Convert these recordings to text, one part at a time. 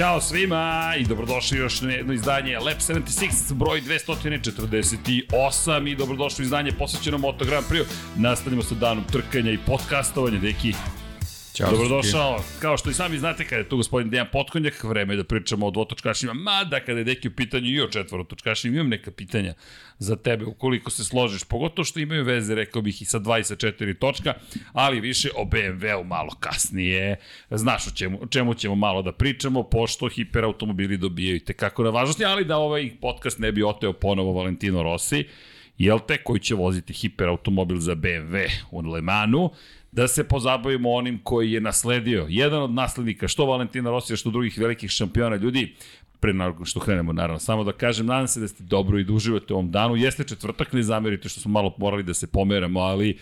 Ćao svima i dobrodošli još na jedno izdanje Lab 76 broj 248 i dobrodošli u izdanje posvećeno Moto Grand Prix. Nastavljamo sa danom trkanja i podcastovanja, deki. Ćao, Dobrodošao. Kao što i sami znate, kada je tu gospodin Dejan Potkonjak, vreme je da pričamo o dvotočkašima, mada kada je Deki u pitanju i o četvorotočkašima, imam neka pitanja za tebe, ukoliko se složiš, pogotovo što imaju veze, rekao bih, i sa 24 točka, ali više o BMW-u malo kasnije. Znaš o čemu, o čemu ćemo malo da pričamo, pošto hiperautomobili dobijaju tekako na važnosti, ali da ovaj podcast ne bi oteo ponovo Valentino Rossi, jel te, koji će voziti hiperautomobil za BMW u Le Manu, da se pozabavimo onim koji je nasledio, jedan od naslednika, što Valentina Rosija, što drugih velikih šampiona ljudi, pre naravno što krenemo, naravno, samo da kažem, nadam se da ste dobro i da uživate u ovom danu. Jeste četvrtak, ne zamerite što smo malo morali da se pomeramo, ali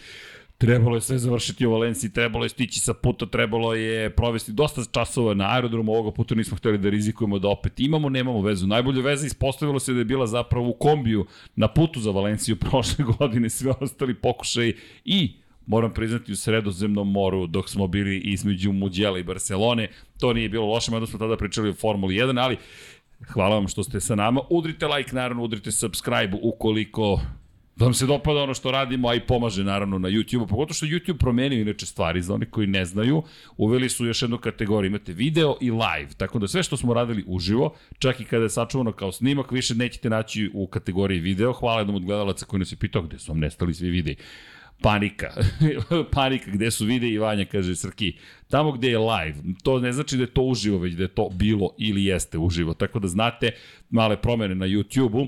trebalo je sve završiti u Valenciji, trebalo je stići sa puta, trebalo je provesti dosta časova na aerodromu, ovoga puta nismo hteli da rizikujemo da opet imamo, nemamo vezu. Najbolja veza ispostavilo se da je bila zapravo u kombiju na putu za Valenciju prošle godine, sve ostali pokušaj i moram priznati u sredozemnom moru dok smo bili između Muđela i Barcelone. To nije bilo loše, mada smo tada pričali o Formuli 1, ali hvala vam što ste sa nama. Udrite like, naravno, udrite subscribe ukoliko vam se dopada ono što radimo, a i pomaže naravno na YouTube-u, pogotovo što YouTube promenio inače stvari, za oni koji ne znaju, uveli su još jednu kategoriju, imate video i live, tako da sve što smo radili uživo, čak i kada je sačuvano kao snimak, više nećete naći u kategoriji video, hvala jednom od gledalaca koji nas je pitao gde su vam nestali svi videi panika. panika, gde su vide i Vanja, kaže Srki. Tamo gde je live, to ne znači da je to uživo, već da je to bilo ili jeste uživo. Tako da znate male promene na YouTube-u,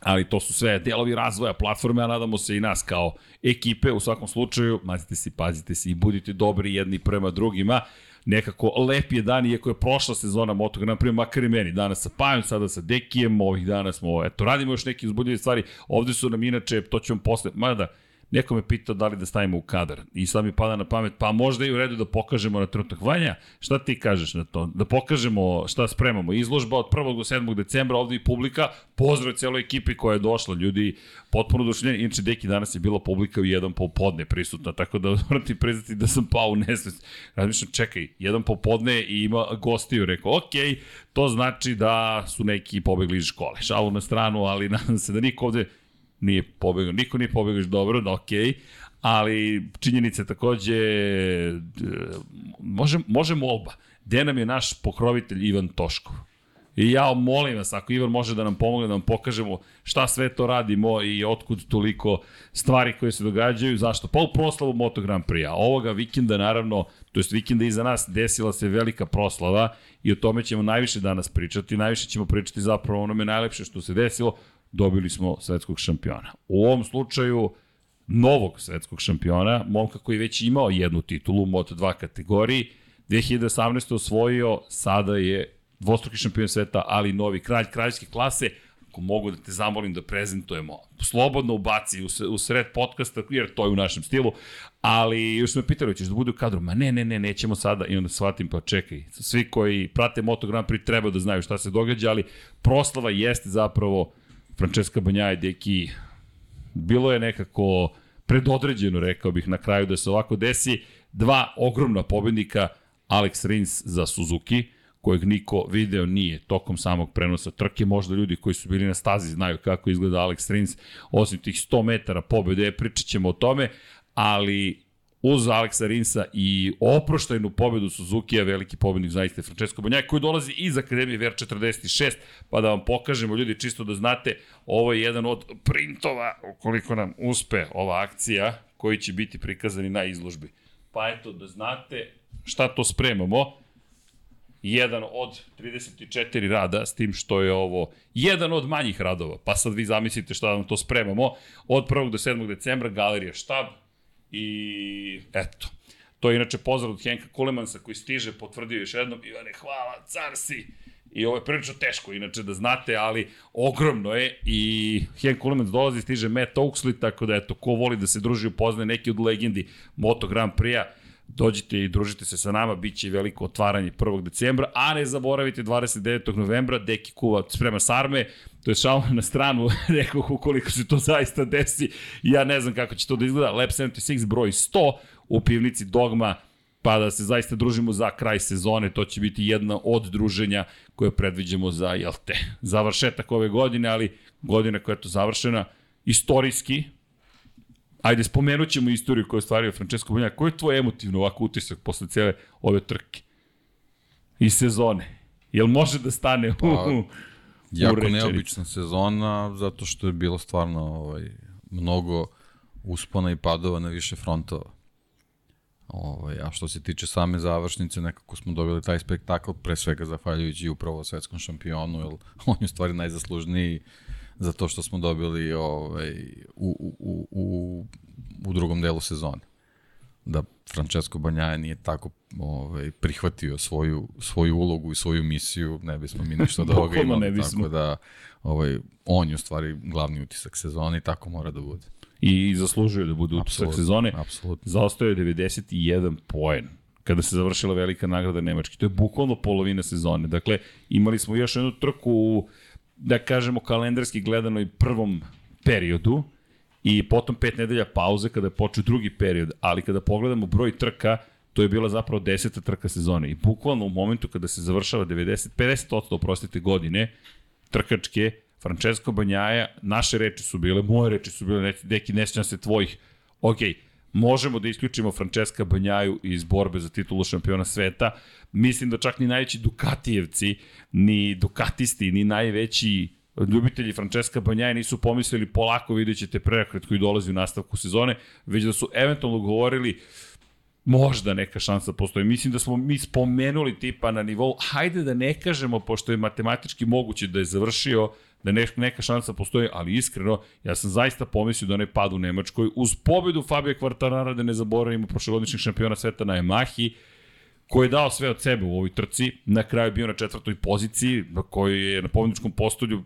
ali to su sve delovi razvoja platforme, a nadamo se i nas kao ekipe u svakom slučaju. Mazite se, pazite se i budite dobri jedni prema drugima nekako lep je dan, iako je prošla sezona Moto Grand Prix, makar i meni. Danas sa Pajom, sada sa Dekijem, ovih dana smo, eto, radimo još neke uzbudljive stvari. Ovde su nam inače, to vam posle, mada, Neko me pitao da li da stavimo u kadar i sad mi pada na pamet, pa možda i u redu da pokažemo na trenutak. Vanja, šta ti kažeš na to? Da pokažemo šta spremamo. Izložba od 1. do 7. decembra, ovde i publika. Pozdrav celoj ekipi koja je došla. Ljudi, potpuno došli. Inače, deki danas je bila publika u jedan popodne prisutna, tako da moram ti priznati da sam pao u nesvest. Razmišljam, čekaj, jedan popodne i ima gostiju. Rekao, ok, to znači da su neki pobegli iz škole. Šalu na stranu, ali nadam se da niko ovde nije pobegao, niko nije pobegao dobro, da okej, okay, ali činjenica je takođe, može, može molba. Gde nam je naš pokrovitelj Ivan Toškov? I ja molim vas, ako Ivan može da nam pomogne, da nam pokažemo šta sve to radimo i otkud toliko stvari koje se događaju, zašto? Pa u proslavu Moto Grand Prix-a. Ovoga vikenda, naravno, to jest vikenda iza nas, desila se velika proslava i o tome ćemo najviše danas pričati. Najviše ćemo pričati zapravo onome najlepše što se desilo dobili smo svetskog šampiona. U ovom slučaju novog svetskog šampiona, momka koji već imao jednu titulu u Moto2 kategoriji, 2018. osvojio, sada je dvostruki šampion sveta, ali novi kralj kraljevske klase, ako mogu da te zamolim da prezentujemo, slobodno ubaci u, sred podcasta, jer to je u našem stilu, ali još me pitali, ćeš da bude u kadru, ma ne, ne, ne, nećemo sada, i onda shvatim, pa čekaj, svi koji prate Moto Grand Prix treba da znaju šta se događa, ali proslava jeste zapravo Francesca Banjaje, deki, bilo je nekako predodređeno, rekao bih, na kraju da se ovako desi. Dva ogromna pobednika, Alex Rins za Suzuki, kojeg niko video nije tokom samog prenosa trke. Možda ljudi koji su bili na stazi znaju kako izgleda Alex Rins, osim tih 100 metara pobede, pričat ćemo o tome, ali uz Aleksa Rinsa i oproštajnu pobedu Suzuki-a, veliki pobednik zaista Francesco Banjaj, koji dolazi iz Akademije VR46, pa da vam pokažemo, ljudi, čisto da znate, ovo je jedan od printova, ukoliko nam uspe ova akcija, koji će biti prikazani na izložbi. Pa eto, da znate šta to spremamo, jedan od 34 rada, s tim što je ovo jedan od manjih radova. Pa sad vi zamislite šta vam to spremamo. Od 1. do 7. decembra Galerija Štab, I eto. To je inače pozdrav od Henka Kulemansa koji stiže, potvrdio još jednom, Ivane, hvala, car si. I ovo je prilično teško, inače da znate, ali ogromno je i Henk Kulemans dolazi, stiže Matt Oaksley, tako da eto, ko voli da se druži upoznaje neki od legendi Moto Grand Prix-a, dođite i družite se sa nama, bit će veliko otvaranje 1. decembra, a ne zaboravite 29. novembra, Deki Kuva sprema sarme, to je šalno na stranu, rekao ukoliko se to zaista desi, ja ne znam kako će to da izgleda, Lab 76 broj 100 u pivnici Dogma, pa da se zaista družimo za kraj sezone, to će biti jedna od druženja koje predviđamo za, jel te, završetak ove godine, ali godina koja je to završena, istorijski, ajde, spomenut ćemo istoriju koju je stvario Francesco Banjaja. Koji je tvoj emotivno ovako utisak posle cele ove trke i sezone? Jel može da stane pa, u Jako neobična sezona, zato što je bilo stvarno ovaj, mnogo uspona i padova na više frontova. Ovaj, a što se tiče same završnice, nekako smo dobili taj spektakl, pre svega zahvaljujući upravo svetskom šampionu, jer on je u stvari najzaslužniji za to što smo dobili ovaj, u, u, u, u drugom delu sezone. Da Francesco Banjaja nije tako ovaj, prihvatio svoju, svoju ulogu i svoju misiju, ne bismo mi ništa od ovoga imali. Ne bismo. Tako da ovaj, on je u stvari glavni utisak sezone i tako mora da bude. I zaslužuje da bude utisak absolutno, sezone. Apsolutno. Zaostao je 91 poen kada se završila velika nagrada Nemačke. To je bukvalno polovina sezone. Dakle, imali smo još jednu trku u, da kažemo, kalendarski gledanoj prvom periodu, i potom pet nedelja pauze kada je počeo drugi period, ali kada pogledamo broj trka, to je bila zapravo deseta trka sezone. I bukvalno u momentu kada se završava 90, 50% oprostite godine trkačke, Francesco Banjaja, naše reči su bile, moje reči su bile, neki ne se tvojih, ok, možemo da isključimo Francesca Banjaju iz borbe za titulu šampiona sveta. Mislim da čak ni najveći Dukatijevci, ni Dukatisti, ni najveći ljubitelji Francesca Banjaja nisu pomislili polako vidjet ćete preokret koji dolazi u nastavku sezone, već da su eventualno govorili možda neka šansa postoji. Mislim da smo mi spomenuli tipa na nivou, hajde da ne kažemo, pošto je matematički moguće da je završio, da neka šansa postoji, ali iskreno, ja sam zaista pomislio da ne pad u Nemačkoj. Uz pobedu Fabio Quartarara, da ne zaboravimo prošlogodišnjeg šampiona sveta na Yamahi, koji je dao sve od sebe u ovoj trci, na kraju bio na četvrtoj poziciji, na kojoj je na pobedničkom postolju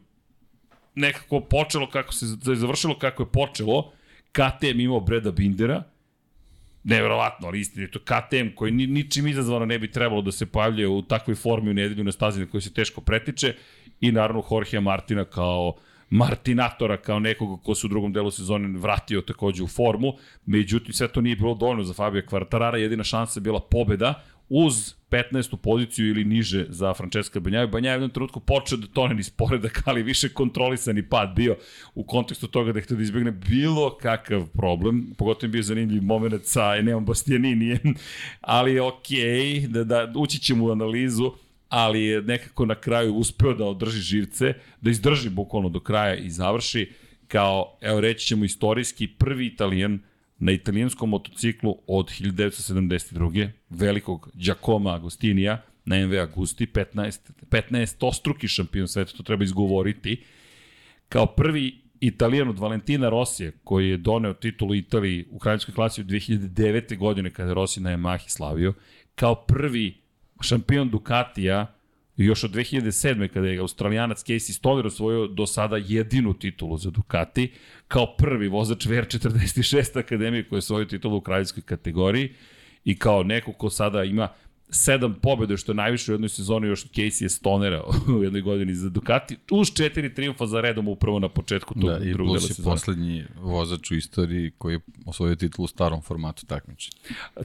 nekako počelo kako se završilo kako je počelo. KTM imao Breda Bindera, Neverovatno, ali istina je to KTM koji ni, ničim izazvano ne bi trebalo da se pojavljuje u takvoj formi u nedelju na stazi na kojoj se teško pretiče i naravno Jorge Martina kao Martinatora kao nekog ko se u drugom delu sezone vratio takođe u formu. Međutim, sve to nije bilo dovoljno za Fabio Quartarara. Jedina šansa je bila pobeda uz 15. poziciju ili niže za Francesca Banjaju. Banjaju u jednom trenutku počeo da tone niz poredak, ali više kontrolisani pad bio u kontekstu toga da je htio da izbjegne bilo kakav problem. Pogotovo je bio zanimljiv moment sa Eneom Bastianinijem, ali je okej, okay, da, da ući ćemo u analizu ali je nekako na kraju uspeo da održi živce, da izdrži bukvalno do kraja i završi kao, evo reći ćemo istorijski, prvi italijan na italijanskom motociklu od 1972. velikog Giacomo Agostinija na MV Agusti, 15, 15 ostruki šampion sveta, to treba izgovoriti, kao prvi Italijan od Valentina Rosije, koji je doneo titulu Italiji u kraljevskoj klasi u 2009. godine kada je Rossi na Yamahi slavio, kao prvi šampion Ducatija još od 2007. kada je australijanac Casey Stoner osvojio do sada jedinu titulu za Ducati, kao prvi vozač VR46 akademije koji je osvojio titulu u kraljevskoj kategoriji i kao neko ko sada ima sedam pobjede, što je najviše u jednoj sezoni još Casey je stonera u jednoj godini za Ducati, uz četiri triumfa za redom upravo na početku tog da, drugog dela sezone. Da, i plus je poslednji vozač u istoriji koji je osvojio titulu u starom formatu takmičenja.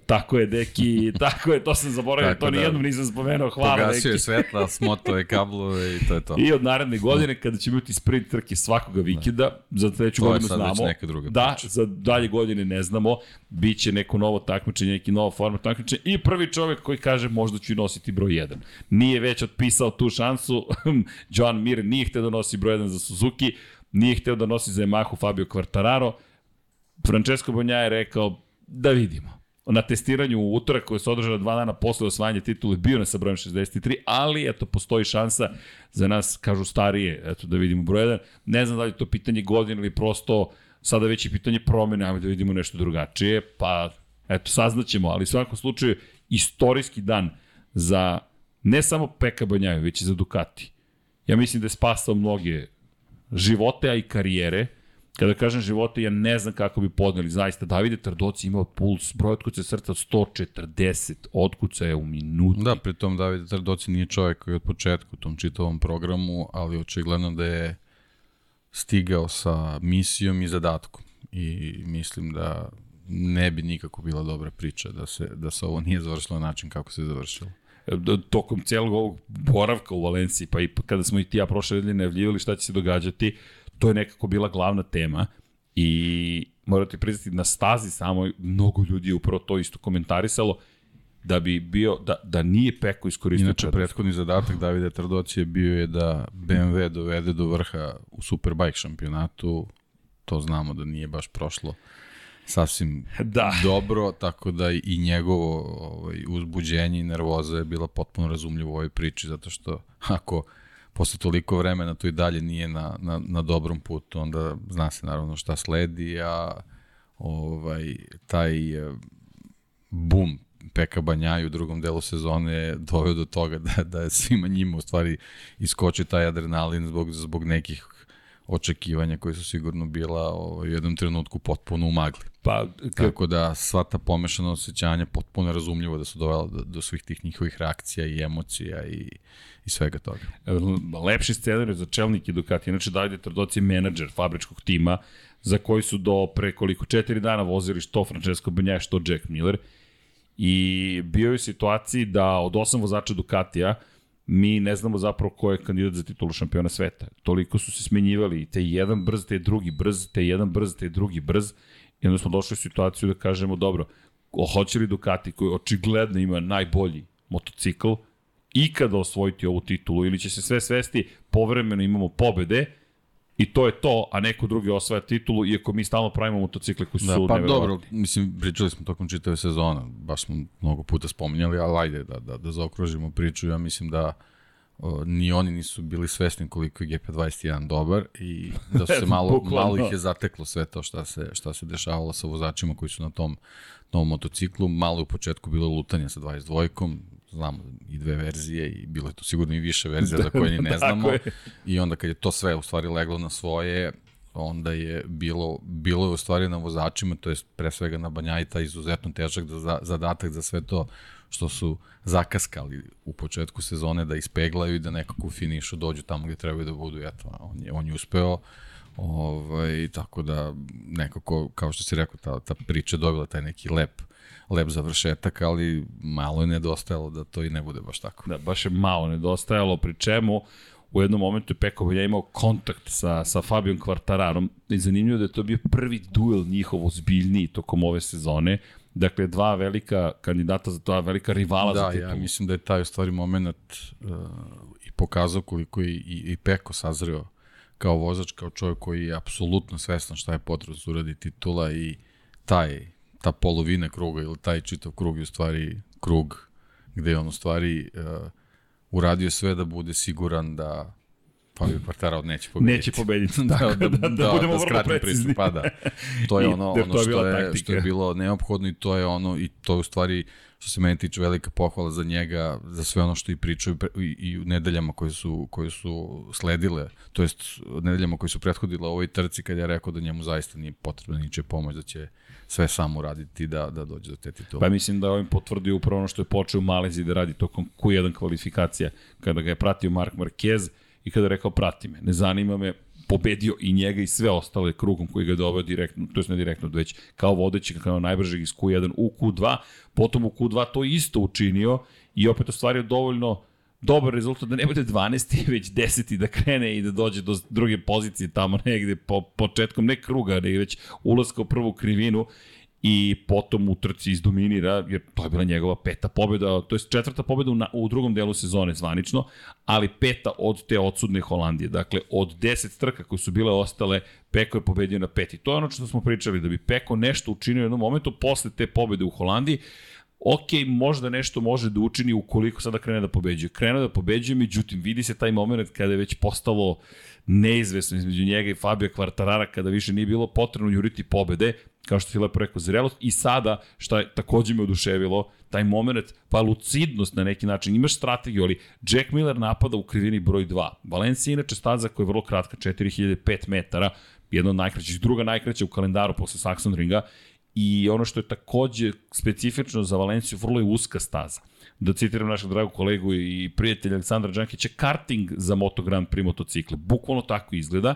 Tako je, Deki, tako je, to sam zaboravio, to da, nijednom nisam spomenuo, hvala Pogasio Deki. Pogasio je svetla, smoto je kablove i to je to. I od naredne godine, da. kada će biti sprint trke svakoga vikenda, da. za treću godinu znamo. To sad već neka druga Da, priča. za dalje godine ne znamo, bit će neko novo takmičenje, neki novo format takmičenja i prvi čovek koji kaže možda ću i nositi broj 1. Nije već otpisao tu šansu, Joan Mir nije hteo da nosi broj 1 za Suzuki, nije hteo da nosi za Yamahu Fabio Quartararo, Francesco Bonja je rekao da vidimo. Na testiranju u utorak koje se održala dva dana posle osvajanja titule bio na sa brojem 63, ali eto postoji šansa za nas, kažu starije, eto da vidimo broj 1. Ne znam da li je to pitanje godine ili prosto sada već je pitanje promene, ajmo da vidimo nešto drugačije, pa eto saznaćemo, ali u svakom slučaju istorijski dan za ne samo Peka Banjaju, već i za Ducati. Ja mislim da je spasao mnoge živote, a i karijere. Kada kažem živote, ja ne znam kako bi podneli. Zaista, Davide Tardoci imao puls, broj otkuca srca od 140, otkuca je u minuti. Da, pritom Davide Tardoci nije čovjek koji je od početka u tom čitavom programu, ali očigledno da je stigao sa misijom i zadatkom. I mislim da ne bi nikako bila dobra priča da se, da se ovo nije završilo na način kako se završilo. Tokom cijelog ovog boravka u Valenciji, pa i kada smo i ti ja prošle nedelje najavljivali šta će se događati, to je nekako bila glavna tema i morate priznati na stazi samo mnogo ljudi je upravo to isto komentarisalo da bi bio, da, da nije Peko iskoristio Inače, prethodni zadatak Davide Trdocije bio je da BMW dovede do vrha u Superbike šampionatu, to znamo da nije baš prošlo sasvim da. dobro, tako da i njegovo ovaj, uzbuđenje i nervoza je bila potpuno razumljivo u ovoj priči, zato što ako posle toliko vremena to i dalje nije na, na, na dobrom putu, onda zna se naravno šta sledi, a ovaj, taj eh, bum Peka Banjaj u drugom delu sezone je doveo do toga da, da je svima njima u stvari iskočio taj adrenalin zbog, zbog nekih očekivanja koje su sigurno bila u jednom trenutku potpuno umagli. Pa, Tako da sva ta pomešana osjećanja potpuno razumljivo da su dovela do, do svih tih njihovih reakcija i emocija i, i svega toga. Lepši scenarij za čelnike Ducati. Inače, Davide Trdoci je menadžer fabričkog tima za koji su do pre koliko četiri dana vozili što Francesco Banjaje, što Jack Miller. I bio je u situaciji da od osam vozača Ducatija mi ne znamo zapravo ko je kandidat za titulu šampiona sveta. Toliko su se smenjivali, te jedan brz, te drugi brz, te jedan brz, te drugi brz. I onda smo došli u situaciju da kažemo, dobro, hoće li Ducati koji očigledno ima najbolji motocikl ikada osvojiti ovu titulu ili će se sve svesti, povremeno imamo pobede, I to je to, a neko drugi osvaja titulu, iako mi stalno pravimo motocikle koji su da, pa dobro, mislim, pričali smo tokom čitave sezona, baš smo mnogo puta spominjali, ali ajde da, da, da zaokružimo priču, ja mislim da o, ni oni nisu bili svesni koliko je GP21 dobar i da se malo, malo ih je zateklo sve to šta se, šta se dešavalo sa vozačima koji su na tom novom motociklu, malo u početku bilo lutanje sa 22-kom, znamo i dve verzije i bilo je tu sigurno i više verzija za koje ni ne znamo. I onda kad je to sve u stvari leglo na svoje, onda je bilo, bilo je u stvari na vozačima, to je pre svega na Banjaji, taj izuzetno težak da, zadatak za sve to što su zakaskali u početku sezone da ispeglaju i da nekako u finišu dođu tamo gde trebaju da budu. Eto, on je, on je uspeo. Ovaj, tako da nekako, kao što si rekao, ta, ta priča dobila taj neki lep lep završetak, ali malo je nedostajalo da to i ne bude baš tako. Da, baš je malo nedostajalo, pri čemu u jednom momentu je Peko Bilja imao kontakt sa, sa Fabijom Kvartararom i zanimljivo da je to bio prvi duel njihov ozbiljniji tokom ove sezone. Dakle, dva velika kandidata za dva velika rivala da, za titulu. Da, ja mislim da je taj u stvari moment uh, i pokazao koliko je i, i Peko sazreo kao vozač, kao čovjek koji je apsolutno svestan šta je potrebno da uradi titula i taj ta polovina kruga ili taj čitav krug je u stvari krug gde je on u stvari uh, uradio sve da bude siguran da Fabio Quartararo neće pobediti. Neće pobediti, da, da, da, da, da, budemo da skratim priču, pa da. To je ono, ono što, je, što je bilo neophodno i to je ono, i to je u stvari što se meni tiče velika pohvala za njega, za sve ono što i pričaju i, i u nedeljama koje su, koje su sledile, to jest nedeljama koje su prethodile ovoj trci kad je rekao da njemu zaista nije potrebna niče pomoć, da će sve sam uraditi da, da dođe do te titule. Pa mislim da ovim potvrdio upravo ono što je počeo u Maleziji da radi tokom Q1 kvalifikacija, kada ga je pratio Mark Marquez i kada je rekao prati me, ne zanima me, pobedio i njega i sve ostale krugom koji ga je doveo direktno, to je ne direktno, već kao vodeći, kao najbržeg iz Q1 u Q2, potom u Q2 to isto učinio i opet ostvario dovoljno dobar rezultat da ne bude 12. već 10. da krene i da dođe do druge pozicije tamo negde po početkom ne kruga, ne već ulaska u prvu krivinu i potom u trci izdominira, jer to je bila njegova peta pobjeda, to je četvrta pobjeda u, na, u drugom delu sezone zvanično, ali peta od te odsudne Holandije. Dakle, od deset trka koje su bile ostale, Peko je pobedio na peti. To je ono što smo pričali, da bi Peko nešto učinio u jednom momentu posle te pobjede u Holandiji, ok, možda nešto može da učini ukoliko sada krene da pobeđuje. Krene da pobeđuje, međutim, vidi se taj moment kada je već postalo neizvesno između njega i Fabio Kvartarara, kada više nije bilo potrebno juriti pobede, kao što ti lepo rekao, zrelost i sada, što je takođe me oduševilo, taj moment, pa lucidnost na neki način, imaš strategiju, ali Jack Miller napada u krivini broj 2. Valencija inače staza koja je vrlo kratka, 4005 metara, jedna od najkraćih, druga najkraća u kalendaru posle Saxon Ringa i ono što je takođe specifično za Valenciju, vrlo je uska staza. Da citiram našeg dragog kolegu i prijatelja Aleksandra Đankića, karting za Moto Grand Prix motocikle. Bukvalno tako izgleda.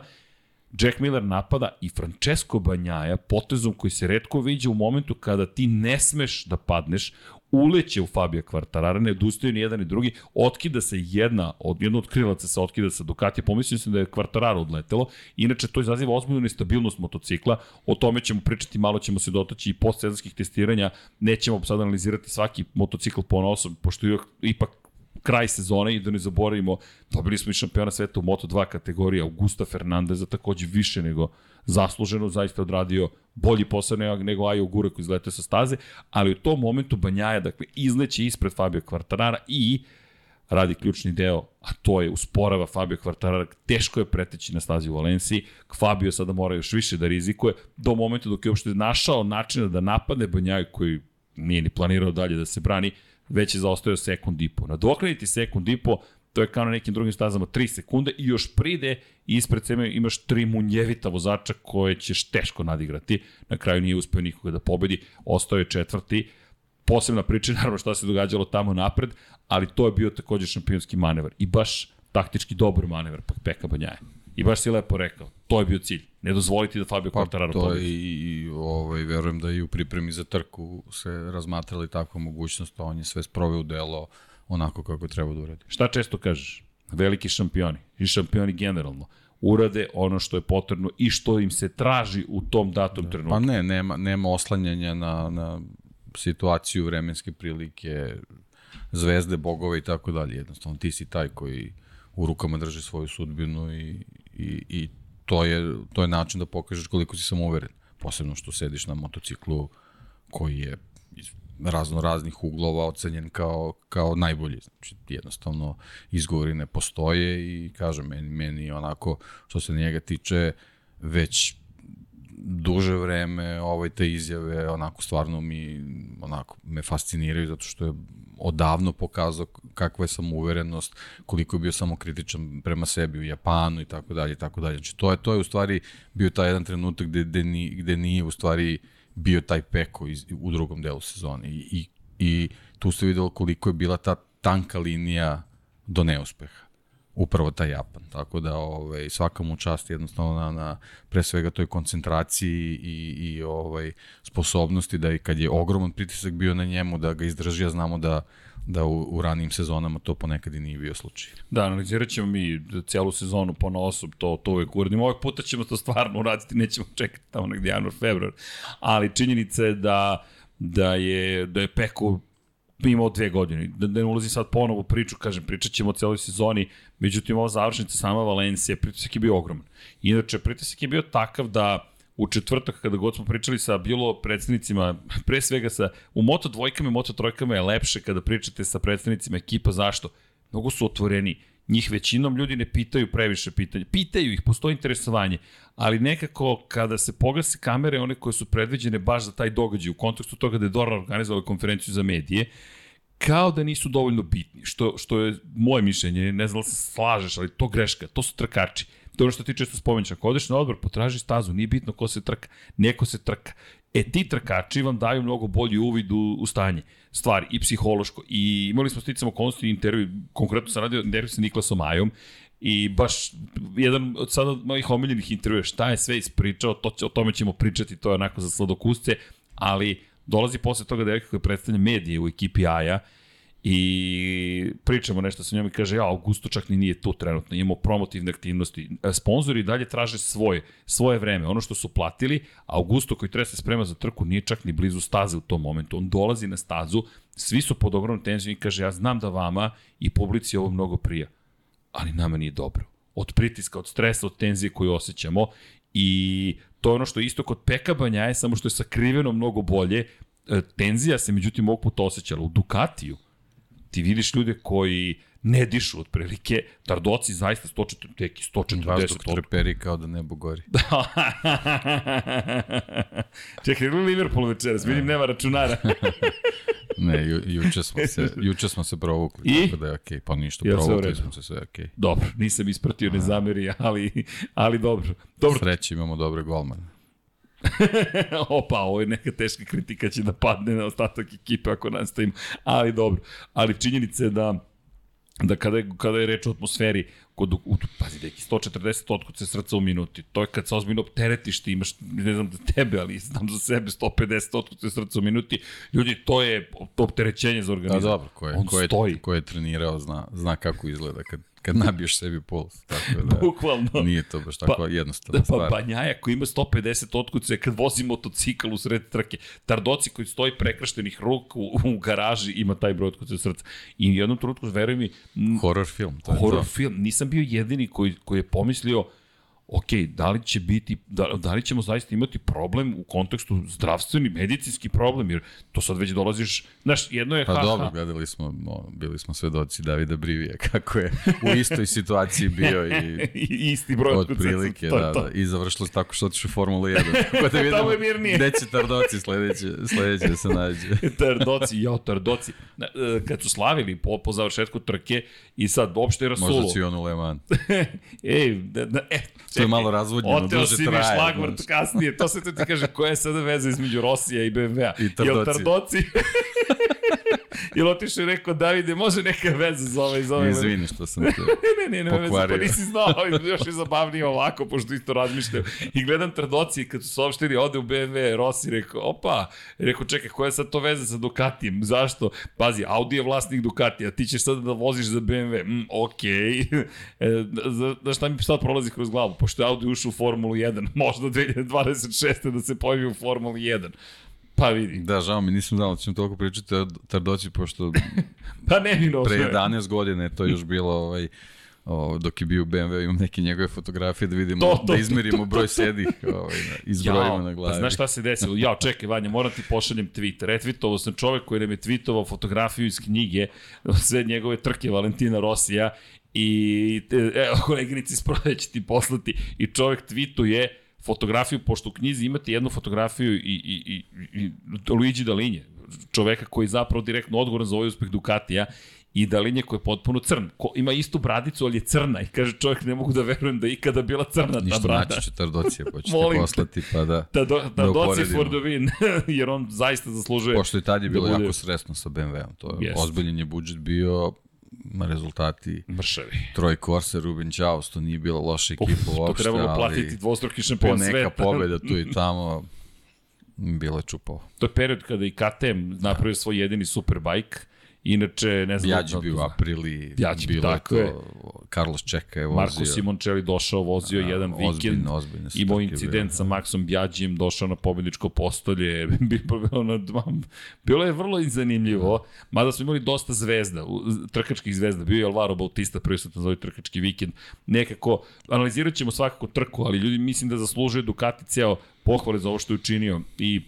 Jack Miller napada i Francesco Banjaja potezom koji se redko viđa u momentu kada ti ne smeš da padneš, uleće u Fabio Quartarara, ne odustaju ni jedan ni drugi, otkida se jedna, od, jedna od krilaca se otkida sa Ducati, pomislio sam da je Quartararo odletelo, inače to izaziva ozbiljnu nestabilnost motocikla, o tome ćemo pričati, malo ćemo se dotaći i postsezonskih testiranja, nećemo sad analizirati svaki motocikl po osob, pošto ipak kraj sezone i da ne zaboravimo, dobili smo i šampiona sveta u Moto2 kategoriji, Augusta Fernandeza takođe više nego zasluženo, zaista odradio bolji posao nego, nego Ajo Gure koji izletao sa staze, ali u tom momentu Banjaja, dakle, izleće ispred Fabio Quartarara i radi ključni deo, a to je usporava Fabio Quartarara, teško je preteći na stazi u Valenciji, Fabio sada mora još više da rizikuje, do momenta dok je uopšte našao načina da napadne Banjaju koji nije ni planirao dalje da se brani, već je zaostajao sekund i po. Nadoknaditi sekund i po, to je kao na nekim drugim stazama 3 sekunde i još pride i ispred sebe imaš tri munjevita vozača koje ćeš teško nadigrati. Na kraju nije uspeo nikoga da pobedi, ostao je četvrti. Posebna priča naravno šta se događalo tamo napred, ali to je bio takođe šampionski manevar i baš taktički dobar manevar Peka Banjaje. I baš si lepo rekao, to je bio cilj. Ne dozvoliti da Fabio pa, Quartararo pobedi. To je i, i ovaj, verujem da i u pripremi za trku se razmatrali takva mogućnost, a on je sve sproveo u delo onako kako treba da uradi. Šta često kažeš? Veliki šampioni i šampioni generalno urade ono što je potrebno i što im se traži u tom datom da. trenutku. Pa ne, nema, nema oslanjanja na, na situaciju, vremenske prilike, zvezde, bogove i tako dalje. Jednostavno, ti si taj koji u rukama drži svoju sudbinu i, i, i to, je, to je način da pokažeš koliko si samouveren. Posebno što sediš na motociklu koji je iz razno raznih uglova ocenjen kao, kao najbolji. Znači, jednostavno, izgovori ne postoje i kažem, meni, meni onako, što se njega tiče, već duže vreme ovaj te izjave onako stvarno mi onako me fasciniraju zato što je odavno pokazao kakva je samouverenost, koliko je bio samokritičan prema sebi u Japanu i tako dalje i tako dalje. Znači to je to je u stvari bio taj jedan trenutak gde gde, ni, gde nije u stvari bio taj peko iz, u drugom delu sezone i, i, i tu se videlo koliko je bila ta tanka linija do neuspeha upravo taj Japan. Tako da ovaj, svaka mu čast jednostavno na, na pre svega toj koncentraciji i, i ovaj, sposobnosti da i kad je ogroman pritisak bio na njemu da ga izdrži, a znamo da da u, u ranim sezonama to ponekad i nije bio slučaj. Da, analizirat ćemo mi celu sezonu po osob, to, to uvek uradimo. Ovog puta ćemo to stvarno uraditi, nećemo čekati tamo negde januar, februar. Ali činjenica je da, da je, da je Peko imao dve godine. Da, da ne ulazi sad ponovo priču, kažem, pričat ćemo o celoj sezoni, međutim, ova završnica sama Valencija, pritisak je bio ogroman. Inače, pritisak je bio takav da u četvrtak kada god smo pričali sa bilo predstavnicima, pre svega sa, u moto dvojkama i moto trojkama je lepše kada pričate sa predstavnicima ekipa, zašto? Mnogo su otvoreni, njih većinom ljudi ne pitaju previše pitanja. Pitaju ih, postoji interesovanje, ali nekako kada se pogase kamere, one koje su predviđene baš za taj događaj, u kontekstu toga da je Dora organizovala konferenciju za medije, kao da nisu dovoljno bitni, što, što je moje mišljenje, ne znam da se slažeš, ali to greška, to su trkači. To je ono što ti često spomeneš, ako odeš na odbor, potraži stazu, nije bitno ko se trka, neko se trka. E ti trkači vam daju mnogo bolji uvid u, u stanje stvari i psihološko. I imali smo sticam okolnosti intervju, konkretno sam radio intervju sa Niklasom Ajom i baš jedan od sada mojih omiljenih intervjua, šta je sve ispričao, to, o tome ćemo pričati, to je onako za sladokusce, ali dolazi posle toga devojka koja predstavlja medije u ekipi Aja i pričamo nešto sa njom i kaže, ja, Augusto čak ni nije tu trenutno, imamo promotivne aktivnosti. Sponzori dalje traže svoje, svoje vreme, ono što su platili, Augusto koji treba se sprema za trku nije čak ni blizu staze u tom momentu. On dolazi na stazu, svi su pod ogromnom tenzijom i kaže, ja znam da vama i publici ovo mnogo prija, ali nama nije dobro. Od pritiska, od stresa, od tenzije koju osjećamo i to je ono što je isto kod Peka Banjaje, samo što je sakriveno mnogo bolje, e, tenzija se međutim ovog puta osjećala u Ducatiju ti vidiš ljude koji ne dišu otprilike, Tardoci zaista 140, teki 140. Vazduh treperi kao da nebo gori. Čekaj, ili Liverpool večeras, vidim nema računara. ne, ju, juče, smo se, juče smo se provukli, I? tako da je okej, okay. pa ništa, ja provukli smo se sve okej. Okay. Dobro, nisam ispratio, ne zameri, ali, ali dobro. dobro. Sreći imamo dobre golmane. Opa, ovo je neka teška kritika će da padne na ostatak ekipe ako nastavim, ali dobro. Ali činjenica je da da kada je, kada je reč o atmosferi, kod, u, pazi, deki, 140 otkuce srca u minuti, to je kad se ozbiljno opteretiš, ti imaš, ne znam za tebe, ali znam za sebe 150 otkuce srca u minuti, ljudi, to je to opterećenje za organizam. Da, dobro, ko je, On ko je, stoji. ko je trenirao, zna, zna kako izgleda kad, kad nabiješ sebi puls. Tako da, Bukvalno. Nije to baš tako pa, jednostavna Pa stvar. Banjaja koji ima 150 otkuce kad vozi motocikl u sred trke. Tardoci koji stoji prekrštenih ruku u, u garaži ima taj broj otkuce srca. I u jednom trenutku, veruj mi, Horror film, to je horror to. film, nisam bio jedini koji, koji je pomislio ok, da li će biti, da, da li ćemo zaista imati problem u kontekstu zdravstveni, medicinski problem, jer to sad već dolaziš, znaš, jedno je Pa ha, dobro, ha, gledali smo, no, bili smo svedoci Davida Brivija, kako je u istoj situaciji bio i i isti broj od prilike, to da, to. da, i završilo se tako što otišu u Formulu 1. Tako da vidimo Tamo je mirnije. gde će Tardoci sledeće, sledeće da se nađe. Tardoci, jao, Tardoci. E, Kad su slavili po, po završetku trke i sad uopšte je Rasulo. Možda će i on u Le Mans. Ej, da, da, e, To je malo razvodnjeno, Oteo duže si mi traje, šlagvort kasnije, to se to ti kaže, koja je sada veza između Rosija i BMW-a? I Tardoci. Jel Tardoci? Jel otišao i rekao, Davide, može neka veza za ovaj, za ovaj. Izvini što sam te... Ne, ne, ne, ne, veze, Pokvario. pa nisi znao, još je zabavnije ovako, pošto isto razmišljam. I gledam Tardoci, kad su saopštili, ode u BMW, Rossi rekao, opa, rekao, čekaj, koja je sad to veza sa Ducatijem? Zašto? Pazi, Audi je vlasnik Ducatija, ti ćeš sad da voziš za BMW. Mm, okej. E, za, da šta mi sad prolazi kroz glavu? Pošto je Audi ušao u Formulu 1, možda 2026. da se pojavi u Formulu 1. Pa vidi. Da, žao mi, nisam znao da ćemo toliko pričati o Tardoci, pošto Pa ne mi pre 11 godina je to još bilo ovaj, o, dok je bio u BMW, imam neke njegove fotografije da vidimo, To, to, da izmerimo broj sedih ovaj, izbrojimo na Pa glavi. znaš šta se desilo? Jao, čekaj, Vanja, moram ti pošaljem tweet. Retvitovao sam čovek koji nam je tweetovao fotografiju iz knjige, sve njegove trke Valentina Rosija i e, evo, koleginici iz prodaje će ti poslati i čovek tweetuje fotografiju, pošto u knjizi imate jednu fotografiju i, i, i, i Luigi Dalinje, čoveka koji je zapravo direktno odgovoran za ovaj uspeh Ducatija i Dalinje koji je potpuno crn. Ko, ima istu bradicu, ali je crna i kaže čovjek ne mogu da verujem da je ikada bila crna ta Ništa brada. naći ću Tardocija, pa ću te Molim te. poslati, pa da... Da, do, da, Da doci for the win, jer on zaista zaslužuje. Pošto i tad je bilo da bude- jako sresno sa BMW-om, to je Jeste. ozbiljen je budžet bio, rezultati Mršavi. Troy Corser, Ruben Chaus, to nije bila loša ekipa Uf, to uopšte, trebalo ali platiti dvostruki šampion neka sveta. pobeda tu i tamo, bilo je čupavo. To je period kada i KTM napravio svoj jedini superbike. Inače, ne znam... Bjađi da- bio u Aprili, Bjađi, bilo je tako to, je. Carlos Čeka je vozio. Marko Simoncelli došao, vozio Da, jedan vikend, ozbiljne, ozbiljne su imao incident sa Maxom Bjađijem, došao na pobedničko postolje, bilo, na bilo je vrlo zanimljivo, mada smo imali dosta zvezda, trkačkih zvezda, bio je Alvaro Bautista prisutan za ovaj trkački vikend, nekako, analizirat ćemo svakako trku, ali ljudi mislim da zaslužuje Ducati ceo pohvale za ovo što je učinio. I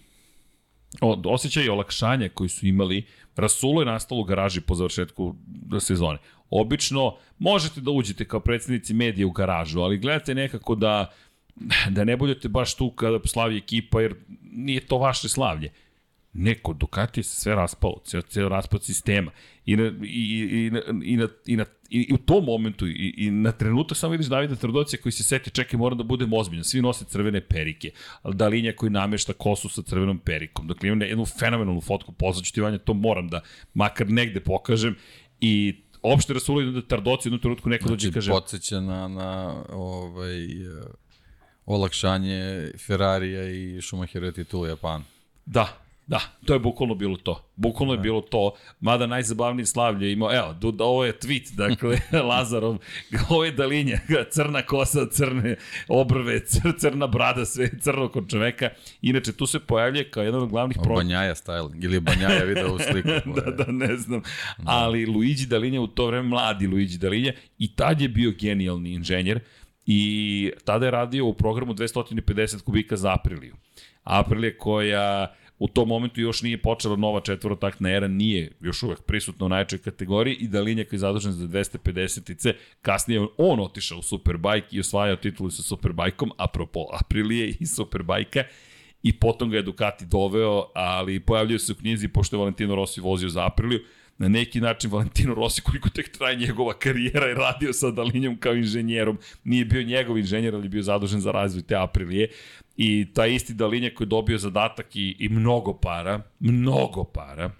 osjećaj olakšanja koji su imali, rasulo je nastalo u garaži po završetku sezone. Obično možete da uđete kao predsednici medija u garažu, ali gledate nekako da da ne budete baš tu kada slavi ekipa, jer nije to vaše slavlje. Neko, Ducati se sve raspalo, ceo, ceo raspad sistema. I, na, i, i, na, i, na, i, na, i u tom momentu i, i na trenutak samo vidiš Davida Trdocija koji se seti, čekaj, moram da budem ozbiljan. Svi nose crvene perike. Dalinja koji namešta kosu sa crvenom perikom. Dakle, imam jednu fenomenalnu fotku, poslaću ti Vanja, to moram da makar negde pokažem. I opšte Rasulio da Tardoci u jednom trenutku neko dođe Znači, kaže... podsjeća na, na ovaj, olakšanje Ferrarija i Schumachera titula Japana. Da, da, to je bukvalno bilo to. Bukvalno je bilo to, mada najzabavniji slavlje je imao, evo, da ovo je tweet, dakle, Lazarov, ovo je dalinja, crna kosa, crne obrve, cr, crna brada, sve crno kod čoveka. Inače, tu se pojavlja kao jedan od glavnih pro... Banjaja styling, ili Banjaja video u sliku. da, da, ne znam. Ali Luigi Dalinja u to vreme, mladi Luigi Dalinja, i tad je bio genijalni inženjer i tada je radio u programu 250 kubika za Apriliju. Aprilija koja u tom momentu još nije počela nova četvorotaktna era, nije još uvek prisutna u najčoj kategoriji i Dalinja koji je zadužen za 250-ice, kasnije je on otišao u Superbike i osvajao titulu sa Superbajkom, apropo Aprilije i Superbajka, i potom ga je Ducati doveo, ali pojavljaju se u knjizi, pošto je Valentino Rossi vozio za Apriliju, na neki način Valentino Rossi, koliko tek traje njegova karijera, je radio sa Dalinjom kao inženjerom. Nije bio njegov inženjer, ali je bio zadužen za razvoj te Aprilije. I taj isti Dalinja koji je dobio zadatak i, i mnogo para, mnogo para,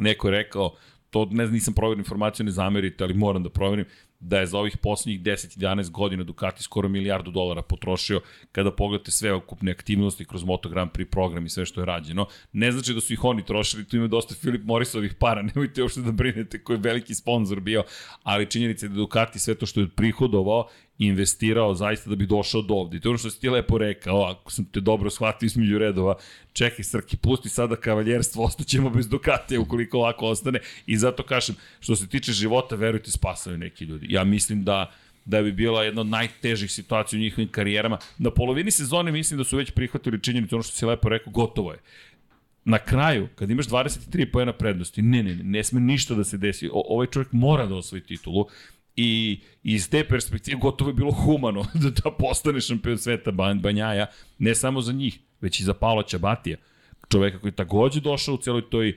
neko je rekao, to ne znam, nisam proverio informaciju, ne zamerite, ali moram da proverim, da je za ovih poslednjih 10-11 godina Ducati skoro milijardu dolara potrošio kada pogledate sve okupne aktivnosti kroz Moto Grand Prix program i sve što je rađeno. Ne znači da su ih oni trošili, tu ima dosta Filip Morrisovih para, nemojte uopšte da brinete koji je veliki sponsor bio, ali činjenica je da Ducati sve to što je prihodovao investirao zaista da bi došao do ovde. To je ono što si ti lepo rekao, ako sam te dobro shvatio između redova, čekaj Srki, pusti sada kavaljerstvo, ostaćemo bez Ducatija ukoliko ovako ostane. I zato kažem, što se tiče života, verujte, spasaju neki ljudi. Ja mislim da da bi bila jedna od najtežih situacija u njihovim karijerama. Na polovini sezone mislim da su već prihvatili činjenicu, ono što si lepo rekao, gotovo je. Na kraju, kad imaš 23 pojena prednosti, ne, ne, ne, ne sme ništa da se desi. O, ovaj čovjek mora da osvoji titulu I iz te perspektive gotovo je bilo humano da, da postane šampion sveta Banjaja, ne samo za njih, već i za Paolo Čabatija, čoveka koji je takođe došao u celoj toj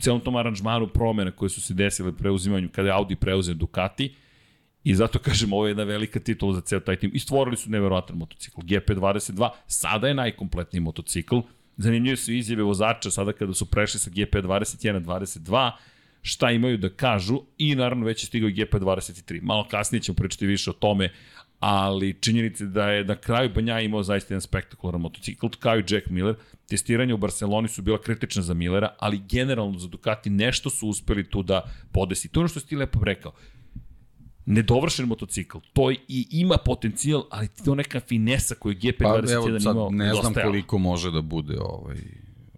celom tom aranžmanu promene koje su se desile preuzimanju kada je Audi preuzeo Ducati. I zato kažem ovo je jedna velika titula za ceo taj tim. I stvorili su neverovatan motocikl GP22 sada je najkompletniji motocikl. Zanimljive su izjave vozača sada kada su prešli sa GP21 na 22 šta imaju da kažu i naravno već je stigao i GP23. Malo kasnije ćemo pričati više o tome, ali činjenica da je na kraju Banja imao zaista jedan spektakularan motocikl, kao i Jack Miller. Testiranja u Barceloni su bila kritična za Millera, ali generalno za Ducati nešto su uspeli tu da podesi. To je ono što si ti lepo rekao nedovršen motocikl. To i ima potencijal, ali to neka finesa koju GP21 pa, evo, sad imao. Ne znam koliko može da bude ovaj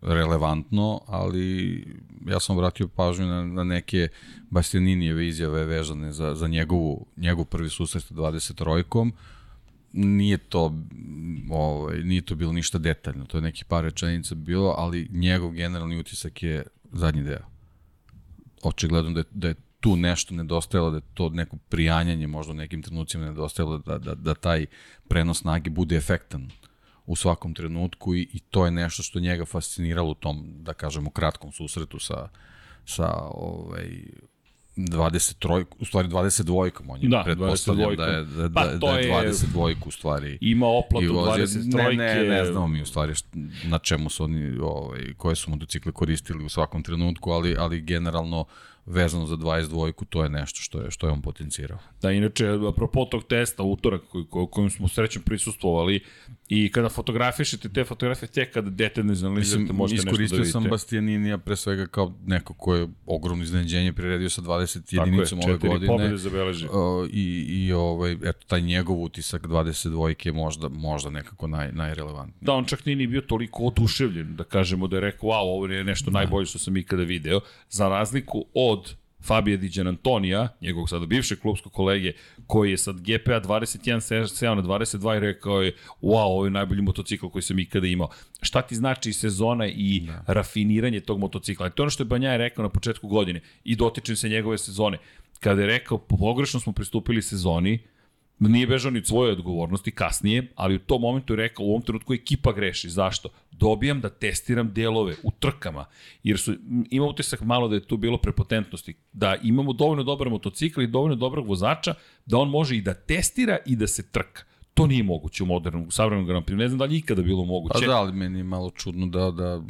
relevantno, ali ja sam vratio pažnju na, na neke Bastianinijeve izjave vezane za, za njegovu, njegov prvi susret sa 23-kom. Nije to, ovaj, nije to bilo ništa detaljno, to je neki par rečenica bilo, ali njegov generalni utisak je zadnji deo. Očigledno da je, da je tu nešto nedostajalo, da je to neko prijanjanje možda u nekim trenucima nedostajalo da, da, da taj prenos snage bude efektan u svakom trenutku i, i to je nešto što njega fasciniralo u tom, da kažemo, kratkom susretu sa, sa ovaj, 23, u stvari 22, on je da, pretpostavljam da je, da, pa, da, je 22 u stvari. Ima oplatu 23. Ne, ne, ne znamo mi u stvari št, na čemu su oni, ovaj, koje su motocikle koristili u svakom trenutku, ali, ali generalno vezano za 22-ku, to je nešto što je, što je on potencirao. Da, inače, apropo tog testa, utorak, koji, kojim smo srećem prisustovali, i kada fotografišete te fotografije, tek kada detaljno izanalizirate, možete nešto da vidite. Iskoristio sam Bastianinija pre svega kao neko ko je ogromno iznenađenje priredio sa 20 jedinicom ove godine. Tako je, pobjede zabeleži. Uh, I, i ovaj, eto, taj njegov utisak 22 je možda, možda nekako naj, najrelevantniji. Da, on čak nije ni bio toliko oduševljen, da kažemo da je rekao, wow, ovo je nešto da. najbolje što sam ikada video, za razliku od Fabio Di Antonija, njegovog sada bivšeg klubskog kolege, koji je sad GPA 21 seo na 22 i rekao je, wow, ovo je najbolji motocikl koji sam ikada imao. Šta ti znači sezona i da. rafiniranje tog motocikla? To je ono što je Banja rekao na početku godine i dotičem se njegove sezone. Kada je rekao, pogrešno smo pristupili sezoni, Nije bežao ni od svoje odgovornosti kasnije, ali u tom momentu je rekao u ovom trenutku ekipa greši. Zašto? Dobijam da testiram delove u trkama, jer su, ima utisak malo da je tu bilo prepotentnosti, da imamo dovoljno dobar motocikl i dovoljno dobrog vozača, da on može i da testira i da se trka. To nije moguće u modernom, u savremenom Grand Prix. Ne znam da li ikada bilo moguće. Pa da, ali meni je malo čudno da, da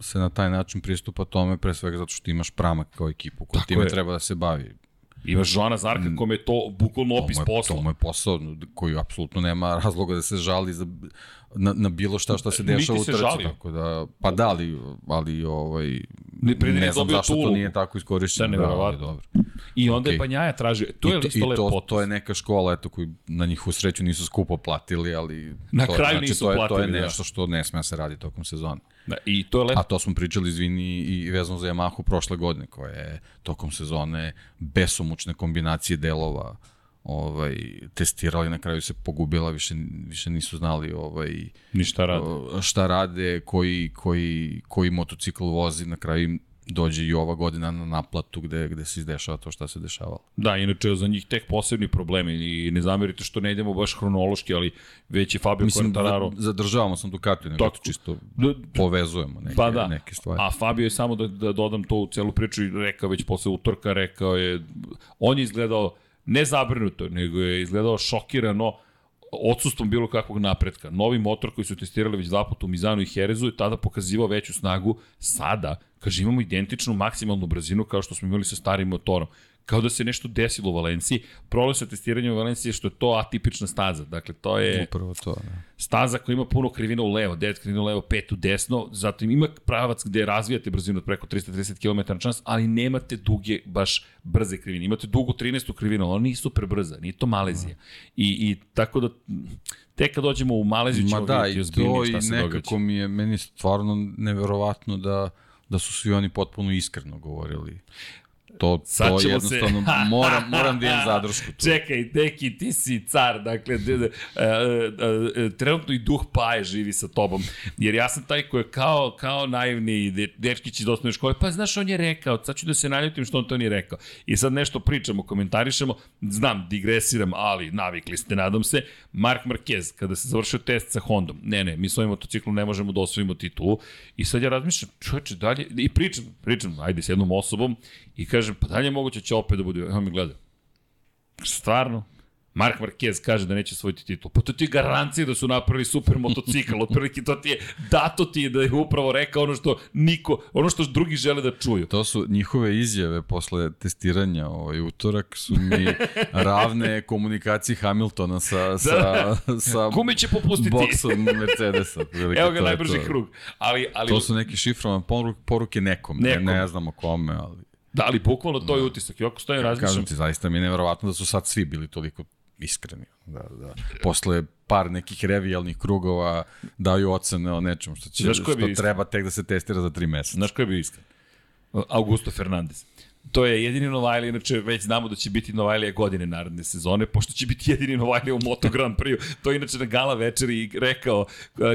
se na taj način pristupa tome, pre svega zato što imaš pramak kao ekipu koja time je. treba da se bavi. Imaš Joana Zarka mm. kome je to bukvalno opis posla. To mu je posao koji apsolutno nema razloga da se žali za, na, na bilo šta šta se dešava u trci. Žali. Tako da, pa da, ali, ali ovaj, ne, ne, znam zašto to nije tako iskorišćeno. Da, ali dobro. I onda okay. je Banjaja tražio, to je isto lepo to, to je neka škola eto, koji na njih u sreću nisu skupo platili, ali na to, kraju znači, nisu to je, platili. To je da. nešto što ne sme se radi tokom sezone. Da, i to je lepo. A to smo pričali, izvini, i vezano za Yamahu prošle godine, koja je tokom sezone besomučne kombinacije delova ovaj testirali na kraju se pogubila više više nisu znali ovaj ni šta rade šta rade koji koji koji motocikl vozi na kraju dođe i ova godina na naplatu gde, gde se izdešava to šta se dešavalo. Da, inače za njih tek posebni problemi i ne zamerite što ne idemo baš hronološki, ali već je Fabio Mislim, Quartararo... Mislim, zadržavamo sam Ducati, nego to čisto da, povezujemo neke, pa da. neke stvari. A Fabio je samo da, da dodam to u celu priču i rekao već posle utorka, rekao je, on je izgledao ne zabrinuto, nego je izgledao šokirano odsustvom bilo kakvog napretka. Novi motor koji su testirali već dva puta u Mizanu i Herezu je tada pokazivao veću snagu. Sada, Kaže, imamo identičnu maksimalnu brzinu kao što smo imali sa starim motorom kao da se nešto desilo u Valenciji. Problem sa testiranjem u Valenciji je što je to atipična staza. Dakle, to je Upravo to, da. staza koja ima puno krivina u levo, 9 krivina u levo, 5 u desno, zato ima pravac gde razvijate brzinu od preko 330 km na čas, ali nemate duge, baš brze krivine. Imate dugu 13 krivinu, ali nije super brza, nije to Malezija. I, i tako da, tek kad dođemo u Maleziju ćemo da, vidjeti ozbiljnije šta se događa. Ma da, i to i nekako mi je, meni stvarno neverovatno da da su svi oni potpuno iskreno govorili. To, Sad to jednostavno se... moram, moram da imam zadršku tu. Čekaj, deki, ti si car, dakle, de, de, de, de, trenutno i duh paje živi sa tobom, jer ja sam taj koji je kao, kao naivni de, dečkić iz osnovne škole, pa znaš, on je rekao, sad ću da se naljutim što on to nije rekao. I sad nešto pričamo, komentarišemo, znam, digresiram, ali navikli ste, nadam se, Mark Marquez, kada se završio test sa Hondom, ne, ne, mi s ovim motociklom ne možemo da osvojimo titulu, i sad ja razmišljam, čoveče, dalje, i pričam, pričam, ajde, s jednom osobom, i kažem, pa dalje moguće će opet da bude, evo mi gleda. Stvarno, Mark Marquez kaže da neće svojiti titul. Pa to ti je garancija da su napravili super motocikl. Otprilike to ti je, dato ti je da je upravo rekao ono što niko, ono što drugi žele da čuju. To su njihove izjave posle testiranja ovaj utorak su mi ravne komunikaciji Hamiltona sa, da. sa, sa Kumi će popustiti? boksom Mercedesa. Evo ga najbrži krug. Ali, ali... To su neki šifrovan poruke nekom. nekom. Ne, ne znamo kome, ali... Da, ali bukvalno to je da. utisak. I ako stojim različan... Kažem ti, zaista mi je nevjerovatno da su sad svi bili toliko iskreni. Da, da. Posle par nekih revijalnih krugova daju ocene o nečem što, će, što treba tek da se testira za tri meseca. Znaš ko je bio iskren? Augusto Fernandez. To je jedini Novajlija, inače već znamo da će biti Novajlija godine naredne sezone, pošto će biti jedini Novajlija u Moto Grand Prix. To je inače na gala večeri rekao, uh,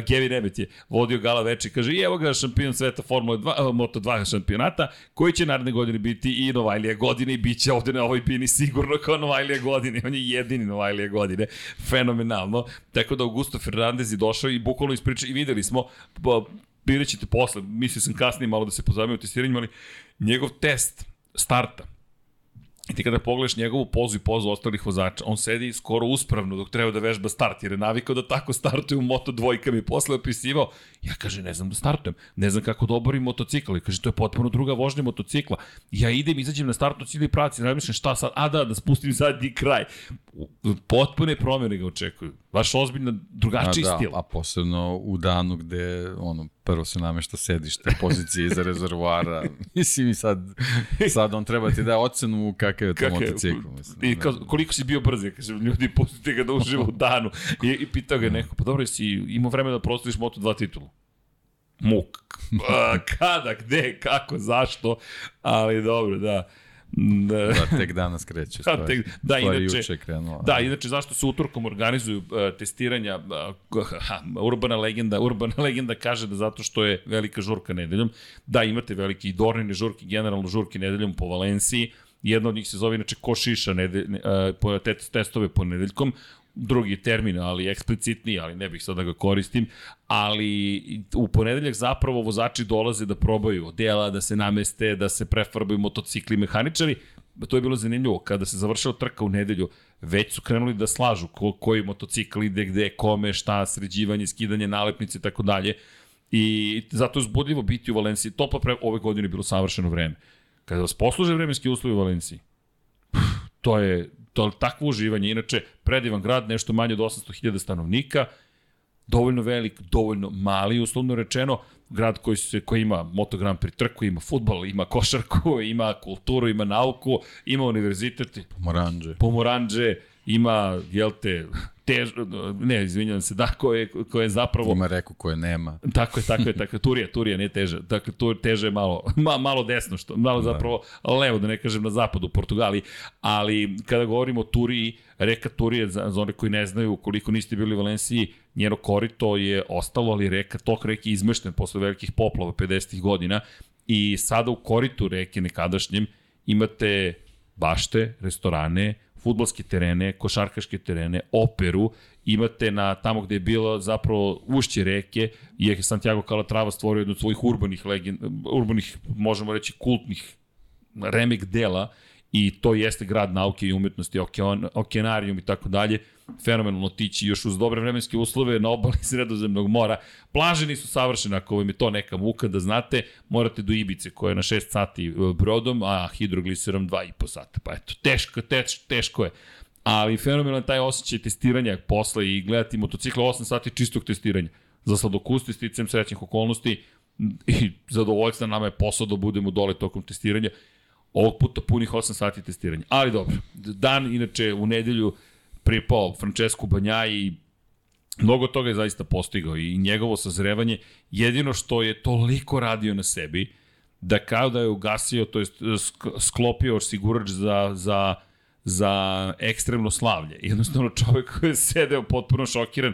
Kevin Emmet je vodio gala večeri, kaže i evo ga šampion sveta Formule 2, uh, Moto 2 šampionata, koji će naredne godine biti i Novajlija godine i bit će ovde na ovoj bini sigurno kao Novajlija godine. On je jedini Novajlija godine. Fenomenalno. Tako da Augusto Fernandez je došao i bukvalno ispriča i videli smo, vidjet ćete posle, mislio sam kasnije malo da se pozavimo testiranjima, ali njegov test starta. I ti kada pogledaš njegovu pozu i pozu ostalih vozača, on sedi skoro uspravno dok treba da vežba start, jer je navikao da tako startuje u moto dvojkama i posle opisivao, ja kaže ne znam da startujem, ne znam kako da oborim motocikl, i kaže to je potpuno druga vožnja motocikla. Ja idem, izađem na startnu cilj i praci, razmišljam šta sad, a da, da spustim zadnji kraj. Potpune promjene ga očekuju. Baš ozbiljno drugačiji a, da, stil. A posebno u danu gde ono, prvo se namešta sedište, pozicije iza rezervoara. mislim i sad, sad on treba ti da ocenu kakav je to Kaka motocikl. Mislim, I kao, koliko si bio brz, ja kažem, ljudi, pustite ga da uživa u danu. I, i pitao ga neko, pa dobro, si imao vreme da prostoriš Moto2 titulu? Muk. Kada, gde, kako, zašto? Ali dobro, da. Da, da tek danas kreće. Stvari, tek, da, inače, juče krenuo. Da, inače, zašto se utorkom organizuju uh, testiranja, uh, ha, urbana legenda, urbana legenda kaže da zato što je velika žurka nedeljom, da imate veliki i dornine žurke, generalno žurke nedeljom po Valenciji, jedna od njih se zove inače Košiša nedelj, uh, testove po nedeljkom, drugi termin, ali eksplicitniji, ali ne bih sad da ga koristim, ali u ponedeljak zapravo vozači dolaze da probaju dela, da se nameste, da se prefarbaju motocikli mehaničari, to je bilo zanimljivo, kada se završila trka u nedelju, već su krenuli da slažu ko, koji motocikl ide gde, kome, šta, sređivanje, skidanje nalepnice i tako dalje. I zato je zbudljivo biti u Valenciji. To pa pre, ove godine je bilo savršeno vreme. Kada vas posluže vremenski uslovi u Valenciji, to je to je takvo uživanje. Inače, predivan grad, nešto manje od 800.000 stanovnika, dovoljno velik, dovoljno mali, uslovno rečeno, grad koji, se, koji ima Moto Grand Prix trku, ima futbol, ima košarku, ima kulturu, ima nauku, ima univerzitet. Pomoranđe. Pomoranđe, ima, jel te, tež, ne, izvinjam se, da, ko je, ko je zapravo... Ima reku koje nema. Tako je, tako je, tako je, Turija, Turija, ne teže. Dakle, tu teže je malo, ma, malo desno, što, malo da. zapravo levo, da ne kažem na zapadu, u Portugali, ali kada govorimo o Turiji, reka Turije, za, za one koji ne znaju, koliko niste bili u Valenciji, njeno korito je ostalo, ali reka, tok reke izmešten posle velikih poplava 50. godina i sada u koritu reke nekadašnjem imate bašte, restorane, futbolske terene, košarkaške terene, operu, imate na tamo gde je bilo zapravo ušće reke, je Santiago Calatrava stvorio jednu od svojih urbanih, legend, urbanih, možemo reći, kultnih remek dela i to jeste grad nauke i umetnosti, okean, okeanarijum i tako dalje, fenomenalno tići još uz dobre vremenske uslove na obali sredozemnog mora. Plaže nisu savršene, ako vam je to neka muka da znate, morate do Ibice koja je na 6 sati e, brodom, a hidrogliserom 2,5 sata. Pa eto, teško, teško, teško je. Ali fenomenalan taj osjećaj testiranja posle i gledati motocikla 8 sati čistog testiranja. Za sladokusti, sticam srećnih okolnosti i zadovoljstva nama je posao da budemo dole tokom testiranja Ovog puta punih 8 sati testiranja. Ali dobro, dan inače u nedelju pripao Francesco Banja i mnogo toga je zaista postigao i njegovo sazrevanje. Jedino što je toliko radio na sebi, da kao da je ugasio, to je sklopio osigurač za, za, za ekstremno slavlje. Jednostavno čovek koji je sedeo potpuno šokiran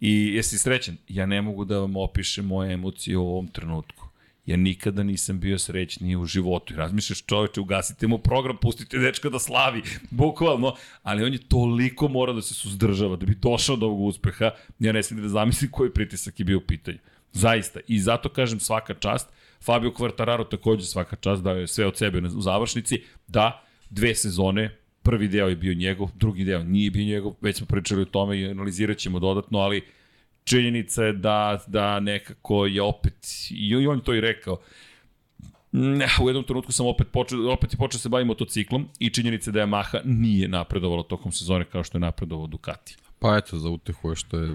i jesi srećan? Ja ne mogu da vam opišem moje emocije u ovom trenutku ja nikada nisam bio srećniji u životu. I razmišljaš čoveče, ugasite mu program, pustite dečka da slavi, bukvalno, ali on je toliko mora da se suzdržava, da bi došao do ovog uspeha, ja ne smijem da zamislim koji pritisak je bio u pitanju. Zaista. I zato kažem svaka čast. Fabio Quartararo takođe svaka čast, dao je sve od sebe u završnici. Da, dve sezone, prvi deo je bio njegov, drugi deo nije bio njegov, već smo pričali o tome i analizirat ćemo dodatno, ali činjenica je da, da nekako je opet, i on to i rekao, u jednom trenutku sam opet počeo, opet je počeo da se baviti motociklom i činjenica da je Yamaha nije napredovala tokom sezone kao što je napredovao Ducati. Pa eto, za utehu je što je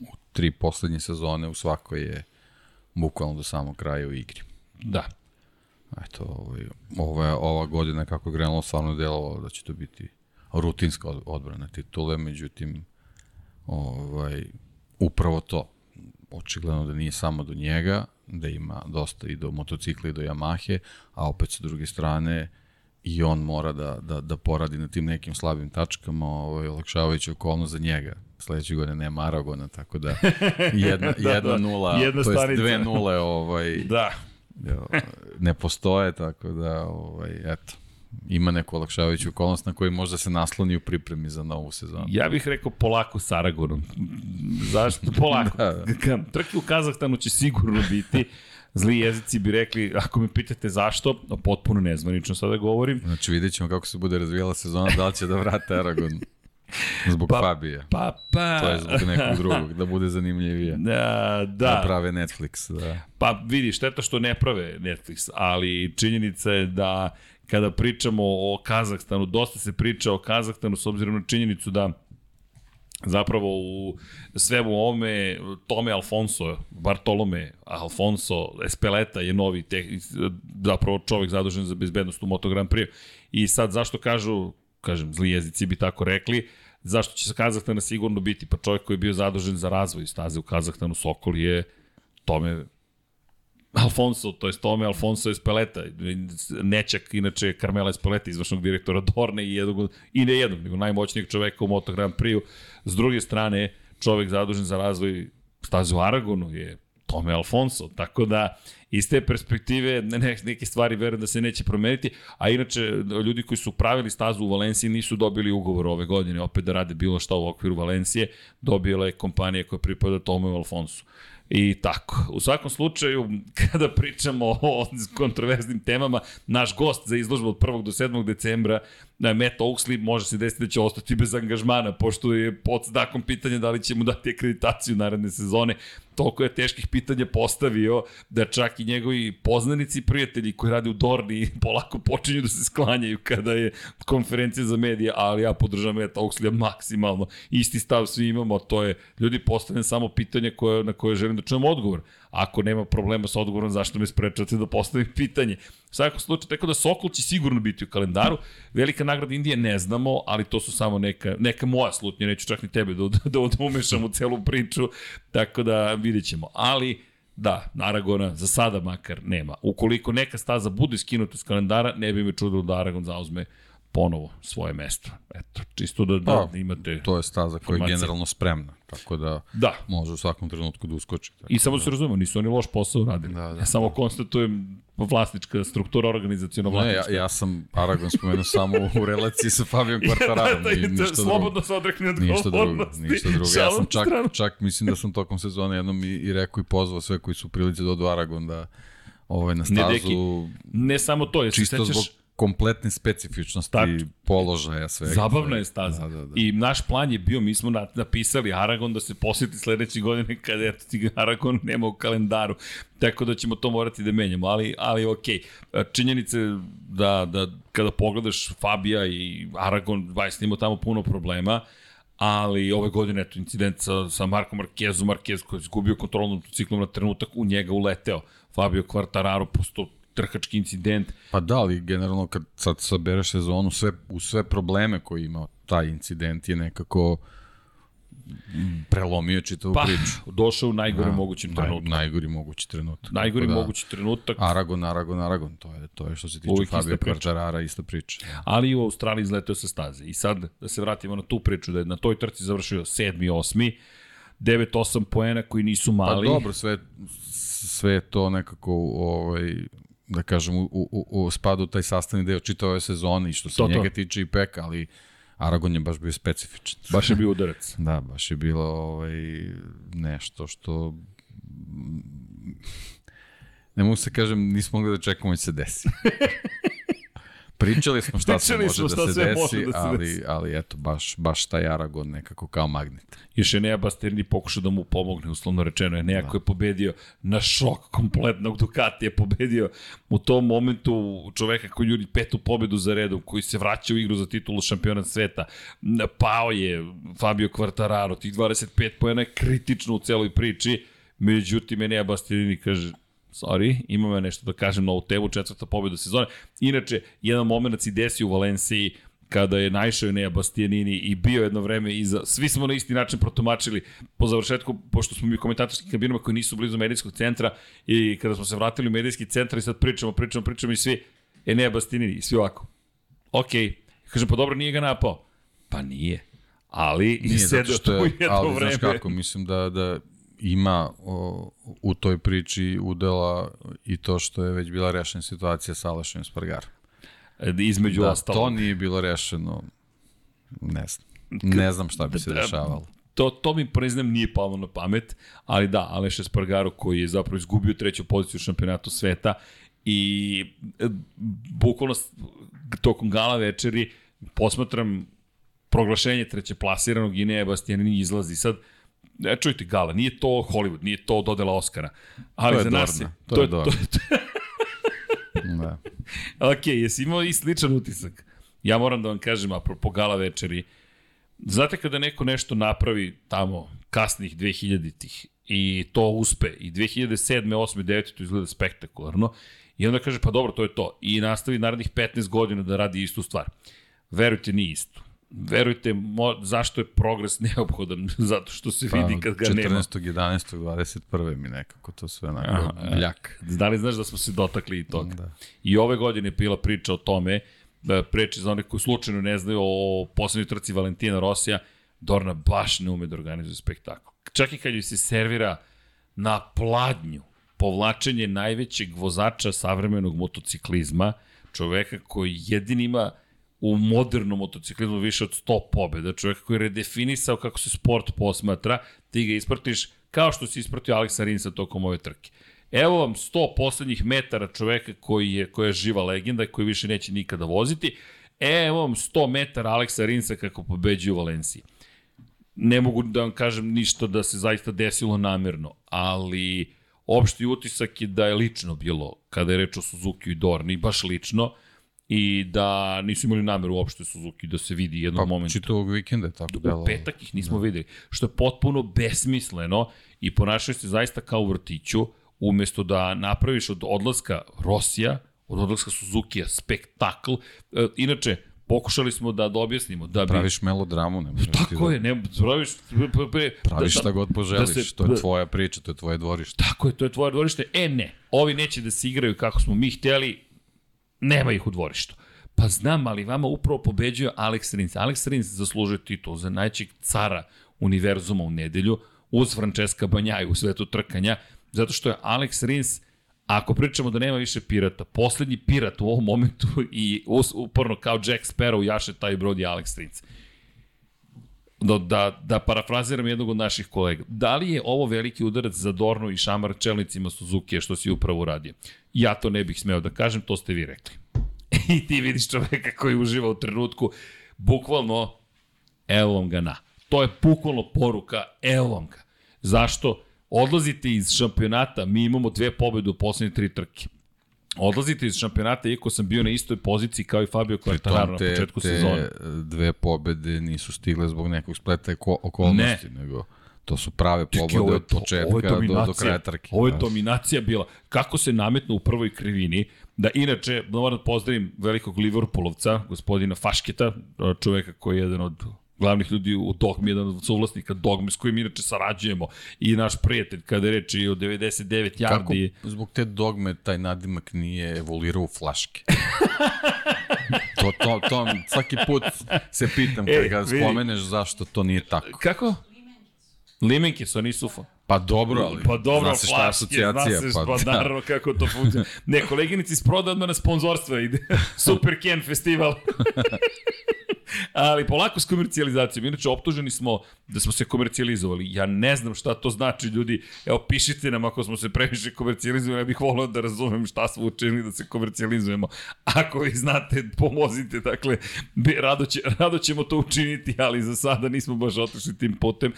u tri poslednje sezone u svakoj je bukvalno do samog kraja u igri. Da. Eto, ovaj, ova, ova godina kako je grenulo, stvarno delovalo da će to biti rutinska odbrana titule, međutim, ovaj, upravo to. Očigledno da nije samo do njega, da ima dosta i do motocikla i do Yamahe, a opet sa druge strane i on mora da, da, da poradi na tim nekim slabim tačkama, ovaj, olakšavajući okolnost za njega. Sledeće godine nema Aragona, tako da jedna, da, jedna da, nula, jedna to jest dve nule ovaj, da. ne postoje, tako da, ovaj, eto ima neku olakšavajuću okolnost na koju možda se nasloni u pripremi za novu sezonu. Ja bih rekao polako s Aragonom. Zašto? Polako. da, da. Trke u Kazahstanu će sigurno biti. Zli jezici bi rekli, ako me pitate zašto, potpuno nezvanično sada govorim. Znači vidjet ćemo kako se bude razvijala sezona, da li će da vrate Aragon. Zbog pa, Fabija. Pa, pa. To je zbog nekog drugog, da bude zanimljivije. Da, da. Da prave Netflix, da. Pa vidi, šteta što ne prave Netflix, ali činjenica je da kada pričamo o Kazahstanu, dosta se priča o Kazahstanu s obzirom na činjenicu da zapravo u svemu ovome Tome Alfonso, Bartolome Alfonso Espeleta je novi te, zapravo čovjek zadužen za bezbednost u Moto Grand Prix. I sad zašto kažu, kažem, zli jezici bi tako rekli, zašto će Kazahstana sigurno biti, pa čovjek koji je bio zadužen za razvoj staze u Kazahstanu, Sokol je tome Alfonso, to je Tome Alfonso Espeleta, nečak, inače Carmela Espeleta, izvršnog direktora Dorne i, jednog, i ne jednog, nego najmoćnijeg čoveka u Moto Grand Prix-u. S druge strane, čovek zadužen za razvoj staze u Aragonu je Tome Alfonso, tako da iz te perspektive ne, neke stvari verujem da se neće promeniti, a inače ljudi koji su pravili stazu u Valenciji nisu dobili ugovor ove godine opet da rade bilo šta u okviru Valencije, dobila je kompanija koja pripada Tome Alfonso. I tako. U svakom slučaju, kada pričamo o kontroverznim temama, naš gost za izložbu od 1. do 7. decembra, Matt Oaksley, može se desiti da će ostati bez angažmana, pošto je pod znakom pitanja da li će mu dati akreditaciju naredne sezone toliko je teških pitanja postavio da čak i njegovi poznanici i prijatelji koji rade u Dorni polako počinju da se sklanjaju kada je konferencija za medije, ali ja podržam Eta Oxley maksimalno. Isti stav svi imamo, to je ljudi postavljam samo pitanje koje, na koje želim da čujem odgovor. Ako nema problema sa odgovorom, zašto me sprečate da postavim pitanje? U svakom slučaju, tako da Sokol će sigurno biti u kalendaru. Velika nagrada Indije ne znamo, ali to su samo neka, neka moja slutnja, neću čak ni tebe da, da, da umešam u celu priču, tako da vidjet ćemo. Ali, Da, Aragona za sada makar nema. Ukoliko neka staza bude skinuta iz kalendara, ne bi me čudilo da Aragon zauzme ponovo svoje mesto. Eto, čisto da, da, pa, imate... To je staza koja je generalno spremna, tako da, da. može u svakom trenutku da uskoči. Tako I samo da. se razumemo, nisu oni loš posao radili. Da, da. Ja samo konstatujem vlasnička struktura organizacijona vlasnička. Ne, ja, ja sam Aragon spomenuo samo u relaciji sa Fabijom Quartararom. da, da, ništa slobodno se odrekne od ništa drugo, ništa drugo. Ja sam čak, čak mislim da sam tokom sezone jednom i, i rekao i pozvao sve koji su prilici da odu Aragon da ovaj, na stazu... Ne, deki, ne samo to, jesi sećaš... Zbog, kompletne specifičnosti Tač. položaja svega. Zabavna je staza. Da, da, da. I naš plan je bio, mi smo napisali Aragon da se posjeti sledeće godine kada eto ti Aragon nema u kalendaru. Tako da ćemo to morati da menjamo, ali, ali ok. Činjenice da, da kada pogledaš Fabija i Aragon, Vajs imao tamo puno problema, ali ove godine, eto, incident sa, sa Markom Markezom, Markez koji je izgubio kontrolnu motociklom na trenutak, u njega uleteo Fabio Quartararo, posto trkački incident. Pa da, ali generalno kad sad sabereš sezonu, sve, u sve probleme koje ima taj incident je nekako prelomio čitavu pa, priču. došao u najgore da, mogućem trenutku. Naj, najgori mogući trenutak. Najgori da, mogući trenutak. Aragon, Aragon, Aragon, to je, to je što se tiče Uvijek Fabio Quartarara, ista priča. Ali i u Australiji izletio sa staze. I sad, da se vratimo na tu priču, da je na toj trci završio sedmi, osmi, 9-8 poena koji nisu pa mali. Pa dobro, sve, sve to nekako ovaj, da kažem, u, u, u spadu taj sastavni deo čitave sezone i što se to, njega to. tiče i peka, ali Aragon je baš bio specifičan. Baš je bio udarac. da, baš je bilo ovaj, nešto što ne mogu se kažem, nismo mogli da čekamo da se desi. Pričali smo šta Pričali se može da se desi, da se ali, desi. ali eto, baš, baš taj Aragon nekako kao magnet. Još je Nea Basterini pokušao da mu pomogne, uslovno rečeno. je Nea da. je pobedio na šok kompletnog Ducati, je pobedio u tom momentu čoveka koji juri petu pobedu za redom, koji se vraća u igru za titulu šampiona sveta. Pao je Fabio Quartararo, tih 25 pojena je kritično u celoj priči, međutim Nea Basterini kaže, sorry, imam ja nešto da kažem na ovu temu, četvrta pobjeda sezone. Inače, jedan moment si desio u Valenciji, kada je naišao Nea Bastianini i bio jedno vreme iza, svi smo na isti način protumačili po završetku, pošto smo mi u komentatorskim kabinama koji nisu blizu medijskog centra i kada smo se vratili u medijski centar i sad pričamo, pričamo, pričamo i svi, Enea Bastianini i svi ovako. Ok, kažem, pa dobro, nije ga napao. Pa nije. Ali nije, sedeo tu jedno ali, vreme. Ali znaš kako, mislim da, da ima o, u toj priči udela i to što je već bila rešena situacija sa Alešom Spargarom. E, između da, ostalog. to nije bilo rešeno, ne znam. Ne znam šta bi se da, dešavalo. To, to mi priznam nije palo na pamet, ali da, Aleš Espargaro koji je zapravo izgubio treću poziciju u šampionatu sveta i e, bukvalno tokom gala večeri posmatram proglašenje treće plasiranog i ne Bastianini izlazi. Sad, ne čujte gala, nije to Hollywood, nije to dodela Oscara. Ali za nas je... To, to je, to, to, da. ok, jesi imao i sličan utisak? Ja moram da vam kažem, apropo gala večeri, znate kada neko nešto napravi tamo kasnih 2000-ih i to uspe i 2007. 8. 9. to izgleda spektakularno i onda kaže pa dobro to je to i nastavi narednih 15 godina da radi istu stvar. Verujte nije isto verujte, mo, zašto je progres neophodan? Zato što se pa, vidi kad ga 14. nema. 14. 11. 21. mi nekako to sve onako bljak. Da li znaš da smo se dotakli i toga? Da. I ove godine je bila priča o tome, da preče za one koji slučajno ne znaju o poslednjoj trci Valentina Rosija, Dorna baš ne ume da organizuje spektakl. Čak i kad joj se servira na pladnju povlačenje najvećeg vozača savremenog motociklizma, čoveka koji jedini ima u modernom motociklizmu više od 100 pobjeda, čovjek koji je redefinisao kako se sport posmatra, ti ga ispratiš kao što si ispratio Aleksa Rinsa tokom ove trke. Evo vam 100 poslednjih metara čoveka koji je, koja je živa legenda i koji više neće nikada voziti. Evo vam 100 metara Aleksa Rinsa kako pobeđuje u Valenciji. Ne mogu da vam kažem ništa da se zaista desilo namerno, ali opšti utisak je da je lično bilo kada je reč o Suzuki i Dorni, baš lično i da nisu imali nameru uopšte Suzuki da se vidi jednom pa, momentu. Pa čitavog vikenda tako delo. U petak ih nismo da. videli, što je potpuno besmisleno i ponašaju se zaista kao u vrtiću, umesto da napraviš od odlaska Rosija, od odlaska Suzukija spektakl. E, inače, pokušali smo da, da objasnimo. Da bi... Praviš melodramu, ne Tako da... je, ne, praviš... Pre, praviš da, šta god poželiš, da se, to je tvoja priča, to je tvoje dvorište. Tako je, to je tvoje dvorište. E ne, ovi neće da se igraju kako smo mi hteli, Nema ih u dvorištu. Pa znam, ali vama upravo pobeđuje Alex Rins. Alex Rins zaslužuje titul za najčeg cara univerzuma u nedelju, uz Francesca Banjaju u svetu trkanja, zato što je Alex Rins, ako pričamo da nema više pirata, poslednji pirat u ovom momentu i uporno kao Jack Sparrow jaše taj brod je Alex Rins. Da, da, da parafraziram jednog od naših kolega. Da li je ovo veliki udarac za Dornu i Šamar čelnicima Suzuki što si upravo uradio? Ja to ne bih smeo da kažem, to ste vi rekli. I ti vidiš čoveka koji uživa u trenutku, bukvalno, evo vam ga na. To je bukvalno poruka, evo vam ga. Zašto? Odlazite iz šampionata, mi imamo dve pobede u poslednje tri trke. Odlazite iz šampionata, iako sam bio na istoj poziciji kao i Fabio Quartararo na početku te sezone. Dve pobede nisu stigle zbog nekog spleta okolnosti, ne. nego to su prave pobede od početka do, do kraja trke. Ovo je dominacija bila. Kako se nametno u prvoj krivini, da inače, moram da pozdravim velikog Liverpoolovca, gospodina Fašketa, čoveka koji je jedan od glavnih ljudi u Dogmi, jedan od suvlasnika Dogme s kojim inače sarađujemo i naš prijatelj kada je reči o 99 yardi. Kako zbog te Dogme taj nadimak nije evoluirao u flaške? to, to, to, svaki put se pitam kada ga spomeneš zašto to nije tako. Kako? Limenke su, nisu fa. Pa dobro, ali pa dobro, zna se šta je asocijacija. Zna se, pa, pa da. naravno kako to funkcionira. Ne, koleginici iz proda na sponzorstva ide. Super Ken festival. Ali polako s komercijalizacijom. Inače, optuženi smo da smo se komercijalizovali. Ja ne znam šta to znači, ljudi. Evo, pišite nam ako smo se previše komercijalizovali. Ja bih volio da razumem šta smo učinili da se komercijalizujemo. Ako vi znate, pomozite. Dakle, rado, će, rado ćemo to učiniti, ali za sada nismo baš otišli tim putem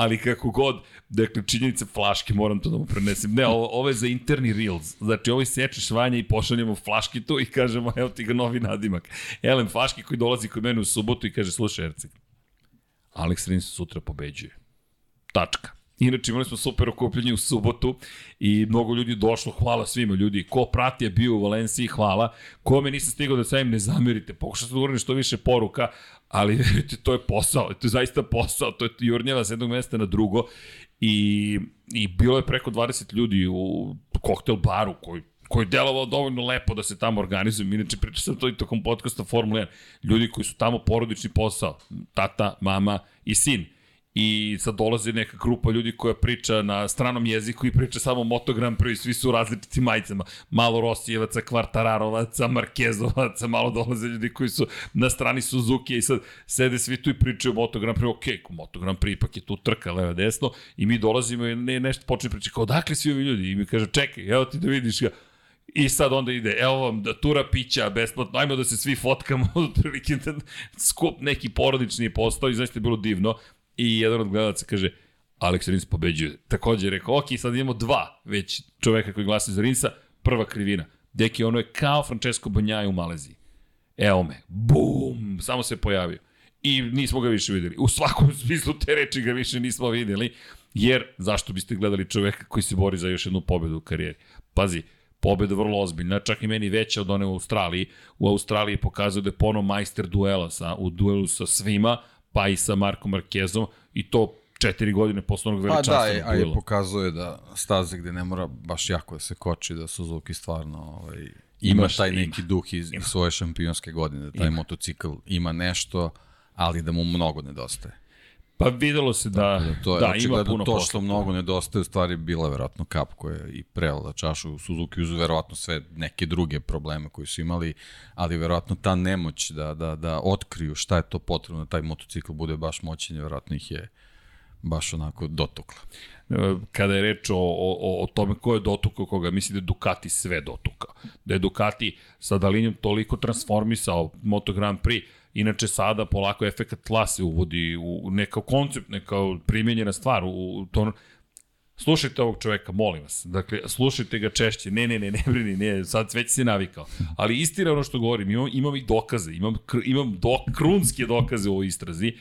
ali kako god, dakle, činjenice flaške, moram to da mu prenesem. Ne, ovo, ovo je za interni reels. Znači, ovo sečeš vanje i pošaljemo flaški tu i kažemo, evo ti ga novi nadimak. Elem Faški koji dolazi kod mene u subotu i kaže, slušaj, Erceg, Alex Rins sutra pobeđuje. Tačka. Inače imali smo super okupljanje u subotu i mnogo ljudi došlo, hvala svima ljudi. Ko prati je bio u Valenciji, hvala. Kome nisam stigao da sam im ne zamerite, pokušajte da što više poruka, ali verujte, to je posao, to je zaista posao, to je jurnjava s jednog mesta na drugo i, i bilo je preko 20 ljudi u koktel baru koji koji je delovao dovoljno lepo da se tamo organizuju. Inače, pričao sam to i tokom podcasta Formula 1. Ljudi koji su tamo porodični posao, tata, mama i sin i sad dolazi neka grupa ljudi koja priča na stranom jeziku i priča samo Moto Grand Prix, svi su u različitim majicama. Malo Rosijevaca, Kvartararovaca, Markezovaca, malo dolaze ljudi koji su na strani Suzuki i sad sede svi tu i pričaju Moto Grand Prix, ok, Moto Grand Prix ipak je tu trka leva desno i mi dolazimo i ne, nešto počne pričati kao odakle svi ovi ljudi? I mi kaže čekaj, evo ti da vidiš ga, I sad onda ide, evo vam da tura pića besplatno, ajmo da se svi fotkamo, otprilike skup neki porodični postao i znači je bilo divno i jedan od gledalaca kaže, Alex Rins pobeđuje. Takođe je rekao, ok, sad imamo dva već čoveka koji glasa za Rinsa, prva krivina. Deki, ono je kao Francesco Banjaj u Maleziji. Evo me, bum, samo se pojavio. I nismo ga više videli. U svakom smislu te reči ga više nismo videli, jer zašto biste gledali čoveka koji se bori za još jednu pobedu u karijeri? Pazi, pobeda vrlo ozbiljna, čak i meni veća od one u Australiji. U Australiji pokazuje da je pono majster duela sa, u duelu sa svima, pa i sa Markom Markezom i to četiri godine posle onog veličanstvenog duela. Pa da, a i pokazuje da staze gde ne mora baš jako da se koči, da Suzuki stvarno ovaj, ima Imaš, taj neki ima. duh iz, iz svoje šampionske godine, da taj ima. motocikl ima nešto, ali da mu mnogo nedostaje. Pa videlo se da, da, to je, da ima puno to što mnogo nedostaje, u stvari bila verovatno kap koja je i prela čašu Suzuki uz verovatno sve neke druge probleme koji su imali, ali verovatno ta nemoć da, da, da otkriju šta je to potrebno da taj motocikl bude baš moćen, verovatno ih je baš onako dotukla. Kada je reč o, o, o tome ko je dotukao koga, mislim da je Ducati sve dotukao. Da je Ducati sa Dalinjom toliko transformisao Moto Grand Prix, Inače, sada polako efekt tla se uvodi u neka koncept, neka primjenjena stvar u to. Slušajte ovog čoveka, molim vas. Dakle, slušajte ga češće. Ne, ne, ne, ne brini, ne, sad već se navikao. Ali istina ono što govorim, imam, imam i dokaze, imam, imam do, krunske dokaze u ovoj istrazi.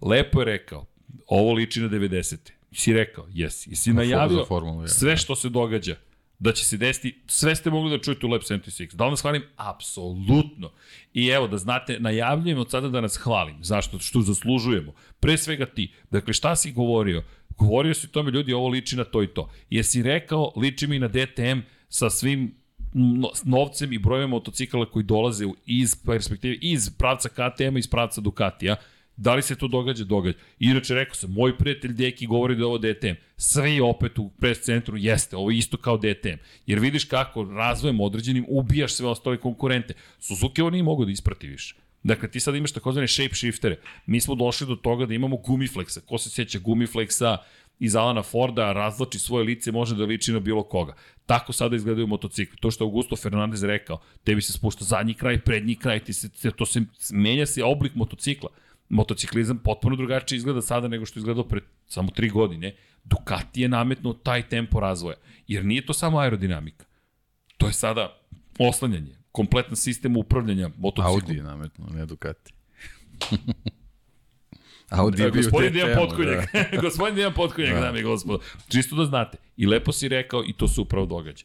Lepo je rekao, ovo liči na 90. Si rekao, jesi. I si najavio sve što se događa da će se desiti, sve ste mogli da čujete u Lab 76. Da li nas hvalim? Apsolutno. I evo, da znate, najavljujem od sada da nas hvalim. Zašto? Što zaslužujemo. Pre svega ti. Dakle, šta si govorio? Govorio si tome, ljudi, ovo liči na to i to. Jesi rekao, liči mi na DTM sa svim novcem i brojem motocikala koji dolaze iz perspektive, iz pravca KTM-a, iz pravca Ducatija, Da li se to događa? Događa. Inače, rekao sam, moj prijatelj Deki govori da je ovo DTM. Sve opet u pres centru jeste, ovo je isto kao DTM. Jer vidiš kako razvojem određenim ubijaš sve ostale konkurente. Suzuki ovo nije mogo da isprati više. Dakle, ti sad imaš takozvane shape shiftere. Mi smo došli do toga da imamo gumiflexa. Ko se sjeća gumiflexa, iz Alana Forda, razloči svoje lice, može da liči na bilo koga. Tako sada izgledaju motocikli. To što je Augusto Fernandez rekao, tebi se spušta zadnji kraj, prednji kraj, ti se, to se, menja se oblik motocikla. Motociklizam potpuno drugačije izgleda sada nego što je izgledao pred samo tri godine. Ducati je nametnuo taj tempo razvoja. Jer nije to samo aerodinamika. To je sada oslanjanje, kompletan sistem upravljanja motociklom. Audi je nametnuo, ne Ducati. Audi je bio gospodin Dejan Potkonjak. Da. gospodin Dejan Potkonjak, da. dame i gospodo. Čisto da znate. I lepo si rekao i to se upravo događa.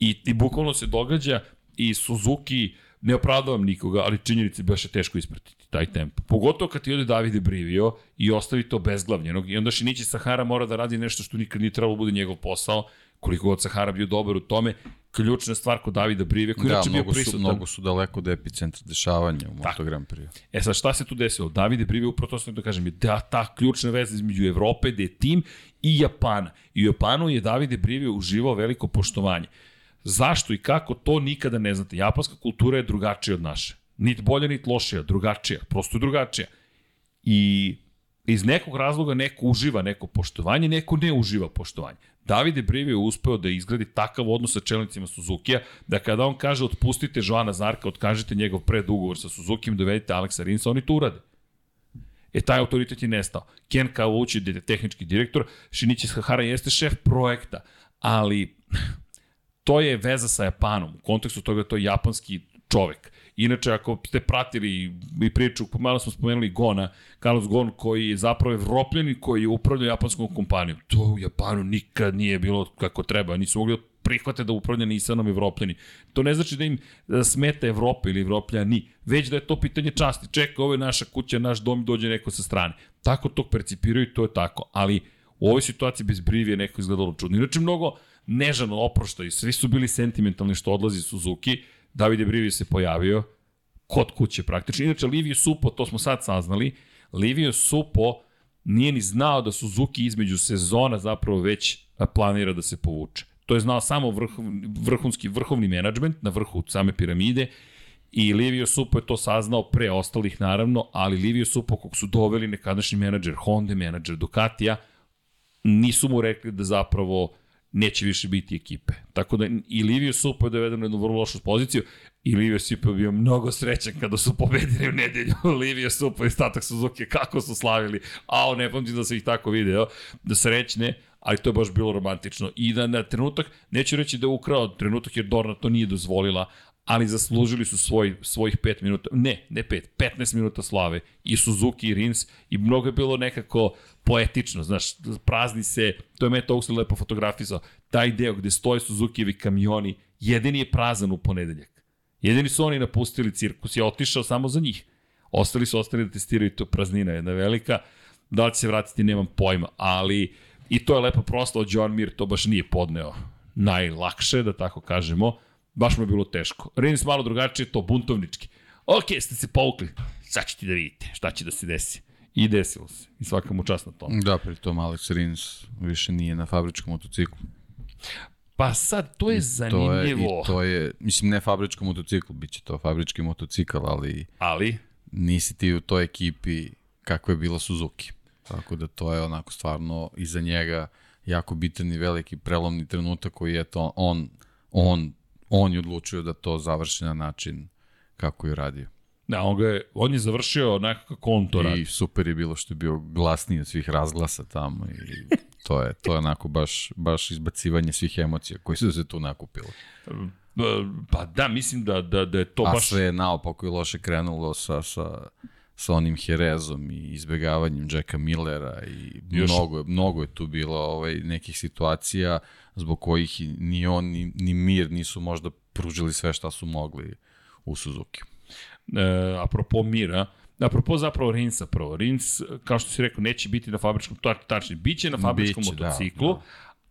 I, i bukvalno se događa i Suzuki, ne opravdavam nikoga, ali činjenice je baš teško ispratiti taj tempo. Pogotovo kad ti ode Davide Brivio i ostavi to bezglavljenog i onda Šinići Sahara mora da radi nešto što nikad nije trebalo da bude njegov posao, koliko god Sahara bio dobar u tome, ključna stvar kod Davida Brive, koji da, inače bio prisutan. Su, mnogo su daleko od epicentra dešavanja u Moto Grand Prix. E sad, šta se tu desilo? Davide Brive, upravo to sam da kažem, je da ta ključna veza između Evrope, da je tim i Japana. I u Japanu je Davide Brive uživao veliko poštovanje. Zašto i kako, to nikada ne znate. Japanska kultura je drugačija od naše. Nit bolja, nit lošija, drugačija. Prosto drugačija. I iz nekog razloga neko uživa neko poštovanje, neko ne uživa poštovanje. Davide Brivi je uspeo da izgradi takav odnos sa čelnicima Suzuki-a, da kada on kaže otpustite Joana Zarka, otkažite njegov predugovor sa Suzuki-im, dovedite Aleksa Rinsa, oni to urade. E, taj autoritet je nestao. Ken Kawuchi je tehnički direktor, Shinichi Sahara jeste šef projekta, ali to je veza sa Japanom. U kontekstu toga to je japanski čovek. Inače, ako ste pratili i priču, malo smo spomenuli Gona, Carlos Gon koji je zapravo evropljen koji je upravljao japanskom kompanijom. To u Japanu nikad nije bilo kako treba, nisu mogli da prihvate da upravlja Nissanom evropljeni. To ne znači da im da smeta Evropa ili evropljani, već da je to pitanje časti. Čeka, ovo je naša kuća, naš dom, dođe neko sa strane. Tako to percipiraju i to je tako. Ali u ovoj situaciji bez brivije neko izgledalo čudno. Inače, mnogo nežano oprošta i svi su bili sentimentalni što odlazi Suzuki, Davide Brivi se pojavio kod kuće praktično. Inače, Livio Supo, to smo sad saznali, Livio Supo nije ni znao da Suzuki između sezona zapravo već planira da se povuče. To je znao samo vrh, vrhunski, vrhovni menadžment na vrhu same piramide i Livio Supo je to saznao pre ostalih naravno, ali Livio Supo kog su doveli nekadašnji menadžer Honda, menadžer Ducatija, nisu mu rekli da zapravo neće više biti ekipe. Tako da i Livio Supo je doveden na jednu vrlo lošu poziciju i Livio Supo je bio mnogo srećan kada su pobedili u nedelju. Livio Supo i Statak Suzuki kako su slavili. A ne pamtim da se ih tako video. Da srećne, ali to je baš bilo romantično. I da na trenutak, neću reći da je ukrao trenutak jer Dorna to nije dozvolila, ali zaslužili su svoj, svojih 5 minuta, ne, ne 5, 15 minuta slave i Suzuki i Rins i mnogo je bilo nekako poetično, znaš, prazni se, to je Matt Oaksley lepo fotografisao, taj deo gde stoje Suzukijevi kamioni, jedini je prazan u ponedeljak. Jedini su oni napustili cirkus, je otišao samo za njih. Ostali su ostali da testiraju to praznina, jedna velika, da li će se vratiti, nemam pojma, ali i to je lepo prosto, John Mir to baš nije podneo najlakše, da tako kažemo, baš mu je bilo teško. Rins malo drugačije, to buntovnički. Ok, ste se povukli, sad ćete da vidite šta će da se desi. I desilo se. I svaka mu čast na tom. Da, pri tom Alex Rins više nije na fabričkom motociklu. Pa sad, to je zanimljivo. To je, I to je, mislim, ne fabričkom motocikl, bit će to fabrički motocikl, ali... Ali? Nisi ti u toj ekipi kako je bila Suzuki. Tako da to je onako stvarno iza njega jako bitan i veliki prelomni trenutak koji je to on, on, on je odlučio da to završi na način kako je radio. Da, on, ga je, on je završio onako kako on to radi. I super je bilo što je bio glasniji od svih razglasa tamo i to je, to je onako baš, baš izbacivanje svih emocija koji su se tu nakupili. Pa da, mislim da, da, da je to A baš... A sve je naopako i loše krenulo sa, sa, sa onim Herezom i izbegavanjem Jacka Millera i Još... mnogo, mnogo je tu bilo ovaj, nekih situacija zbog kojih ni on ni, ni Mir nisu možda pružili sve šta su mogli u Suzuki e, apropo Mira, Apropo zapravo Rinsa prvo. Rins, kao što si rekao, neće biti na fabričkom, tačni, bit će na fabričkom biće, da, motociklu, da, da.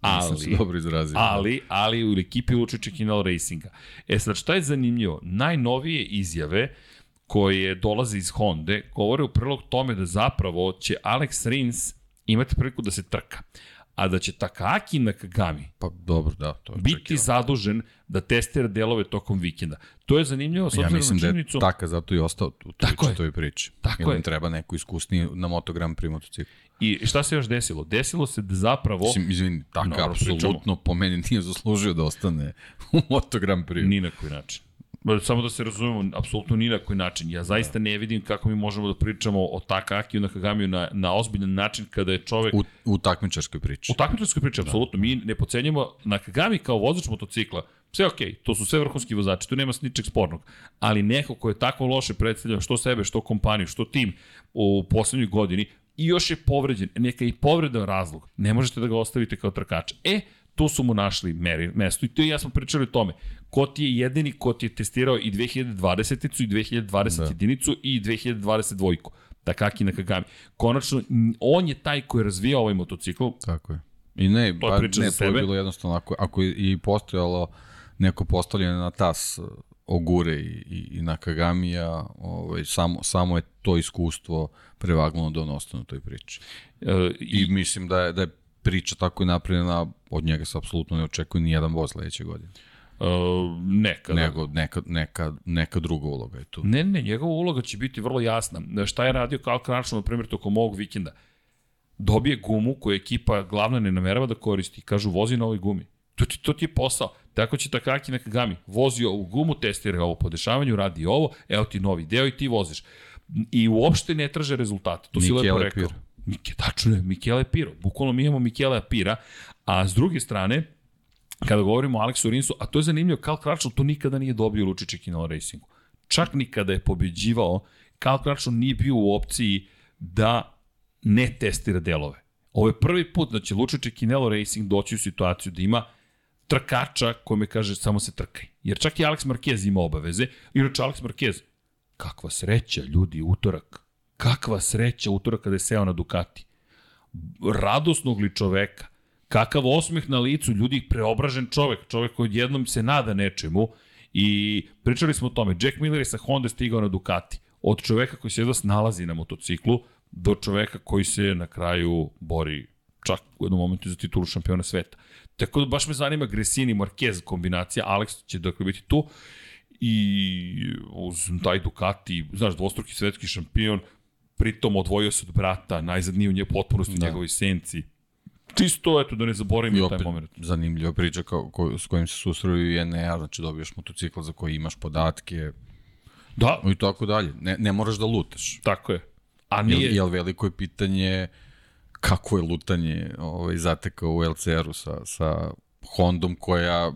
Ali, se dobro izrazio. Ali, ali u ekipi Lučića Kinal Racinga. E sad, šta je zanimljivo? Najnovije izjave koje dolaze iz Honda govore u prilog tome da zapravo će Alex Rins imati priliku da se trka. A da će Takaki Nakagami pa dobro, da, to biti zadužen da testira delove tokom vikenda. To je zanimljivo s obzirom ja mislim na činjenicu... da je Taka zato i ostao u toj, toj priči. Tako Jer je. treba neko iskusniji na motogram pri motociklu. I šta se još desilo? Desilo se da zapravo... Mislim, izvini, Taka no, apsolutno po meni nije zaslužio da ostane u motogram pri. Ni na koji način. Samo da se razumemo, apsolutno ni na koji način. Ja zaista ne vidim kako mi možemo da pričamo o Takakiju na Kagamiju na, na ozbiljan način kada je čovek... U, u takmičarskoj priči. U takmičarskoj priči, da. apsolutno. Mi ne pocenjamo na Kagami kao vozač motocikla. Sve okej, okay, to su sve vrhunski vozači, tu nema ničeg spornog. Ali neko ko je tako loše predstavljao što sebe, što kompaniju, što tim u poslednjoj godini, i još je povređen, neka i povredan razlog, ne možete da ga ostavite kao trkača. E, tu su mu našli meri, mesto. I to i ja smo pričali o tome. Ko ti je jedini ko ti je testirao i 2020-icu i 2020 da. i 2022-ku. Takaki Nakagami. Konačno, on je taj koji je razvijao ovaj motocikl. Tako je. I ne, to je, pa, ne, to je bilo jednostavno, ako, ako je i postojalo neko postavljanje na tas Ogure i, i, i Nakagamija, ovaj, samo, samo je to iskustvo prevagnulo da on ostane u toj priči. E, i, I mislim da je, da je priča tako je napravljena, od njega se apsolutno ne očekuje ni jedan voz sledeće godine. Uh, neka. Nego neka, neka, neka druga uloga je tu. Ne, ne, njegova uloga će biti vrlo jasna. Šta je radio Kal Kranačno, na primjer, tokom ovog vikenda? Dobije gumu koju ekipa glavna ne namerava da koristi. Kažu, vozi na ovoj gumi. To ti, to ti je posao. Tako će Takaki Nakagami. Vozi ovu gumu, testira ovo po dešavanju, radi ovo, evo ti novi deo i ti voziš. I uopšte ne traže rezultate. To si lepo rekao. Pir. Mike, tačno je, Michele Piro. Bukvalno mi imamo Michele Pira, a s druge strane, kada govorimo o Aleksu Rinsu, a to je zanimljivo, Karl Crutchlow to nikada nije dobio Lučiće Kinala Racingu. Čak nikada je pobeđivao, Karl Crutchlow nije bio u opciji da ne testira delove. Ovo je prvi put da će Lučiće Kinelo Racing doći u situaciju da ima trkača kome kaže samo se trkaj. Jer čak i Alex Marquez ima obaveze. Inače, Alex Marquez, kakva sreća, ljudi, utorak. Kakva sreća utorak kada je seo na Ducati. Radosnog li čoveka. Kakav osmeh na licu, ljudi, preobražen čovek, čovek koji jednom se nada nečemu. I pričali smo o tome, Jack Miller je sa Honda stigao na Ducati. Od čoveka koji se jedva nalazi na motociklu, do čoveka koji se na kraju bori čak u jednom momentu za titulu šampiona sveta. Tako da baš me zanima Gresini Marquez kombinacija, Alex će dakle biti tu i uz taj Ducati, znaš, dvostruki svetski šampion, pritom odvojio se od brata, najzad nije u nje potpunosti da. njegovoj senci. Čisto, eto, da ne zaboravim taj moment. Zanimljiva priča kao, ko, s kojim se susreju i NEA, znači dobiješ motocikl za koji imaš podatke, Da. I tako dalje. Ne, ne moraš da lutaš. Tako je. A nije... Jel, jel veliko je pitanje kako je lutanje ovaj, zatekao u LCR-u sa, sa Hondom koja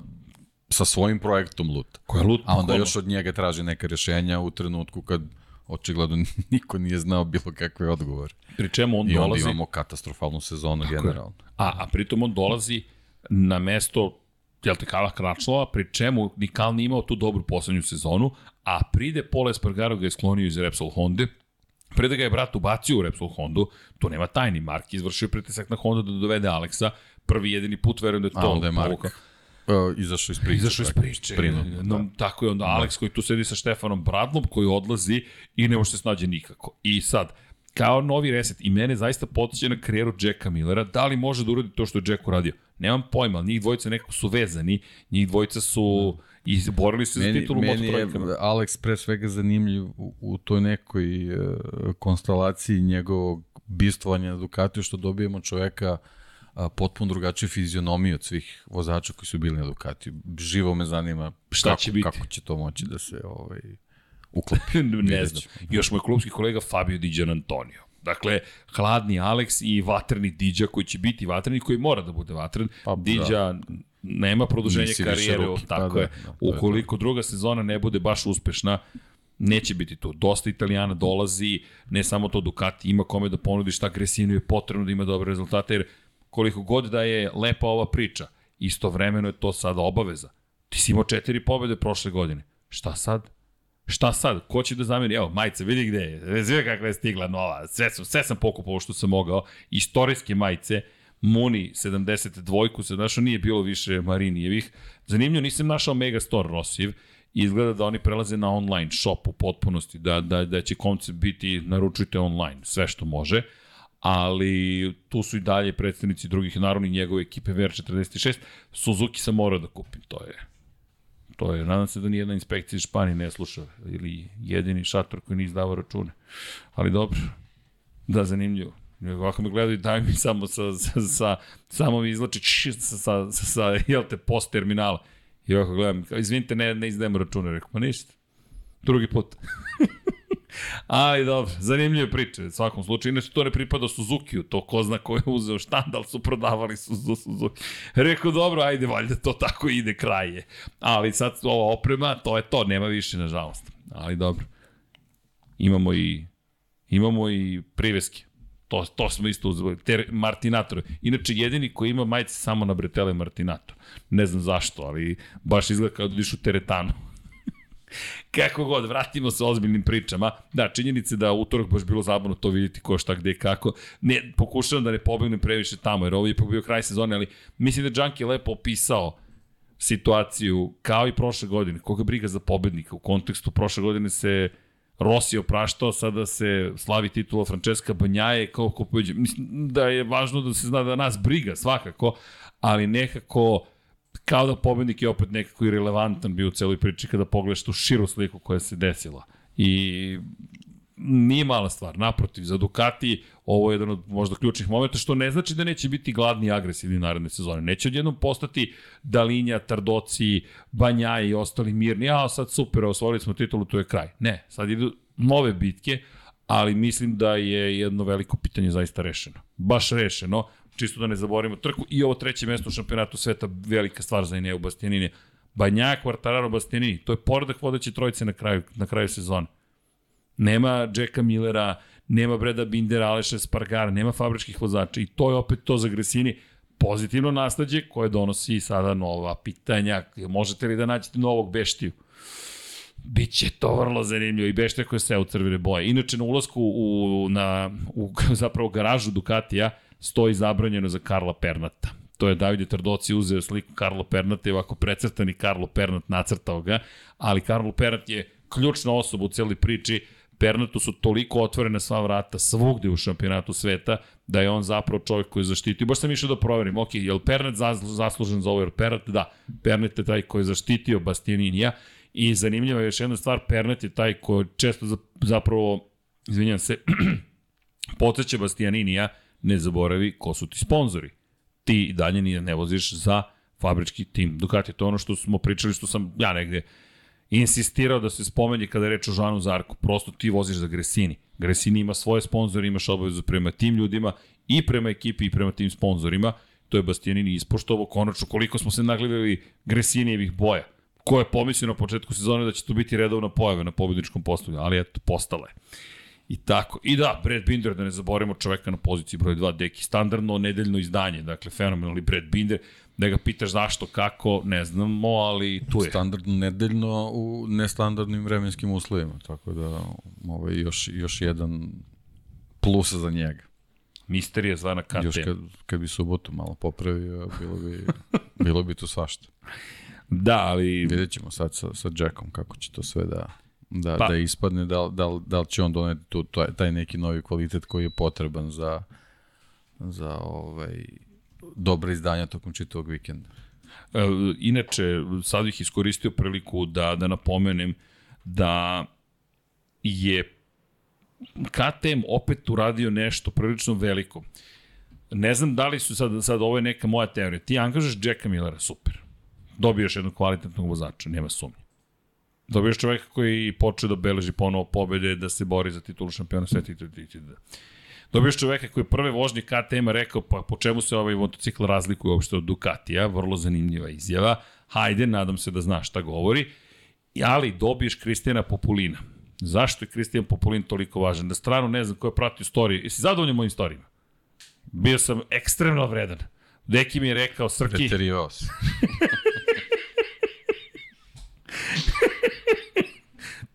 sa svojim projektom luta. Koja luta. A onda još od njega traži neka rešenja u trenutku kad očigledno niko nije znao bilo kakve odgovore. Pri čemu on I dolazi... I onda imamo katastrofalnu sezonu Tako generalno. Je. A, a pritom on dolazi na mesto jel te Kala Kračlova, pri čemu Nikal nije imao tu dobru poslednju sezonu, a pride Pola Espargaro ga je sklonio iz Repsol Honda, Pre da ga je brat ubacio u Repsol Hondu, to nema tajni. Mark izvršio pritisak na Honda da dovede Aleksa. Prvi jedini put, verujem da je to. A onda je Mark Uh, izašao iz priče. Izašao iz priče. Prinudno, no, da. Tako je onda da. Alex koji tu sedi sa Štefanom Bradlom koji odlazi i ne može se snađe nikako. I sad, kao novi reset i mene zaista potiče na karijeru Jacka Millera, da li može da uradi to što je Jack uradio? Nemam pojma, ali njih dvojica nekako su vezani, njih dvojica su i borili se meni, za titulu Meni je Alex pre svega zanimljiv u, u toj nekoj uh, konstelaciji njegovog bistvovanja na Ducatiju, što dobijemo čoveka a, potpuno drugačiju fizionomiju od svih vozača koji su bili na Ducatiju. Živo me zanima Šta kako, će biti? kako će to moći da se ovaj, uklopi. ne znam. Još moj klubski kolega Fabio Di Antonio. Dakle, hladni Alex i vatreni Diđa koji će biti vatreni, koji mora da bude vatren. Pa, Diđa da. nema produženje Nisi karijere, ruki, pa tako pa, je. Da, da, Ukoliko druga sezona ne bude baš uspešna, neće biti tu. Dosta Italijana dolazi, ne samo to Ducati, ima kome da ponudi šta Gresinu je potrebno da ima dobre rezultate, jer koliko god da je lepa ova priča, istovremeno je to sada obaveza. Ti si imao četiri pobede prošle godine. Šta sad? Šta sad? Ko će da zameni? Evo, majice, vidi gde je. Sve kakva je stigla nova. Sve, sam, sve sam pokupao što sam mogao. Istorijske majice. Muni 72-ku se našao, nije bilo više Marinijevih. Zanimljivo, nisam našao Megastore Rosiv. Izgleda da oni prelaze na online shop u potpunosti, da, da, da će koncept biti naručujte online, sve što može. Ali tu su i dalje predstavnici drugih, naravno i njegove ekipe VR46, Suzuki sam morao da kupim, to je To je, nadam se da nijedna inspekcija iz Španije ne sluša, ili jedini šator koji nije izdavao račune. Ali dobro, da, zanimljivo. Ovako me gledaju, daj mi samo sa, sa, sa samo mi izlači sa, sa, sa, sa, jel te, post terminala. I ovako gledam, izvinite, ne, ne izdajemo račune. Rekao, pa ništa. Drugi put. Ali dobro, zanimljive priče. U svakom slučaju, inače to ne pripada Suzuki-u, to ko zna ko je uzeo štandal su prodavali su Suzuki. Rekao, dobro, ajde, valjda to tako ide, kraj je. Ali sad ova oprema, to je to, nema više, nažalost. Ali dobro. Imamo i, imamo i priveske. To, to smo isto uzeli. Ter, Martinator. Inače, jedini koji ima majice samo na bretele Martinator. Ne znam zašto, ali baš izgleda kao da u teretanu. Kako god, vratimo se ozbiljnim pričama. Da, činjenice da utorak baš bilo zabavno to vidjeti ko šta gde kako. Ne, pokušavam da ne pobegnem previše tamo, jer ovo je bio kraj sezone, ali mislim da Junkie lepo opisao situaciju kao i prošle godine. Koga briga za pobednika? U kontekstu prošle godine se Rossi opraštao, sada se slavi titula Francesca Banjaje kao ko pođe. Mislim da je važno da se zna da nas briga svakako, ali nekako kao da pobednik je opet nekako i relevantan bio u celoj priči kada pogledaš tu širu sliku koja se desila. I nije mala stvar, naprotiv, za Ducati ovo je jedan od možda ključnih momenta, što ne znači da neće biti gladni i agresivni naredne sezone. Neće odjednom postati Dalinja, Tardoci, Banja i ostali mirni, a sad super, osvojili smo titulu, to je kraj. Ne, sad idu nove bitke, ali mislim da je jedno veliko pitanje zaista rešeno. Baš rešeno čisto da ne zaboravimo trku i ovo treće mesto u šampionatu sveta, velika stvar za Ineu Bastianini. Banjak, Quartararo, Bastianini, to je poredak vodeće trojice na kraju, na kraju sezone. Nema Jacka Millera, nema Breda Bindera, Aleša Spargara, nema fabričkih vozača i to je opet to za Gresini pozitivno nasledđe koje donosi sada nova pitanja. Možete li da nađete novog Beštiju? Biće to vrlo zanimljivo i Beštija koja se u crvene boje. Inače, na ulasku u, na, u zapravo garažu Ducatija, stoji zabranjeno za Karla Pernata. To je Davide Tardoci uzeo sliku Karlo Pernata i ovako precrtani Karlo Pernat nacrtao ga, ali Karlo Pernat je ključna osoba u celoj priči, Pernatu su toliko otvorene sva vrata svugde u šampionatu sveta, da je on zapravo čovjek koji zaštiti. Baš sam išao da proverim, ok, je li Pernat zaslužen za ovo, jer Pernat, da, Pernat je taj koji je zaštitio Bastianinija i zanimljiva je još jedna stvar, Pernat je taj koji često zapravo, izvinjam se, poteće Bastianinija, ne zaboravi ko su ti sponzori. Ti dalje nije ne voziš za fabrički tim Ducati. To ono što smo pričali, što sam ja negde insistirao da se spomeni kada je reč o Žanu Zarku. Prosto ti voziš za Gresini. Gresini ima svoje sponzore, imaš obavezu prema tim ljudima i prema ekipi i prema tim sponzorima. To je Bastianini ispoštovo. Konačno, koliko smo se nagledali Gresinijevih boja. Ko je pomislio na početku sezone da će to biti redovna pojava na pobedničkom postavljanju, ali eto, postala je. I tako. I da, Brad Binder, da ne zaboravimo čoveka na poziciji broj 2, deki, standardno nedeljno izdanje, dakle, fenomenalni Brad Binder, da ga pitaš zašto, kako, ne znamo, ali tu je. Standardno nedeljno u nestandardnim vremenskim uslovima, tako da ovo je još, još jedan plus za njega. Misterija zvana KTM. Još kad, kad bi subotu malo popravio, bilo bi, bilo bi tu svašta. Da, ali... Vidjet ćemo sad sa, sa Jackom kako će to sve da da, pa. da ispadne, da, da, da li će on doneti tu, taj neki novi kvalitet koji je potreban za, za ovaj, dobre izdanja tokom čitavog vikenda. E, inače, sad bih iskoristio priliku da, da napomenem da je KTM opet uradio nešto prilično veliko. Ne znam da li su sad, sad ovo je neka moja teorija. Ti angažaš Jacka Millera, super. Dobiješ jednog kvalitetnog vozača, nema sumnje. Dobiješ čoveka koji počeo da beleži ponovo pobede, da se bori za titulu šampiona sveta itd. itd. Dobiješ čoveka koji je prve vožnje KTM-a rekao pa po čemu se ovaj motocikl razlikuje uopšte od Ducatija, vrlo zanimljiva izjava. Hajde, nadam se da znaš šta govori. Ali dobiješ Kristijana Populina. Zašto je Kristijan Populin toliko važan? Da strano ne znam ko je pratio storiju. Jesi zadovoljan mojim storijima? Bio sam ekstremno vredan. Deki mi je rekao, Srki... Preterivao si.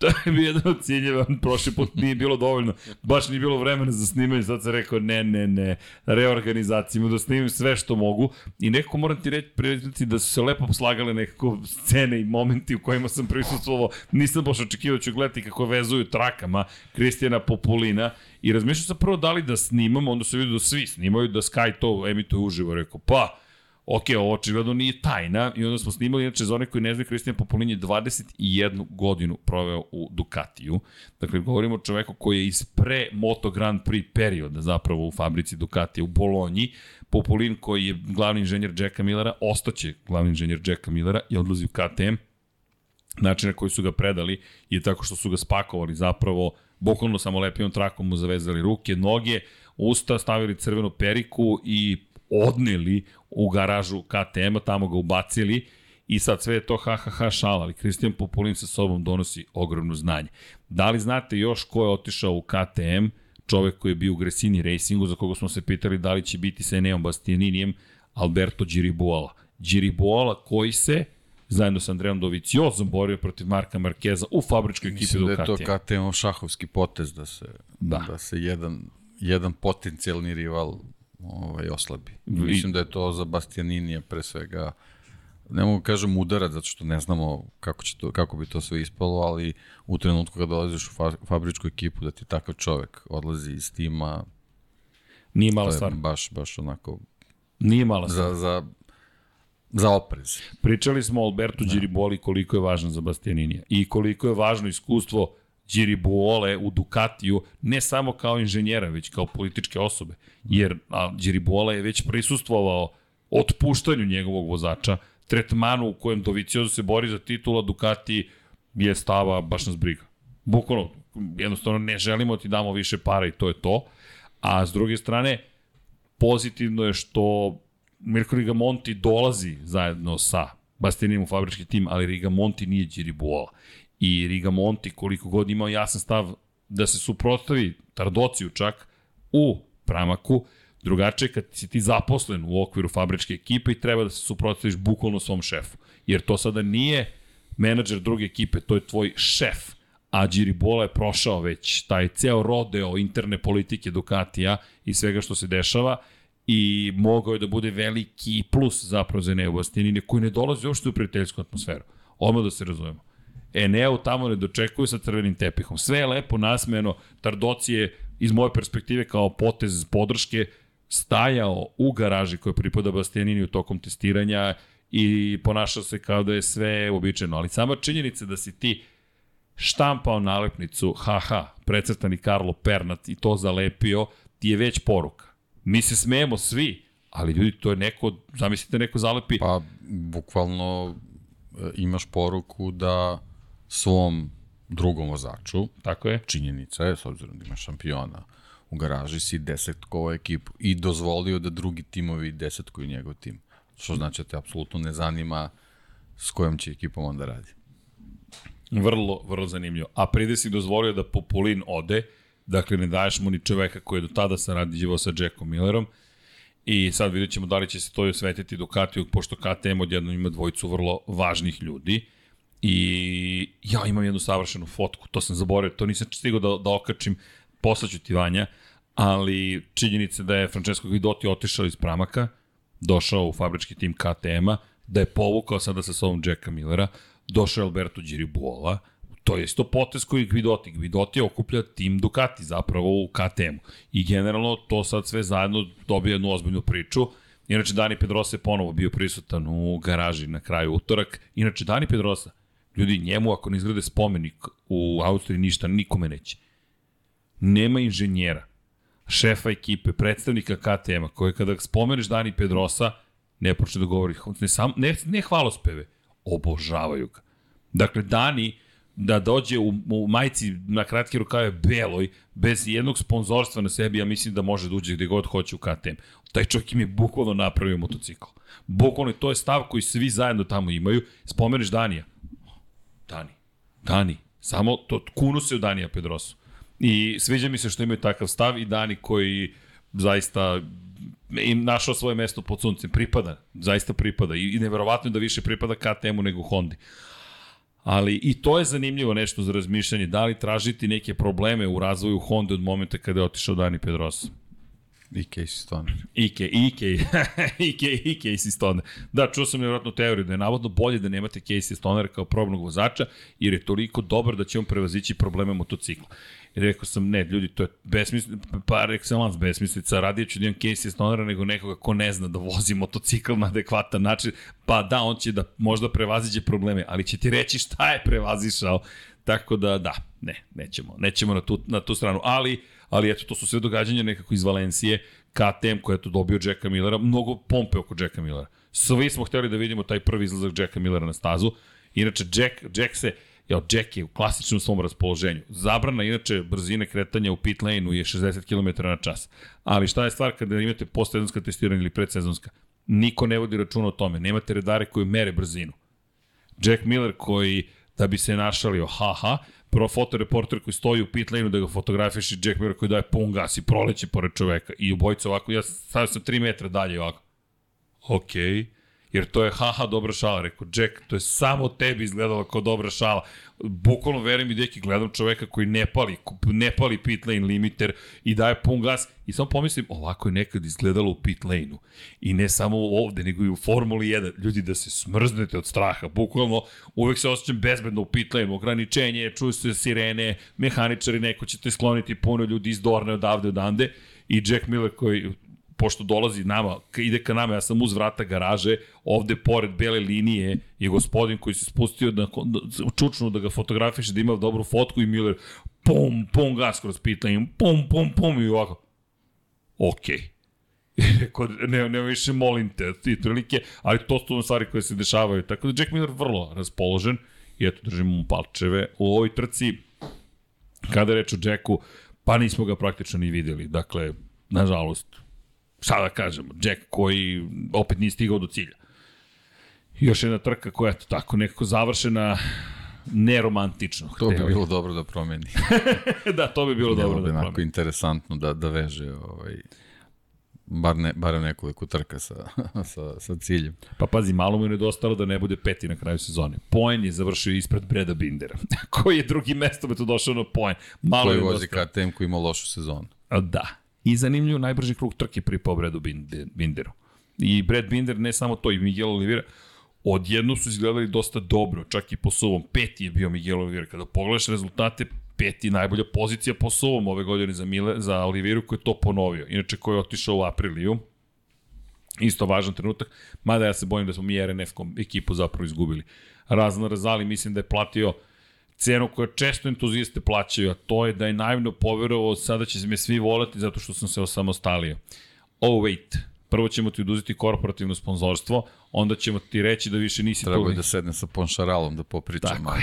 To je bio jedan od ciljeva, prošli put nije bilo dovoljno, baš nije bilo vremena za snimanje, sad sam rekao ne, ne, ne, reorganizaciju, da snimim sve što mogu. I nekako moram ti reći, prijatelji da su se lepo slagale nekako scene i momenti u kojima sam prisustvovao, nisam baš očekivao da ću gledati kako vezuju trakama Kristijana Populina. I razmišljao sam prvo da li da snimam, onda se vidio da svi snimaju, da Sky to emituje uživo, rekao pa, ok, ovo očigledno nije tajna i onda smo snimali, inače za one koji ne znaju, Kristijan Popolin je 21 godinu proveo u Ducatiju. Dakle, govorimo o čoveku koji je iz pre Moto Grand Prix perioda zapravo u fabrici Ducatija u Bolonji. Popolin koji je glavni inženjer Jacka Millera, ostaće glavni inženjer Jacka Millera i odlazi u KTM. Način na koji su ga predali je tako što su ga spakovali zapravo bukvalno samo lepijom trakom mu zavezali ruke, noge, usta, stavili crvenu periku i odneli u garažu KTM-a, tamo ga ubacili i sad sve je to ha ha ha šala, ali Kristijan Popolin sa sobom donosi ogromno znanje. Da li znate još ko je otišao u KTM, čovek koji je bio u Gresini Racingu, za koga smo se pitali da li će biti sa Eneom Bastianinijem, Alberto Giribuola. Giribuola koji se zajedno sa Andreom Doviciozom borio protiv Marka Markeza u fabričkoj ekipi Ducatija. Mislim da je to KTM šahovski potez da se, da. da se jedan, jedan potencijalni rival ovaj, oslabi. I... Mislim da je to za Bastianinija pre svega ne mogu kažem udarac, zato što ne znamo kako, će to, kako bi to sve ispalo, ali u trenutku kada dolaziš u fa, fabričku ekipu, da ti takav čovek odlazi iz tima, Nije mala stvar. Baš, baš onako... Nije mala stvar. Za, za, za oprez. Pričali smo o Albertu da. Giriboli koliko je važan za Bastianinija i koliko je važno iskustvo Giribuole u Ducatiju, ne samo kao inženjera, već kao političke osobe. Jer Giribuola je već prisustvovao otpuštanju njegovog vozača, tretmanu u kojem Doviciozo se bori za titula, Ducati je stava baš nas briga. Bukvalno, jednostavno ne želimo da ti damo više para i to je to. A s druge strane, pozitivno je što Mirko Rigamonti dolazi zajedno sa Bastianijem u fabrički tim, ali Rigamonti nije Giribuola i Rigamonti koliko god imao jasan stav da se suprotstavi Tardociju čak u Pramaku, drugačije kad si ti zaposlen u okviru fabričke ekipe i treba da se suprotstaviš bukvalno svom šefu. Jer to sada nije menadžer druge ekipe, to je tvoj šef. A Bola je prošao već taj ceo rodeo interne politike Ducatija i svega što se dešava i mogao je da bude veliki plus zapravo za Neo Bastianini koji ne dolazi uopšte u prijateljsku atmosferu. Odmah da se razumemo. Eneo tamo ne dočekuju sa crvenim tepihom. Sve je lepo nasmeno, Tardoci je iz moje perspektive kao potez podrške stajao u garaži koja pripada Bastianiniju tokom testiranja i ponašao se kao da je sve uobičajeno. Ali sama činjenica da si ti štampao nalepnicu, haha, precrtani Karlo Pernat i to zalepio, ti je već poruka. Mi se smejemo svi, ali ljudi, to je neko, zamislite, neko zalepi... Pa, bukvalno e, imaš poruku da svom drugom vozaču. Tako je. Činjenica je, s obzirom da ima šampiona u garaži, si desetkovao ekipu i dozvolio da drugi timovi desetkuju njegov tim. Što znači da te apsolutno ne zanima s kojom će ekipom onda radi. Vrlo, vrlo zanimljivo. A pride si dozvolio da Populin ode, dakle ne daješ mu ni čoveka koji je do tada sarađivao sa Jackom Millerom, I sad vidjet ćemo da li će se to i osvetiti Ducatiju, pošto KTM odjedno ima dvojicu vrlo važnih ljudi. I ja imam jednu savršenu fotku, to sam zaboravio, to nisam stigao da, da okačim, poslaću ti Vanja, ali činjenica da je Francesco Guidotti otišao iz Pramaka, došao u fabrički tim KTM-a, da je povukao sada sa sobom Jacka Millera, došao Alberto Giribuola, to je isto potez koji Guidotti. Guidotti okuplja tim Ducati zapravo u KTM-u. I generalno to sad sve zajedno dobije jednu ozbiljnu priču. Inače, Dani Pedrosa je ponovo bio prisutan u garaži na kraju utorak. Inače, Dani Pedrosa, Ljudi, njemu ako ne izgrade spomenik u Austriji ništa, nikome neće. Nema inženjera, šefa ekipe, predstavnika KTM-a, koji kada spomeneš Dani Pedrosa, ne počne da govori, ne, sam, ne, ne hvalospeve, obožavaju ga. Dakle, Dani, da dođe u, u majici na kratke rukave beloj, bez jednog sponzorstva na sebi, ja mislim da može da uđe gde god hoće u KTM. Taj čovjek im je bukvalno napravio motocikl. Bukvalno to je stav koji svi zajedno tamo imaju. Spomeneš Danija, Dani. Dani. Samo to kunu se u Danija Pedrosu. I sviđa mi se što imaju takav stav i Dani koji zaista im našao svoje mesto pod suncem. Pripada, zaista pripada. I, i neverovatno je da više pripada KTM-u nego Hondi. Ali i to je zanimljivo nešto za razmišljanje. Da li tražiti neke probleme u razvoju Honda od momenta kada je otišao Dani Pedrosa? I Casey Stoner. I, Ke, i, Ke, i, Ke, i Casey Stoner. Da, čuo sam nevjerojatno teoriju da je navodno bolje da nemate Casey Stoner kao probnog vozača, jer je toliko dobar da će on prevazići probleme motocikla. I rekao sam, ne, ljudi, to je besmislica, par excellence besmislica, radije ću da imam Casey Stonera nego nekoga ko ne zna da vozi motocikl na adekvatan način, pa da, on će da možda prevaziđe probleme, ali će ti reći šta je prevazišao, tako da, da, ne, nećemo, nećemo na tu, na tu stranu, ali, ali eto, to su sve događanja nekako iz Valencije, KTM koja je to dobio Jacka Millera, mnogo pompe oko Jacka Millera. Svi smo hteli da vidimo taj prvi izlazak Jacka Millera na stazu, inače Jack, Jack se, Jel, Jack je u klasičnom svom raspoloženju. Zabrana, inače, brzine kretanja u pit lane-u je 60 km na čas. Ali šta je stvar kada imate postsezonska testiranja ili predsezonska? Niko ne vodi računa o tome. Nemate redare koji mere brzinu. Jack Miller koji, da bi se našalio, haha, prvo fotoreporter koji stoji u pit lane-u da ga fotografiš i Jack Miller koji daje pun gas i proleće pored čoveka. I obojica ovako, ja stavio sam 3 metra dalje ovako. Okej. Okay jer to je haha dobra šala. Rekao, Jack, to je samo tebi izgledalo kao dobra šala. Bukvalno verujem i deki, gledam čoveka koji ne pali, ne pali pit lane limiter i daje pun gas i samo pomislim, ovako je nekad izgledalo u pit lane-u. I ne samo ovde, nego i u Formuli 1. Ljudi, da se smrznete od straha. Bukvalno, uvek se osjećam bezbedno u pit lane-u. Ograničenje, čuju se sirene, mehaničari, neko će te skloniti puno ljudi iz Dorne odavde odande i Jack Miller koji pošto dolazi nama, ide ka nama, ja sam uz vrata garaže, ovde pored bele linije je gospodin koji se spustio da čučnu da ga fotografiše, da ima dobru fotku i Miller pum, pum gas kroz pitanje, pum, pum, pum i ovako. Okej. Okay. ne, ne više molim te, ti prilike, ali to su stvari koje se dešavaju. Tako da Jack Miller vrlo raspoložen i eto, držimo mu palčeve. U ovoj trci, kada reč o Jacku, pa nismo ga praktično ni videli. Dakle, nažalost, šta da kažemo, Jack koji opet nije stigao do cilja. Još jedna trka koja je tako nekako završena neromantično. To bi bilo dobro da promeni. da, to bi bilo, bilo dobro bi da promeni. interesantno da, da veže ovaj, bar, ne, bar nekoliko trka sa, sa, sa ciljem. Pa pazi, malo mu je nedostalo da ne bude peti na kraju sezone. Poen je završio ispred Breda Bindera, koji je drugi mesto me tu došao na Poen. Malo koji vozi KTM koji ima lošu sezonu. Da, I zanimljivo, najbrži krug trke pri Bredu Binderu. I Brad Binder, ne samo to, i Miguel Oliveira, odjedno su izgledali dosta dobro, čak i po suvom. Peti je bio Miguel Oliveira. Kada pogledaš rezultate, peti najbolja pozicija po suvom ove godine za, Mile, za Oliveiru koji je to ponovio. Inače, koji je otišao u apriliju. Isto važan trenutak, mada ja se bojim da smo mi RNF ekipu zapravo izgubili. Razno Razali mislim da je platio cenu koja često entuzijiste plaćaju, a to je da je naivno poverovao sada će me svi volati zato što sam se osamostalio. Oh, wait. Prvo ćemo ti oduzeti korporativno sponzorstvo, onda ćemo ti reći da više nisi Treba tu. Treba da sedne sa Ponšaralom da popričamo. Tako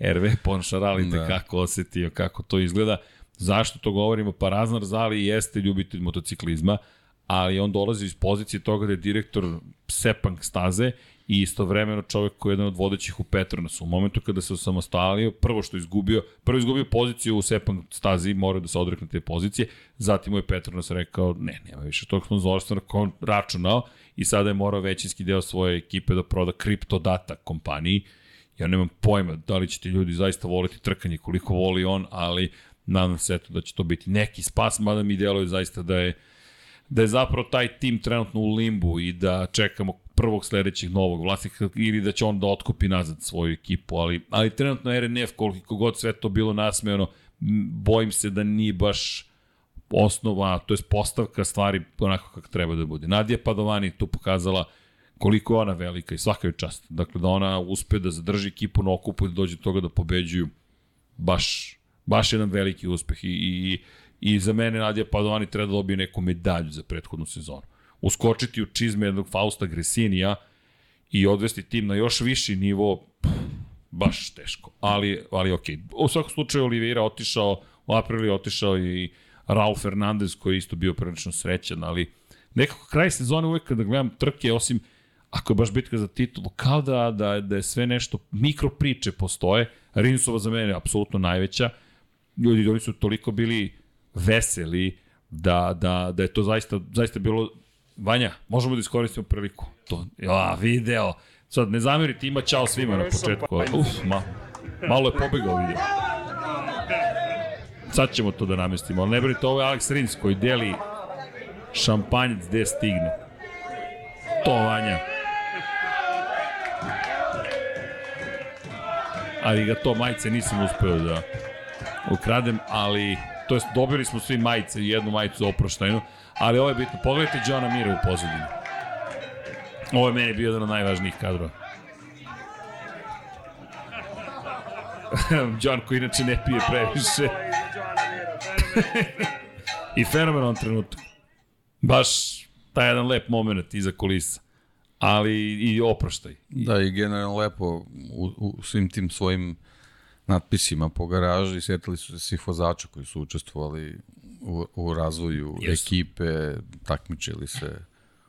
je. RV Ponšaral da. kako osetio kako to izgleda. Zašto to govorimo? Pa Raznar Zali jeste ljubitelj motociklizma, ali on dolazi iz pozicije toga da je direktor Sepang staze i istovremeno čovek koji je jedan od vodećih u Petronasu. U momentu kada se osamostalio, prvo što izgubio, prvo izgubio poziciju u Sepang stazi, mora da se odrekne te pozicije, zatim mu je Petronas rekao, ne, nema više tog sponzorstva kom računao i sada je morao većinski deo svoje ekipe da proda Data kompaniji. Ja nemam pojma da li će ti ljudi zaista voliti trkanje koliko voli on, ali nadam se eto da će to biti neki spas, mada mi deluje zaista da je da je zapravo taj tim trenutno u limbu i da čekamo prvog sledećeg novog vlasnika ili da će on da otkupi nazad svoju ekipu, ali, ali trenutno RNF, koliko god sve to bilo nasmejano, bojim se da nije baš osnova, to je postavka stvari onako kako treba da bude. Nadija Padovani tu pokazala koliko je ona velika i svaka je čast. Dakle, da ona uspe da zadrži ekipu na okupu i da dođe do toga da pobeđuju, baš, baš jedan veliki uspeh. I, i, i za mene Nadija Padovani treba da dobije neku medalju za prethodnu sezonu uskočiti u čizme jednog Fausta Gresinija i odvesti tim na još viši nivo, baš teško. Ali, ali ok. U svakom slučaju Oliveira otišao, u aprili otišao i Raul Fernandez koji je isto bio prilično srećan, ali nekako kraj sezone uvek kada gledam trke, osim ako je baš bitka za titulu, kao da, da, da je sve nešto, mikro priče postoje, Rinsova za mene je apsolutno najveća, ljudi oni su toliko bili veseli da, da, da je to zaista, zaista bilo Vanja, možemo da iskoristimo priliku. To, ja, video, Sad, ne zamerite, ima čao svima na početku. Uf, ma, malo je pobegao vidio. Sad ćemo to da namestimo, ali ne brinite, ovo je Alex Rins koji deli šampanjec gde stigne. To Vanja. Ali ga to majice nisam uspeo da ukradem, ali to jest dobili smo svi majice jednu majicu oproštajnu, ali ovo je bitno. Pogledajte Johna Mira u pozadini. Ovo je meni bio jedan od najvažnijih kadrova. John koji inače ne pije previše. I fenomenalan trenutak. Baš taj jedan lep moment iza kulisa. Ali i oproštaj. Da, i generalno lepo u, u svim tim svojim natpisima po garaži, sjetili su se svih vozača koji su učestvovali u, u razvoju Jesu. ekipe, takmičili se,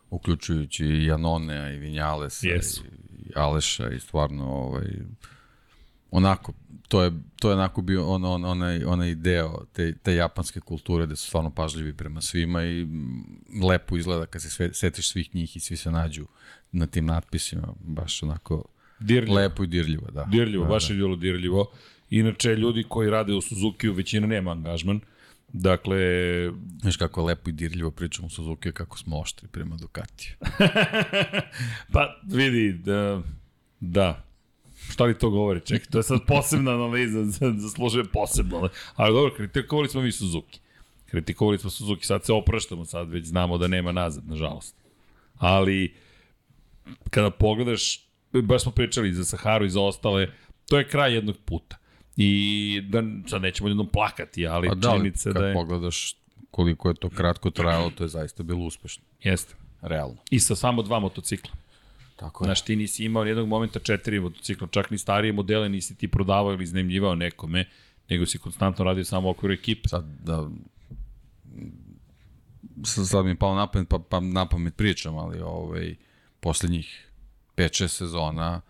uključujući i Janone, i Vinjalesa, Jesu. i Aleša, i stvarno ovaj, onako, to je, to je onako bio on, on, onaj, onaj deo te, te japanske kulture gde su stvarno pažljivi prema svima i lepo izgleda kad se sve, setiš svih njih i svi se nađu na tim natpisima, baš onako dirljivo. lepo i dirljivo. Da. Dirljivo, da, baš da. je bilo dirljivo. Inače, ljudi koji rade u Suzuki-u, većina nema angažman. Dakle... Znaš kako je lepo i dirljivo pričamo u Suzuki, kako smo oštri prema Ducatiju. pa vidi, da, da, Šta li to govori? Čekaj, to je sad posebna analiza, zaslužuje posebno. Ali dobro, kritikovali smo mi Suzuki. Kritikovali smo Suzuki, sad se opraštamo, sad već znamo da nema nazad, nažalost. Ali, kada pogledaš, baš smo pričali za Saharu i za ostale, to je kraj jednog puta. I da, sad nećemo jednom plakati, ali A da, činjenica da je... pogledaš koliko je to kratko trajalo, to je zaista bilo uspešno. Jeste. Realno. I sa samo dva motocikla. Tako je. Znaš, ti nisi imao jednog momenta četiri motocikla, čak ni starije modele nisi ti prodavao ili iznemljivao nekome, nego si konstantno radio samo u okviru ekipe. Sad, da, sad mi je palo na pamet, pa, pa na pamet pričam, ali ovaj, poslednjih 5-6 sezona,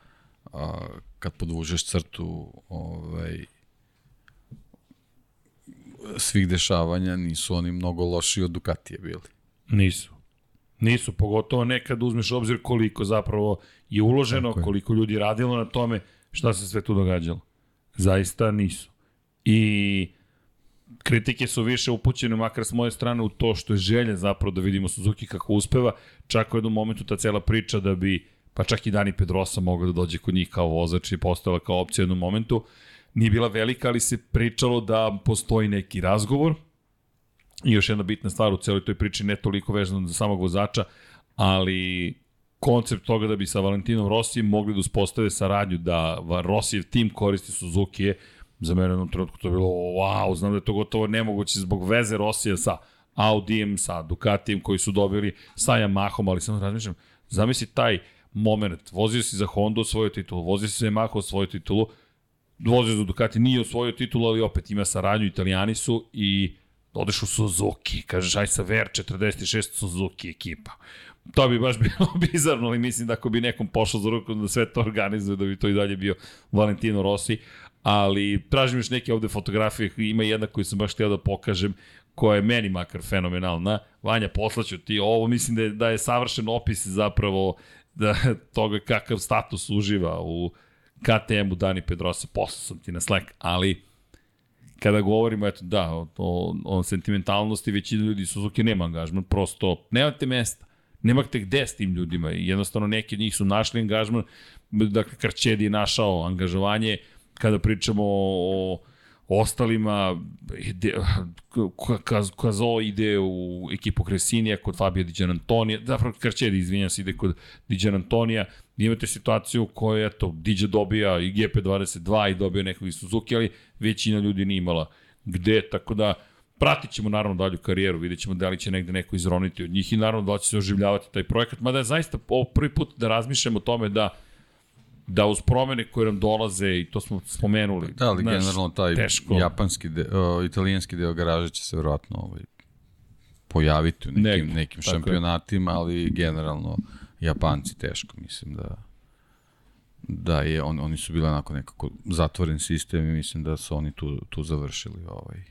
a, kad podvužeš crtu ovaj, svih dešavanja, nisu oni mnogo loši od Ducatije bili. Nisu. Nisu, pogotovo nekad uzmeš obzir koliko zapravo je uloženo, je. koliko ljudi radilo na tome, šta se sve tu događalo. Zaista nisu. I kritike su više upućene, makar s moje strane, u to što je želja zapravo da vidimo Suzuki kako uspeva. Čak u jednom momentu ta cela priča da bi, pa čak i Dani Pedrosa mogao da dođe kod njih kao vozač i postojala kao opcija u jednom momentu. Nije bila velika, ali se pričalo da postoji neki razgovor, I još jedna bitna stvar u celoj toj priči, ne toliko vezano za samog vozača, ali koncept toga da bi sa Valentinom Rosijem mogli da uspostave saradnju, da Rosijev tim koristi Suzuki je, za mene u trenutku to je bilo, wow, znam da je to gotovo nemoguće zbog veze Rosija sa Audijem, sa Ducatijem koji su dobili sa Yamahom, ali samo razmišljam, zamisli taj moment, vozio si za Honda svoju titulu, vozio si za Yamaha svoju titulu, vozio za Ducati, nije u svoju titulu, ali opet ima saradnju, italijani su i odeš u Suzuki, kažeš aj sa VR46 Suzuki ekipa. To bi baš bilo bizarno, ali mislim da ako bi nekom pošao za ruku da sve to organizuje, da bi to i dalje bio Valentino Rossi. Ali tražim još neke ovde fotografije, ima jedna koju sam baš htio da pokažem, koja je meni makar fenomenalna. Vanja, poslaću ti ovo, mislim da je, da je savršen opis zapravo da, toga kakav status uživa u KTM-u Dani Pedrosa, poslao sam ti na Slack, ali kada govorimo, eto, da, o, o, o sentimentalnosti, većina ljudi Suzuki nema angažman, prosto nemate mesta. Nemate gde s tim ljudima jednostavno neki od njih su našli angažman, dakle Karčedi je našao angažovanje, kada pričamo o, o ostalima, ide, Kazo ide u ekipu Kresinija kod Fabio Diđan Antonija, zapravo Karčedi, izvinjam se, ide kod Diđan Antonija, imate situaciju u kojoj, eto, Diđa dobija i GP22 i dobija nekog iz Suzuki, ali većina ljudi nije imala gde, tako da pratit ćemo naravno dalju karijeru, vidjet ćemo da li će negde neko izroniti od njih i naravno da li će se oživljavati taj projekat, mada je zaista prvi put da razmišljamo o tome da da uz promene koje nam dolaze i to smo spomenuli. Da, ali znaš, generalno taj teško. japanski, de, uh, italijanski deo garaže će se verovatno ovaj, pojaviti u nekim, Nek, nekim šampionatima, je. ali generalno Japanci teško, mislim da da je on, oni su bili onako nekako zatvoren sistem i mislim da su oni tu, tu završili ovaj,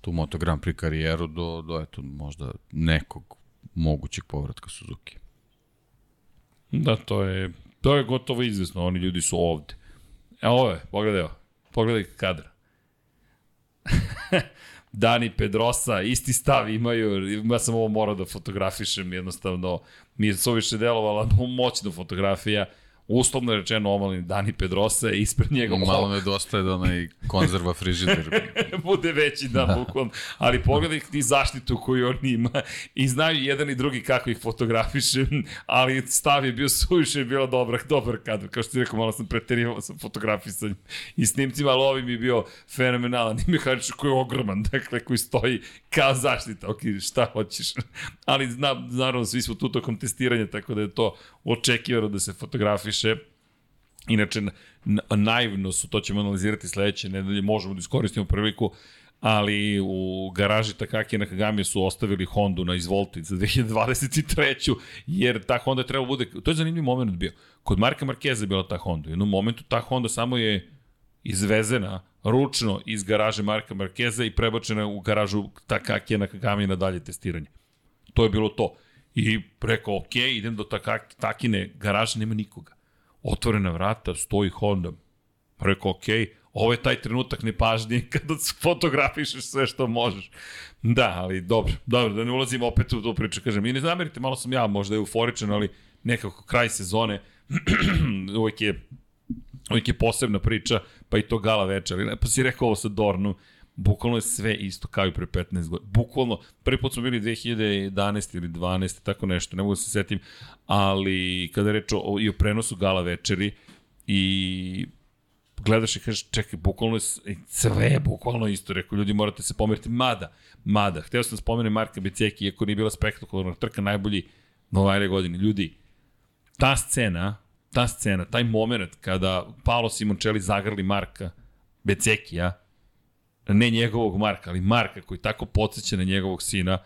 tu Moto Grand Prix karijeru do, do eto, možda nekog mogućeg povratka Suzuki. Da, to je To je gotovo izvesno, oni ljudi su ovde. Evo ovo je, pogledaj ovo. Pogledaj kadar. Dani Pedrosa, isti stav imaju, ja sam ovo morao da fotografišem, jednostavno mi je suviše delovala moćna fotografija uslovno je rečeno omalni Dani Pedrosa je ispred njega. Malo nedostaje da onaj konzerva frižider. Bude veći, da, da. bukvalno. Ali pogledaj ti zaštitu koju on ima i znaju jedan i drugi kako ih fotografiše, ali stav je bio suviše, je bilo dobar, dobar kadar. Kao što ti rekao, malo sam preterivao sa fotografisanjem i snimcima, ali ovi mi je bio fenomenalan. I Mihajlić koji je ogroman, dakle, koji stoji kao zaštita. Ok, šta hoćeš? ali znam, naravno, svi smo tu tokom testiranja, tako da je to očekivano da se fotografiše. Inače, naivno su, to ćemo analizirati sledeće nedelje, možemo da iskoristimo priliku, ali u garaži Takaki na Kagami su ostavili Hondu na izvolti za 2023. jer ta Honda treba bude, to je zanimljiv moment bio. Kod Marka Markeza je bila ta Honda. U jednom momentu ta Honda samo je izvezena ručno iz garaže Marka Markeza i prebačena u garažu Takaki na Kagami na dalje testiranje. To je bilo to. I rekao, ok, idem do takak, takine garaže, nema nikoga. Otvorena vrata, stoji Honda. Rekao, ok, ovo je taj trenutak nepažnje kada fotografišeš sve što možeš. Da, ali dobro, dobro, da ne ulazim opet u tu priču, kažem, i ne zamerite, malo sam ja možda euforičan, ali nekako kraj sezone, uvijek je uvijek je posebna priča, pa i to gala večer. Pa si rekao ovo sa Dornu, Bukvalno je sve isto kao i pre 15 godina. Bukvalno, prvi put smo bili 2011 ili 12, tako nešto, ne mogu da se setim, ali kada je reč o, i o prenosu gala večeri i gledaš i kažeš, čekaj, bukvalno je sve bukvalno isto, rekao, ljudi morate se pomeriti, mada, mada, hteo sam da spomenem Marka Beceki, iako nije bila spektakularna trka, najbolji Novajne godine, ljudi, ta scena, ta scena, taj moment kada Paolo Simoncelli zagrli Marka Becekija, ne njegovog Marka, ali Marka koji tako podsjeća na njegovog sina,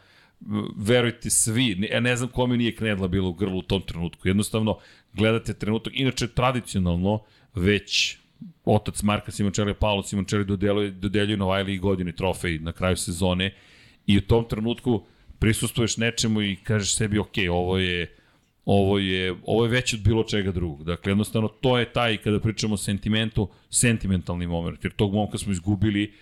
verujte svi, ja ne znam kome nije knedla bila u grlu u tom trenutku. Jednostavno, gledate trenutak, inače tradicionalno već otac Marka Simončelija, Paolo Simončeli dodeljuje, dodeljuju Novajli i godine trofej na kraju sezone i u tom trenutku prisustuješ nečemu i kažeš sebi, ok, ovo je ovo je, ovo je već od bilo čega drugog. Dakle, jednostavno, to je taj, kada pričamo o sentimentu, sentimentalni moment, jer tog momka smo izgubili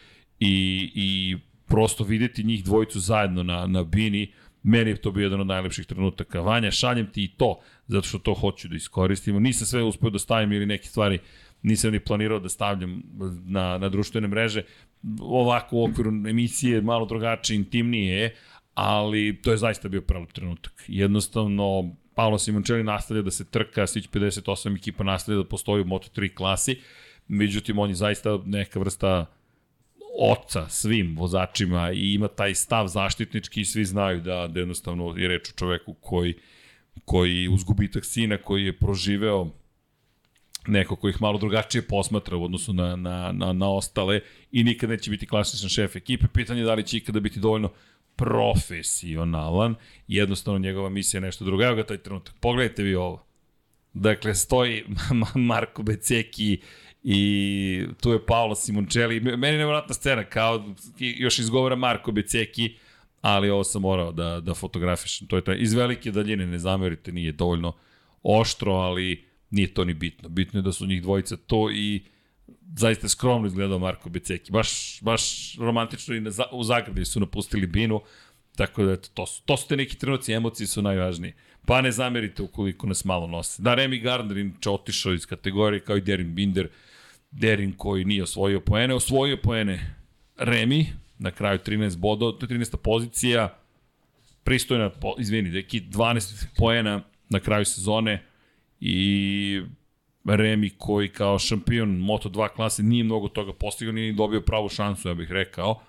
i, i prosto videti njih dvojicu zajedno na, na bini, meni je to bio jedan od najlepših trenutaka. Vanja, šaljem ti i to, zato što to hoću da iskoristimo. Nisam sve uspeo da stavim ili neke stvari nisam ni planirao da stavljam na, na društvene mreže. Ovako u okviru emisije malo drugačije, intimnije je, ali to je zaista bio pravi trenutak. Jednostavno, Paolo Simoncelli nastavlja da se trka, Sić 58 ekipa nastavlja da postoji u Moto3 klasi, međutim on je zaista neka vrsta oca svim vozačima i ima taj stav zaštitnički i svi znaju da, da jednostavno je reč o čoveku koji, koji uz gubitak sina koji je proživeo neko koji ih malo drugačije posmatra u odnosu na, na, na, na ostale i nikad neće biti klasičan šef ekipe. Pitanje je da li će ikada biti dovoljno profesionalan. Jednostavno njegova misija je nešto drugo. Evo ga taj trenutak. Pogledajte vi ovo. Dakle, stoji Marko Beceki i tu je Paolo Simoncelli. Meni je nevratna scena, kao još izgovara Marko Beceki, ali ovo sam morao da, da fotografišem. To je taj, iz velike daljine, ne zamerite, nije dovoljno oštro, ali nije to ni bitno. Bitno je da su njih dvojica to i zaista skromno izgledao Marko Beceki. Baš, baš romantično i na, u zagradi su napustili binu, tako da eto, to su, to su te neki trenuci, emocije su najvažnije. Pa ne zamerite ukoliko nas malo nose. Da, Remy Gardner inče otišao iz kategorije kao i Derin Binder, Derin koji nije osvojio poene, osvojio poene Remi, na kraju 13 bodova, to je 13. pozicija, pristojna, izvini, deki, 12 poena na kraju sezone i Remi koji kao šampion Moto2 klase nije mnogo toga postigao, nije dobio pravu šansu, ja bih rekao.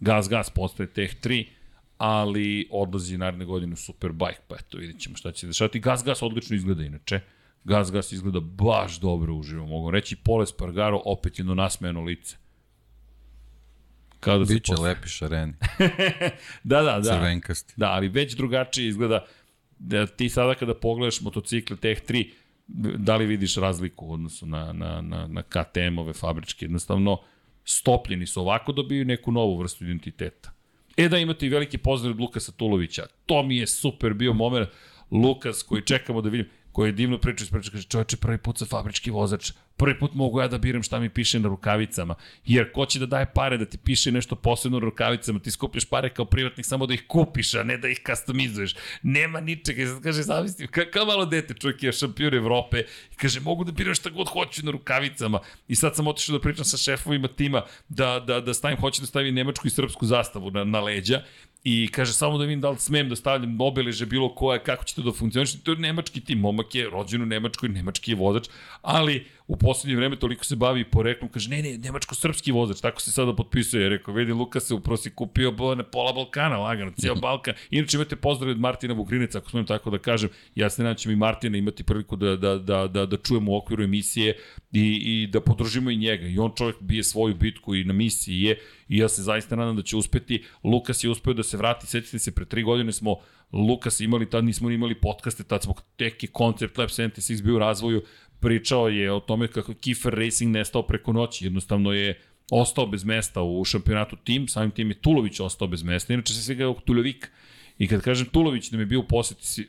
Gas Gas postaje Tech 3, ali odlazi naredne godine u Superbike, pa eto vidit ćemo šta će se dešavati. Gas Gas odlično izgleda inače. Gas Gas izgleda baš dobro uživo, mogu reći. Pole Spargaro opet jedno nasmejano lice. Kao da Biće posle... lepi šareni. da, da, da. Crvenkasti. Da, ali već drugačije izgleda da ti sada kada pogledaš motocikle Tech 3, da li vidiš razliku u odnosu na, na, na, na KTM-ove fabričke? Jednostavno, stopljeni su ovako dobiju neku novu vrstu identiteta. E da imate i veliki pozdrav od Lukasa Tulovića. To mi je super bio moment. Lukas koji čekamo da vidim koji je divno pričao, pričao, kaže, čovječe, prvi put sa fabrički vozač, prvi put mogu ja da biram šta mi piše na rukavicama, jer ko će da daje pare da ti piše nešto posebno na rukavicama, ti skupljaš pare kao privatnik samo da ih kupiš, a ne da ih customizuješ. Nema ničega, i sad kaže, zamislim, ka, kao malo dete, čovjek je šampion Evrope, i kaže, mogu da biram šta god hoću na rukavicama. I sad sam otišao da pričam sa šefovima tima da, da, da stavim, hoće da stavim nemačku i srpsku zastavu na, na leđa i kaže samo da vidim da li smem da stavljam obeleže bilo koje, kako će to da funkcioniše. To je nemački tim, momak je rođen u Nemačkoj, nemački je vozač, ali u poslednje vreme toliko se bavi poreklom, kaže ne, ne, nemačko-srpski vozač, tako se sada potpisuje. Rekao, vidi, Luka se upravo si kupio bo, ne, pola Balkana, lagano, cijel Balkan. Inače imate pozdrav od Martina Vugrineca, ako smem tako da kažem. Ja se nadam da ćemo i Martina imati priliku da, da, da, da, da čujemo u okviru emisije i, i da podržimo i njega. I on čovjek bije svoju bitku i na misiji je i ja se zaista nadam da će uspeti. Lukas je uspeo da se vrati, setite se, pre tri godine smo Lukas imali, tad nismo imali podcaste, tad smo tek koncept Lab 76 bio u razvoju, pričao je o tome kako Kiefer Racing nestao preko noći, jednostavno je ostao bez mesta u šampionatu. Tim, samim tim je Tulović ostao bez mesta, inače se svega je Tulovik. I kad kažem Tulović da mi je bio u poseti,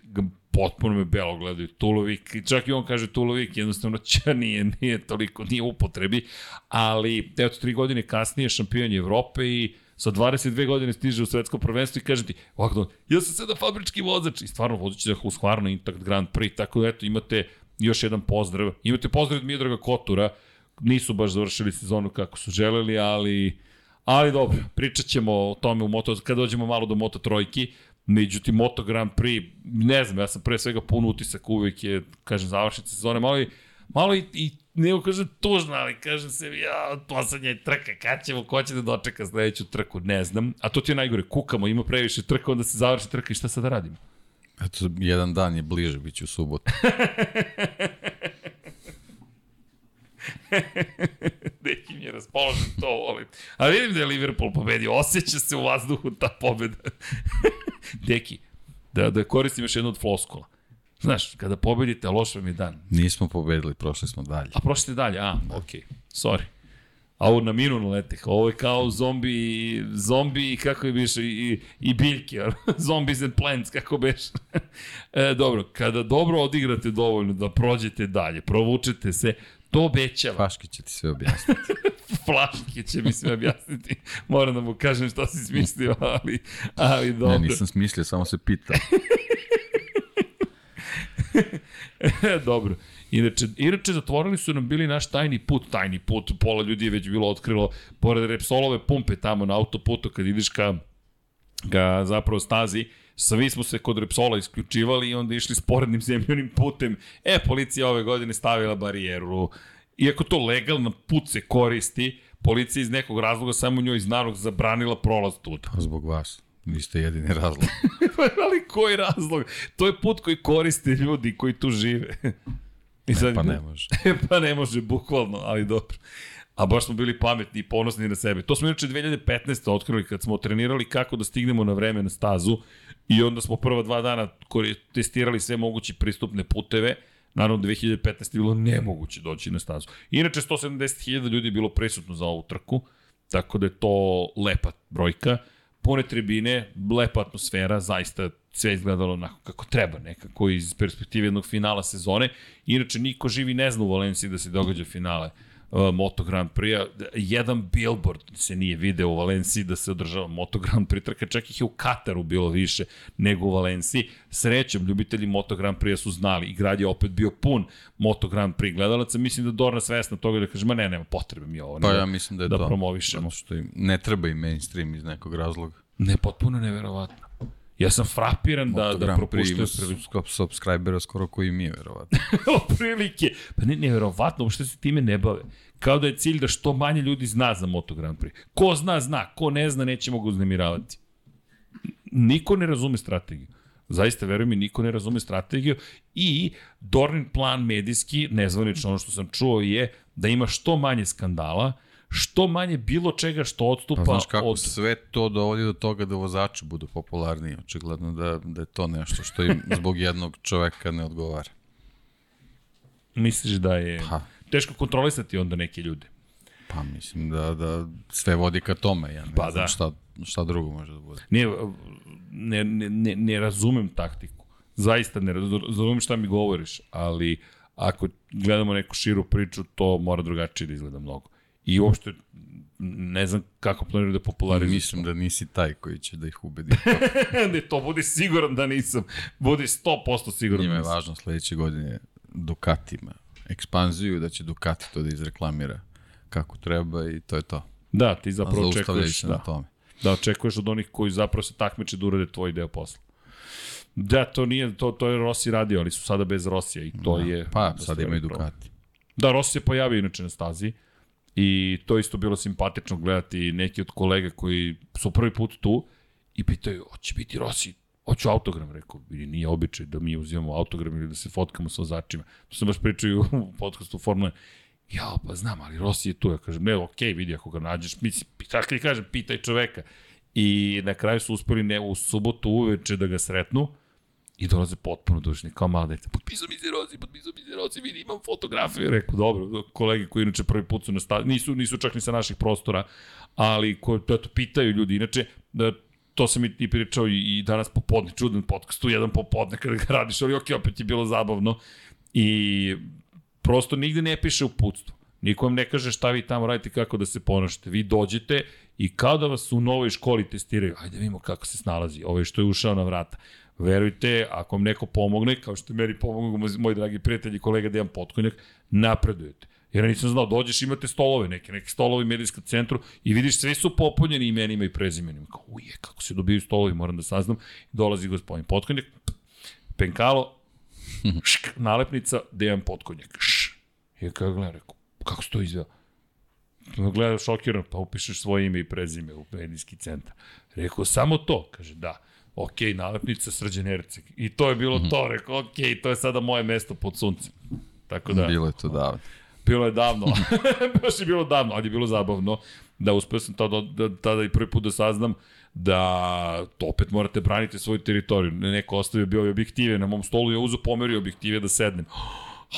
potpuno me belo gledaju. Tulovik, i čak i on kaže Tulovik, jednostavno će nije, nije toliko, nije upotrebi, ali eto, tri godine kasnije šampion je Evrope i sa 22 godine stiže u svetsko prvenstvo i kaže ti, ovako, ja sam sada fabrički vozač. I stvarno vozići da Husqvarna Intact Grand Prix, tako da eto, imate još jedan pozdrav. Imate pozdrav od Midraga Kotura, nisu baš završili sezonu kako su želeli, ali ali dobro, pričat ćemo o tome u Moto, kad dođemo malo do Moto trojki, međutim Moto Grand Prix, ne znam, ja sam pre svega pun utisak, uvijek je, kažem, završnica sezone, malo i, malo i, i ne kažem tužno, ali kažem se, ja, poslednja trka, kad ćemo, ko će da dočeka sledeću trku, ne znam, a to ti je najgore, kukamo, ima previše trka, onda se završi trka i šta sad da radimo? Eto, jedan dan je bliže, bit će u subotu. Neki mi je raspoložen, to volim. A vidim da je Liverpool pobedio, osjeća se u vazduhu ta pobeda. Deki, da, da koristim još jednu od floskula. Znaš, kada pobedite, loš vam je dan. Nismo pobedili, prošli smo dalje. A prošli ste dalje, a, okej, okay. sorry. A ovo na minunu letih, ovo je kao zombi, zombi, kako je biš, i, i biljke, zombies and plants, kako beš. e, dobro, kada dobro odigrate dovoljno da prođete dalje, provučete se, to obećava. Flaški će ti sve objasniti. Flaški će mi sve objasniti. Moram da mu kažem šta si smislio, ali, ali dobro. Ne, nisam smislio, samo se pita. dobro. Inače, inače, zatvorili su nam bili naš tajni put, tajni put, pola ljudi je već bilo otkrilo, pored Repsolove pumpe tamo na autoputu kad ideš ka, ka zapravo stazi, svi smo se kod Repsola isključivali i onda išli sporednim zemljonim putem. E, policija ove godine stavila barijeru. Iako to legalno put se koristi, policija iz nekog razloga samo njoj iz narog zabranila prolaz tuda. Zbog vas. Vi ste jedini razlog. Ali koji razlog? To je put koji koriste ljudi koji tu žive. I sad, e, pa ne može. pa ne može, bukvalno, ali dobro. A baš smo bili pametni i ponosni na sebe. To smo inače 2015. otkrili kad smo trenirali kako da stignemo na vreme na stazu i onda smo prva dva dana testirali sve moguće pristupne puteve. Naravno, 2015. je bilo nemoguće doći na stazu. Inače, 170.000 ljudi je bilo prisutno za ovu trku, tako da je to lepa brojka. Pune tribine, lepa atmosfera, zaista sve izgledalo onako kako treba, nekako iz perspektive jednog finala sezone. Inače, niko živi ne zna u Valenciji da se događa finale uh, Moto Grand Prix-a. Jedan billboard se nije video u Valenciji da se održava Moto Grand Prix trka, čak ih je u Kataru bilo više nego u Valenciji. Srećom, ljubitelji Moto Grand Prix-a su znali i grad je opet bio pun Moto Grand Prix gledalaca. Mislim da Dorna svesna toga da kaže, ma ne, nema potrebe mi ovo. Pa ja mislim da je da to. promovišemo. Što im ne treba i mainstream iz nekog razloga. Ne, potpuno neverovatno. Ja sam frapiran da, da propuštaju subscribera skoro koji mi je, verovatno. prilike. Pa ne, neverovatno, uopšte se time ne bave. Kao da je cilj da što manje ljudi zna za Moto Grand Prix. Ko zna, zna. Ko ne zna, nećemo ga uznemiravati. Niko ne razume strategiju. Zaista, verujem mi, niko ne razume strategiju i Dornin plan medijski, nezvanično ono što sam čuo, je da ima što manje skandala, što manje bilo čega što odstupa pa, znaš kako od... sve to dovodi do toga da vozači budu popularniji. Očigledno da, da je to nešto što im zbog jednog čoveka ne odgovara. Misliš da je pa. teško kontrolisati onda neke ljude? Pa mislim da, da sve vodi ka tome. Ja ne pa znam da. šta, šta drugo može da bude. Ne, ne, ne, ne, ne razumem taktiku. Zaista ne razumem šta mi govoriš, ali ako gledamo neku širu priču, to mora drugačije da izgleda mnogo. I uopšte ne znam kako planiraju da popularizuju. Mislim da nisi taj koji će da ih ubedi. ne, to budi siguran da nisam. Budi 100% siguran Njima da je važno sledeće godine Ducatima ekspanziju, da će Ducati to da izreklamira kako treba i to je to. Da, ti zapravo očekuješ da. na tome. Da očekuješ od onih koji zapravo se takmiče da urade tvoj deo posla. Da, to nije, to, to je Rossi radio, ali su sada bez Rosija i to da. je... Pa, sad imaju Ducati. Da, Rossi se pojavio inače na stazi i to isto bilo simpatično gledati neki od kolega koji su prvi put tu i pitaju, hoće biti Rossi, hoću autogram, rekao, ili nije običaj da mi uzimamo autogram ili da se fotkamo sa vozačima. To sam baš pričao u podcastu Formula Ja, pa znam, ali Rossi je tu. Ja kažem, ne, okej, okay, vidi ako ga nađeš. Mislim, tako li kažem, pitaj čoveka. I na kraju su uspeli ne u subotu uveče da ga sretnu i dolaze potpuno dušni, kao malo dete. Potpisao mi se Rossi, potpisao mi se Rossi, vidi, imam fotografiju. Rekao, dobro, kolege koji inače prvi put su na stadionu, nisu, nisu čak ni sa naših prostora, ali ko, to, to pitaju ljudi. Inače, da, to sam i, i pričao i, i danas popodne, čudan podcast, tu jedan popodne kada ga radiš, ali ok, opet je bilo zabavno. I prosto nigde ne piše u putstvu. Niko vam ne kaže šta vi tamo radite, kako da se ponašate. Vi dođete i kao da vas u novoj školi testiraju. Ajde vidimo kako se snalazi. Ovo je što je ušao na vrata. Verujte, ako vam neko pomogne, kao što meni pomogao moj dragi prijatelj i kolega Dejan Potkonjak, napredujete. Jer ja nisam znao, dođeš, imate stolove, neke, neke stolove u medijskom centru i vidiš, sve su popunjeni imenima i prezimenima. Kao, uje, kako se dobiju stolovi, moram da saznam. Dolazi gospodin Potkonjak, penkalo, šk, nalepnica, Dejan Potkonjak. Š. I kada gledam, rekao, kako se to izveo? Gleda šokiran, pa upišeš svoje ime i prezime u medijski centar. Rekao, samo to? Kaže, da. Ok, nalepnica Srđan Erceg. I to je bilo mm -hmm. to. Rekao, ok, to je sada moje mesto pod suncem. Tako da... Bilo je to davno. Bilo je davno. Baš je bilo davno, ali je bilo zabavno da uspeo sam tada, da, tada i prvi put da saznam da to opet morate braniti svoju teritoriju. Neko ostavio bio objektive na mom stolu, ja uzu pomerio objektive da sednem.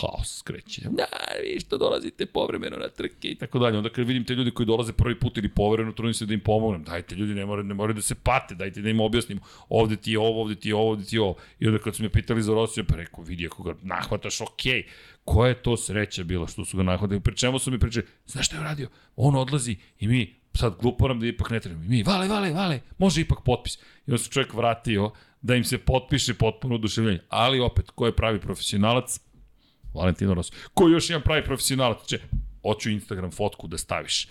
Haos kreće. Da, vi što dolazite povremeno na trke i tako dalje. Onda kad vidim te ljudi koji dolaze prvi put ili povremeno, trudim se da im pomognem. Dajte ljudi, ne moraju, ne moraju da se pate, dajte da im objasnim. Ovde ti je ovo, ovde ti je ovo, ovde ti je ovo. I onda kad su me pitali za Rosiju, pa rekao, vidi, ako ga nahvataš, okej. Okay. Koja je to sreća bila što su ga nahvatili? Pri čemu su mi pričali, znaš šta je uradio? On odlazi i mi sad glupo nam da ipak ne trebamo. I mi, vale, vale, vale, može ipak potpis. I onda se čovjek vratio da im se potpiše potpuno oduševljenje. Ali opet, ko je pravi profesionalac? Valentino Rossi. Ko još jedan pravi profesionalac? Če, hoću Instagram fotku da staviš.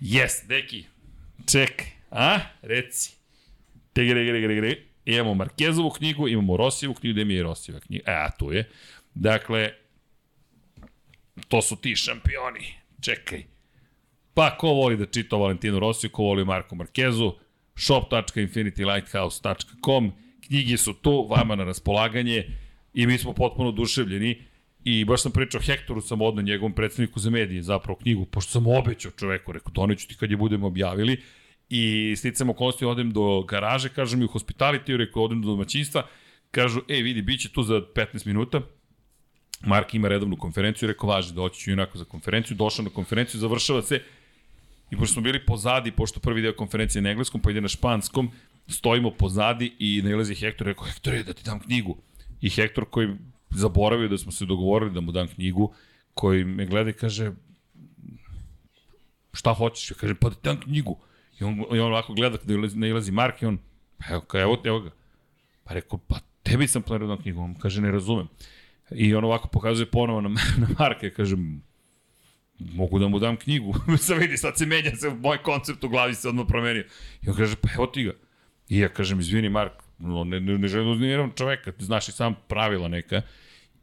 Yes, deki. Čekaj. A? Reci. Tegre, gre, gre, gre. Imamo Markezovu knjigu, imamo Rosijevu knjigu, gde mi je Rosijeva knjiga. E, a tu je. Dakle, to su ti šampioni. Čekaj. Pa ko voli da čita Valentino Rosiju, ko voli Marko Markezu, shop.infinitylighthouse.com, knjige su tu, vama na raspolaganje i mi smo potpuno oduševljeni I baš sam pričao Hektoru sam odno njegovom predstavniku za medije, zapravo knjigu, pošto sam obećao čoveku, rekao, doneću ti kad je budemo objavili. I sticam okolnosti, odem do garaže, kažem mi u hospitality, rekao, odem do domaćinstva, kažu, e, vidi, bit će tu za 15 minuta, Mark ima redovnu konferenciju, rekao, važi, doći ću inako za konferenciju, došao na konferenciju, završava se, i pošto smo bili pozadi, pošto prvi deo konferencije na engleskom, pa ide na španskom, stojimo pozadi i nalazi Hektor, rekao, Hektor, da ti dam knjigu. I Hektor koji zaboravio da smo se dogovorili da mu dam knjigu, koji me gleda i kaže, šta hoćeš? Ja kažem, pa da dam knjigu. I on, i on ovako gleda kada ne ilazi Mark i on, pa evo, evo, evo ga. Pa rekao, pa tebi sam planirao da knjigu. On kaže, ne razumem. I on ovako pokazuje ponovo na, na Marka i kaže, mogu da mu dam knjigu. sad vidi, sad se menja, se moj koncept u glavi se odmah promenio. I on kaže, pa evo ti ga. I ja kažem, izvini Mark, no, ne, ne, ne želim da uznimiram čoveka, znaš i sam pravila neka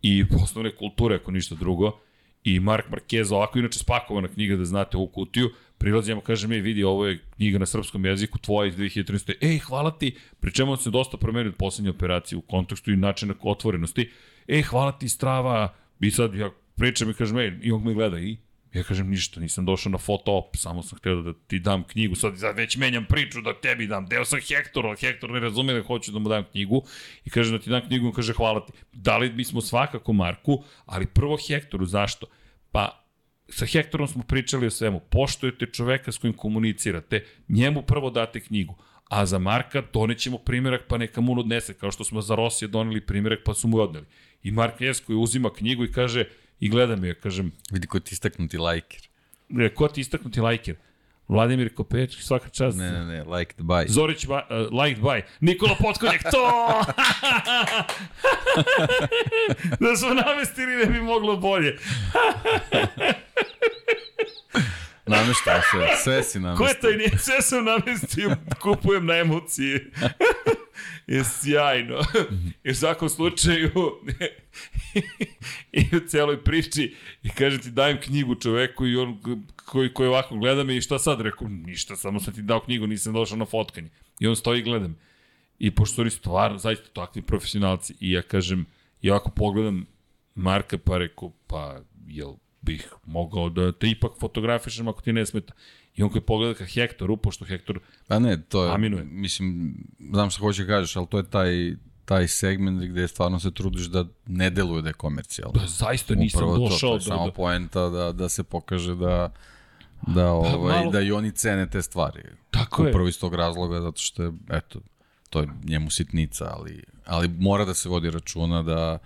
i osnovne kulture, ako ništa drugo. I Mark Marquez, ovako inače spakovana knjiga da znate ovu kutiju, prilazi ja kaže mi, vidi, ovo je knjiga na srpskom jeziku, tvoja iz 2013. Ej, hvala ti, pri čemu se dosta promenio od poslednje operacije u kontekstu i načina otvorenosti. Ej, hvala ti, strava, i sad ja pričam i kažem, ej, i on me gleda, i Ja kažem ništa, nisam došao na foto samo sam htio da ti dam knjigu, sad, već menjam priču da tebi dam, deo sam Hektor, ali Hektor ne razume da hoću da mu dam knjigu i kaže da ti dam knjigu, on kaže hvala ti. Dali bismo svakako Marku, ali prvo Hektoru, zašto? Pa sa Hektorom smo pričali o svemu, poštujete čoveka s kojim komunicirate, njemu prvo date knjigu, A za Marka donećemo primjerak pa neka mu odnese, kao što smo za Rosija doneli primjerak pa su mu odneli. I Mark Jes koji uzima knjigu i kaže, i gleda mi je, kažem... Vidi ko ti istaknuti lajker. Ko ti istaknuti lajker? Vladimir Kopečki, svaka čast. Ne, ne, ne, liked by. Zorić, ba, uh, liked by. Nikola Potkonjak, to! da smo namestili ne bi moglo bolje. Nameštao sve, sve si namestio. Ko je taj nije? Sve sam namestio, kupujem na emocije. je sjajno. I u svakom slučaju, i u celoj priči, i kaže ti dajem knjigu čoveku i on koji, koji ovako gleda me i šta sad? Rekao, ništa, samo sam ti dao knjigu, nisam došao na fotkanje. I on stoji i gleda me. I pošto su oni stvarno, zaista takvi profesionalci, i ja kažem, i ovako pogledam Marka, pa rekao, pa, jel bih mogao da te ipak fotografišem ako ti ne smeta. I on koji pogleda ka Hektoru, pošto Hektor Pa ne, to je, aminuje. mislim, znam što hoće da kažeš, ali to je taj, taj segment gde stvarno se trudiš da ne deluje da je komercijalno. Da, zaista nisam Upravo došao. To, to je samo da, poenta da, da se pokaže da da, pa ovaj, malo... da i oni cene te stvari. Tako Upravo je. iz tog razloga, zato što je, eto, to je njemu sitnica, ali, ali mora da se vodi računa da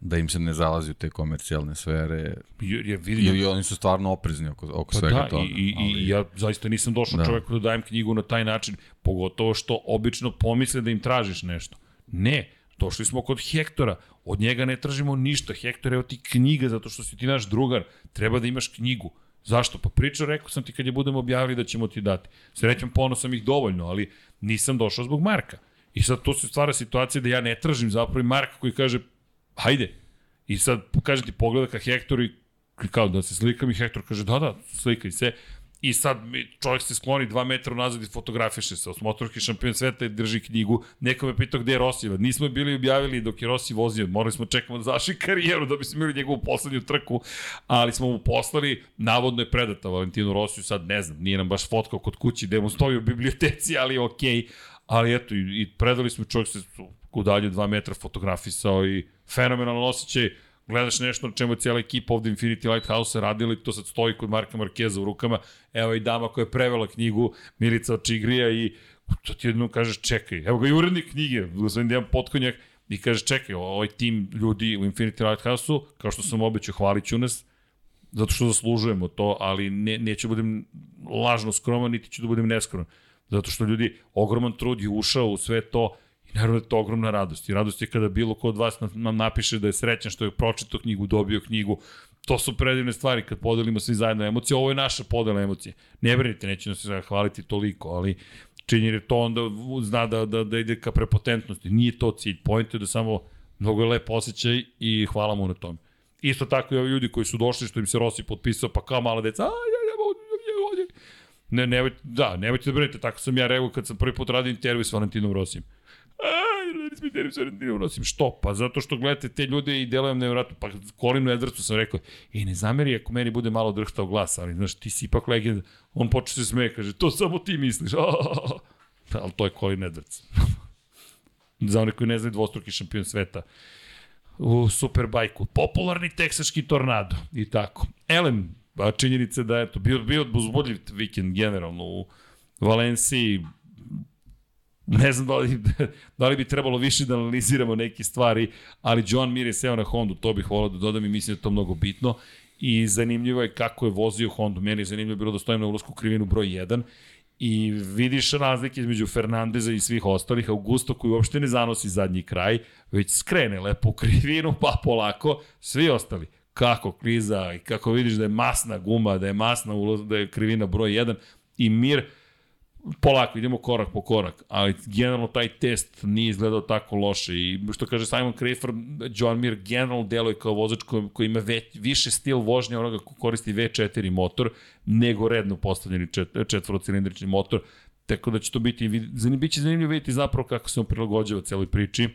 da im se ne zalazi u te komercijalne sfere. Je, vidim. I, I oni su stvarno oprezni oko, oko pa svega da, toga. I, i, ali... i ja zaista nisam došao da. čoveku da dajem knjigu na taj način, pogotovo što obično pomisle da im tražiš nešto. Ne, došli smo kod Hektora, od njega ne tražimo ništa. Hektor je od ti knjiga zato što si ti naš drugar, treba da imaš knjigu. Zašto? Pa priča, rekao sam ti kad je budemo objavili da ćemo ti dati. Srećem, ponosam ih dovoljno, ali nisam došao zbog Marka. I sad tu se stvara situacija da ja ne tražim zapravo i Marka koji kaže hajde. I sad kaže ti pogleda ka Hektoru i kao da se slikam i Hektor kaže da, da, slikaj se. I sad mi, čovjek se skloni dva metra nazad i fotografiše se. Osmotorski šampion sveta i drži knjigu. Neko me pitao gde je Rossi. Nismo bili objavili dok je Rossi vozio. Morali smo čekamo da zaši karijeru da bismo imali njegovu poslednju trku. Ali smo mu poslali, navodno je predata Valentinu Rossiju. Sad ne znam, nije nam baš fotkao kod kući gde mu stoji u biblioteci, ali okej. Okay. Ali eto, i, predali smo čovjek se u dalje dva metra fotografisao i fenomenalan osjećaj, gledaš nešto na čemu je cijela ekipa ovde Infinity Lighthouse radili, to sad stoji kod Marka Markeza u rukama, evo i dama koja je prevela knjigu Milica Očigrija i to ti jednom kažeš čekaj, evo ga i urednik knjige, gospodin Dejan Potkonjak, i kaže čekaj, ovaj tim ljudi u Infinity Lighthouse-u, kao što sam obećao, hvalit ću nas, zato što zaslužujemo to, ali ne, neću da budem lažno skroman, niti ću da budem neskroman. Zato što ljudi, ogroman trud je ušao u sve to, I naravno da je to ogromna radost. I radost je kada bilo ko od vas nam napiše da je srećan što je pročitao knjigu, dobio knjigu. To su predivne stvari kad podelimo svi zajedno emocije. Ovo je naša podela emocije. Ne brinite, neću se hvaliti toliko, ali činjer je to onda zna da, da, da ide ka prepotentnosti. Nije to cilj. Point je da samo mnogo je lep osjećaj i hvala mu na tome. Isto tako i ovi ljudi koji su došli što im se Rossi potpisao, pa kao mala deca, aj, aj, aj, aj, Ne, nemojte, da, nemojte da brinete, tako sam ja rekao kad sam prvi put radio intervju s Valentinom Rosijem. Aj, Smith Davis Valentino unosim. Što? Pa zato što gledate te ljude i delujem nevjerojatno. Pa Colinu Edwardsu sam rekao, ej, ne zameri ako meni bude malo drhtao glas, ali znaš, ti si ipak legenda. On počne se smeje, kaže, to samo ti misliš. ali to je Colin Edwards. Za one koji ne znaju dvostruki šampion sveta u Superbajku. Popularni teksaški tornado i tako. Elem, činjenica da je to bio, bio uzbudljiv vikend generalno u Valenciji, ne znam da li, da li bi trebalo više da analiziramo neke stvari, ali John Mir je seo na Hondu, to bih volao da dodam i mislim da je to mnogo bitno. I zanimljivo je kako je vozio Hondu. Meni je zanimljivo bilo da stojim na ulazku krivinu broj 1 i vidiš razlike između Fernandeza i svih ostalih, Augusto koji uopšte ne zanosi zadnji kraj, već skrene lepo krivinu, pa polako, svi ostali kako kliza i kako vidiš da je masna guma, da je masna ulaz, da je krivina broj 1 i Mir polako, idemo korak po korak, ali generalno taj test nije izgledao tako loše i što kaže Simon Crafer, John Mir generalno deluje kao vozač koji, koji ima već, više stil vožnje onoga ko koristi V4 motor nego redno postavljeni čet, četvorocilindrični motor, tako da će to biti, bit će zanimljivo vidjeti zapravo kako se on prilagođava celoj priči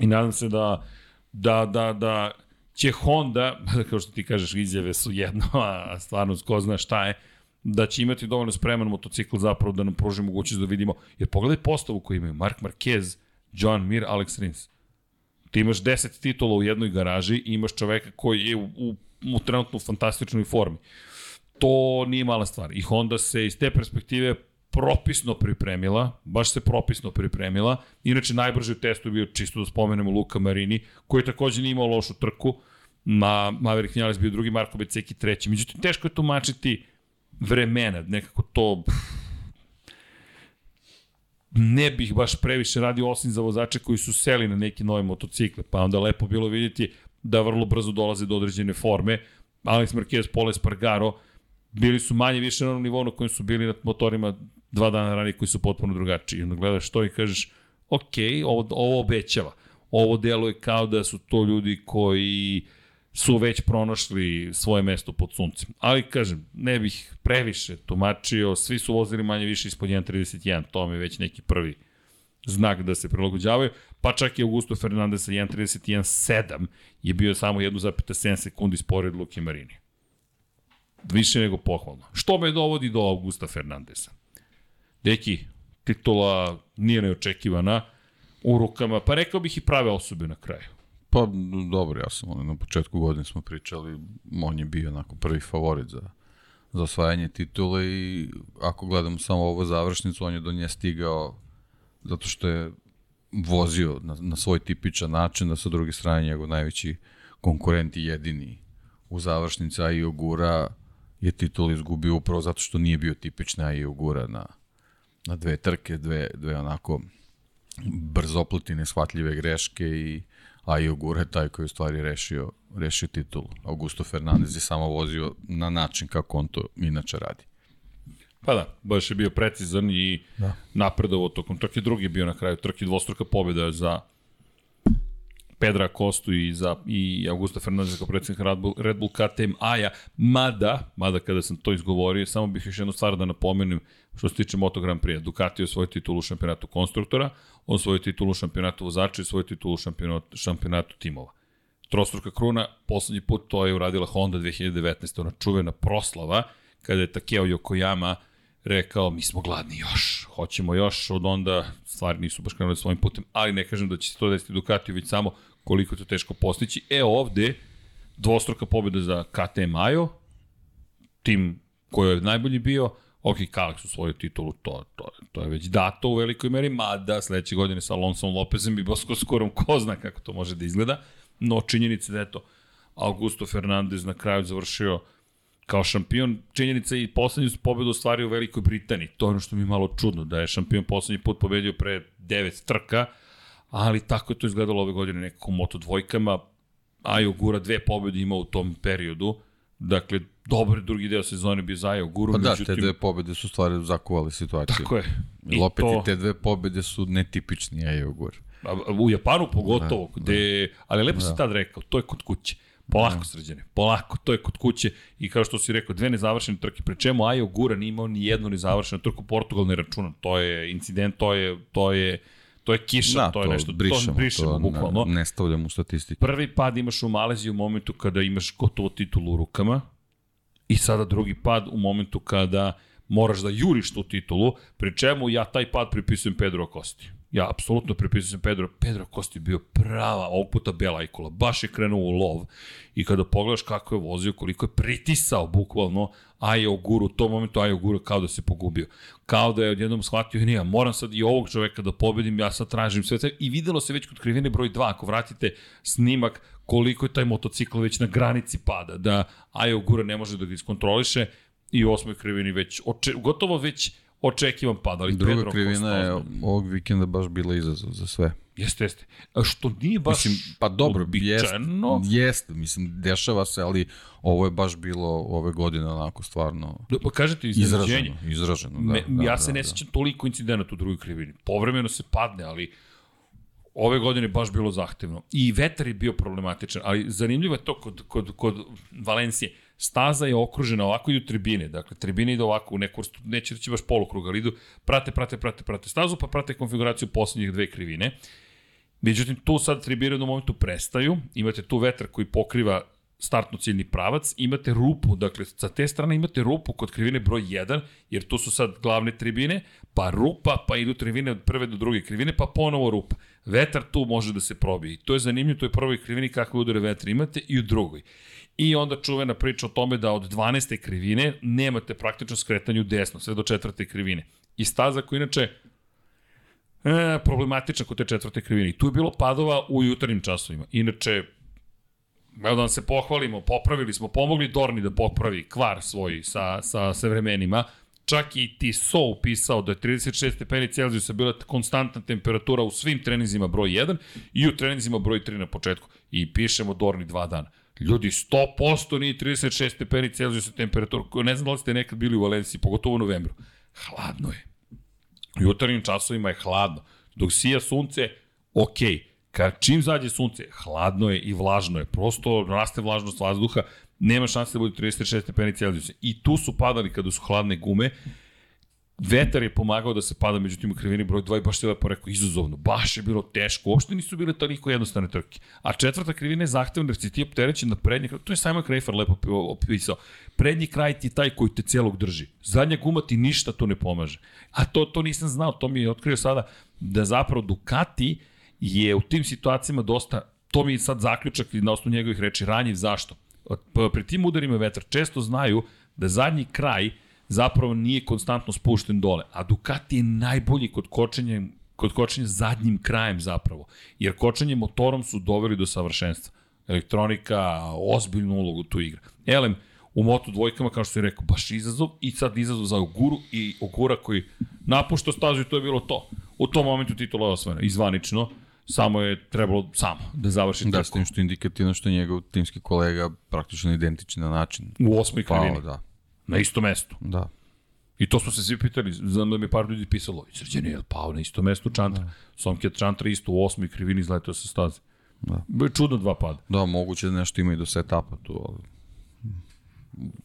i nadam se da, da, da, da će Honda, kao što ti kažeš, izjave su jedno, a stvarno ko zna šta je, da će imati dovoljno spreman motocikl zapravo da nam pruži mogućnost da vidimo. Jer pogledaj postavu koju imaju. Mark Marquez, John Mir, Alex Rins. Ti imaš 10 titula u jednoj garaži i imaš čoveka koji je u, u, u trenutno fantastičnoj formi. To nije mala stvar. I Honda se iz te perspektive propisno pripremila, baš se propisno pripremila. Inače, najbrži u testu je bio, čisto da spomenemo, Luka Marini, koji takođe nije imao lošu trku. Ma, Maverick Vinales bio drugi, Marko Beceki treći. Međutim, teško je tumačiti vremena, nekako to... Ne bih baš previše radio osim za vozače koji su seli na neki nove motocikle, pa onda lepo bilo vidjeti da vrlo brzo dolaze do određene forme. Alex Marquez, Paul Espargaro, bili su manje više na onom nivou na kojem su bili na motorima dva dana ranije koji su potpuno drugačiji. I onda gledaš to i kažeš, ok, ovo, ovo obećava. Ovo deluje kao da su to ljudi koji su već pronašli svoje mesto pod suncem. Ali, kažem, ne bih previše tumačio, svi su vozili manje više ispod 1.31, to mi je već neki prvi znak da se prilagođavaju, pa čak i Augusto Fernandez sa 1.31.7 je bio samo 1,7 sekundi spored Luke Marini. Više nego pohvalno. Što me dovodi do Augusta Fernandeza? Deki, titula nije neočekivana u rukama, pa rekao bih i prave osobe na kraju. Pa dobro, ja sam na početku godine smo pričali, on je bio onako prvi favorit za, za osvajanje titule i ako gledamo samo ovu završnicu, on je do nje stigao zato što je vozio na, na svoj tipičan način, da sa druge strane njegov najveći konkurent i jedini u završnici, a i Ogura je titul izgubio upravo zato što nije bio tipična i Ogura na, na dve trke, dve, dve onako brzopletine, neshvatljive greške i a i Ogura je taj koji je u stvari rešio, rešio titul. Augusto Fernandez je samo vozio na način kako on to inače radi. Pa da, baš je bio precizan i da. napredovo tokom trke. Drugi je bio na kraju trke dvostruka pobjeda za Pedra Kostu i za i Augusta Fernandez kao predsjednik Red Bull, Red Bull KTM Aja, mada, mada kada sam to izgovorio, samo bih još jednu stvar da napomenem što se tiče Moto Grand Prix. Ducati je svoj titul u šampionatu konstruktora, on svoj titul u šampionatu vozača i svoj titul u šampionatu, šampionatu timova. Trostruka kruna, poslednji put to je uradila Honda 2019. Ona čuvena proslava, kada je Takeo Yokoyama rekao mi smo gladni još, hoćemo još, od onda stvari nisu baš krenule svojim putem, ali ne kažem da će se to desiti Ducati, već samo koliko je to teško postići. E ovde, dvostruka pobjeda za KTM Ajo, tim koji je najbolji bio, ok, Kalex svoju titulu, to, to, to je već dato u velikoj meri, mada sledeće godine sa Alonsom Lopezem i Bosko Skorom ko zna kako to može da izgleda, no činjenica da eto, Augusto Fernandez na kraju završio kao šampion, činjenica i poslednju pobedu ostvario u Velikoj Britaniji. To je ono što mi je malo čudno, da je šampion poslednji put pobedio pre devet trka, ali tako je to izgledalo ove godine nekako Moto dvojkama. Ajo Gura dve pobede ima u tom periodu. Dakle, dobar drugi deo sezone bio za Ajo Guru. Pa da, međutim... te dve pobede su stvari zakuvali situaciju. Tako je. I, I opet to... i te dve pobede su netipični Ajo Gura. U Japanu pogotovo, da, gde, da. ali lepo da. si tad rekao, to je kod kuće. Polako, da. srđane, polako, to je kod kuće i kao što si rekao, dve nezavršene trke, pre čemu Ajo Gura nije imao ni jednu nezavršenu trku, Portugal ne računam, to je incident, to je, to je, to je kiša, da, to je to nešto, brišemo, to brišemo, to bukvalno. Ne, ne stavljamo u statistiku. Prvi pad imaš u Maleziji u momentu kada imaš gotovo titulu u rukama i sada drugi pad u momentu kada moraš da juriš tu titulu, pri čemu ja taj pad pripisujem Pedro Acosti. Ja apsolutno pripisujem Pedro. Pedro Kosti bio prava, ovog puta bela ikola. Baš je krenuo u lov. I kada pogledaš kako je vozio, koliko je pritisao bukvalno Aja Oguru, u tom momentu Aja Oguru kao da se pogubio. Kao da je odjednom shvatio, nije, moram sad i ovog čoveka da pobedim, ja sad tražim sve. I videlo se već kod krivine broj 2, ako vratite snimak, koliko je taj motocikl već na granici pada, da Aja Ogura ne može da ga iskontroliše i u osmoj krivini već, oče, gotovo već očekivan pad, ali Druga Pedro krivina je ovog vikenda baš bila izazov za sve. Jeste, jeste. A što nije baš mislim, pa dobro, jeste, jeste, mislim, dešava se, ali ovo je baš bilo ove godine onako stvarno da, pa kažete izraženo, izraženo, da, Me, da, ja se da, ne sećam da. toliko incidenata u drugoj krivini. Povremeno se padne, ali ove godine baš bilo zahtevno. I vetar je bio problematičan, ali zanimljivo je to kod, kod, kod Valencije staza je okružena, ovako idu tribine, dakle, tribine idu ovako u neku vrstu, neće reći baš polukrug, ali idu, prate, prate, prate, prate stazu, pa prate konfiguraciju poslednjih dve krivine. Međutim, tu sad tribine u momentu prestaju, imate tu vetar koji pokriva startno ciljni pravac, imate rupu, dakle, sa te strane imate rupu kod krivine broj 1, jer tu su sad glavne tribine, pa rupa, pa idu tribine od prve do druge krivine, pa ponovo rupa. Vetar tu može da se probije. I to je zanimljivo, to je prvoj krivini kakve udare vetra imate i u drugoj. I onda čuvena priča o tome da od 12. krivine nemate praktično skretanje u desno, sve do četvrte krivine. i staza koja inače e, problematična kod te četvrte krivine. I tu je bilo padova u jutarnjim časovima. Inače, evo da vam se pohvalimo, popravili smo, pomogli Dorni da popravi kvar svoj sa, sa, sa vremenima. Čak i Tiso upisao da je 36 stepeni Celzijusa bila konstantna temperatura u svim treninzima broj 1 i u treninzima broj 3 na početku. I pišemo Dorni dva dana. Ljudi, 100% nije 36 stepeni Celzijusa temperatura. Ne znam da li ste nekad bili u Valenciji, pogotovo u novembru. Hladno je. U jutarnjim časovima je hladno. Dok sija sunce, okej. Kad čim zađe sunce, hladno je i vlažno je. Prosto raste vlažnost vazduha, nema šanse da bude 36 stepeni Celzijusa. I tu su padali kada su hladne gume. Vetar je pomagao da se pada, međutim u krivini broj 2 i baš se lepo rekao izazovno. Baš je bilo teško, uopšte nisu bile toliko jednostavne trke. A četvrta krivina je zahtevna jer si ti opterećen na prednji kraj. To je Simon Krafer lepo opisao. Prednji kraj ti taj koji te celog drži. Zadnja guma ti ništa tu ne pomaže. A to, to nisam znao, to mi je otkrio sada da zapravo Ducati je u tim situacijama dosta, to mi je sad zaključak na osnovu njegovih reči, ranjiv zašto? Pri tim udarima vetra često znaju da zadnji kraj zapravo nije konstantno spušten dole, a Ducati je najbolji kod kočenja, kod kočenja zadnjim krajem zapravo, jer kočenje motorom su doveli do savršenstva. Elektronika ozbiljnu ulogu tu igra. Elem, u moto dvojkama, kao što je rekao, baš izazov i sad izazov za Oguru i Ogura koji napušta stazu i to je bilo to. U tom momentu titula je osvojena, izvanično, samo je trebalo samo da završi da, s tim što je indikativno što je njegov timski kolega praktično identičan na način. U osmoj krivini. da. Na isto mesto. Da. I to smo se svi pitali, znam da mi je par ljudi pisalo, srđan je pao na isto mesto Čantra. Da. Somket Čantra isto u osmoj krivini izletao sa staze. Da. Bilo je čudno dva pada. Da, moguće da nešto ima i do setapa tu, ali...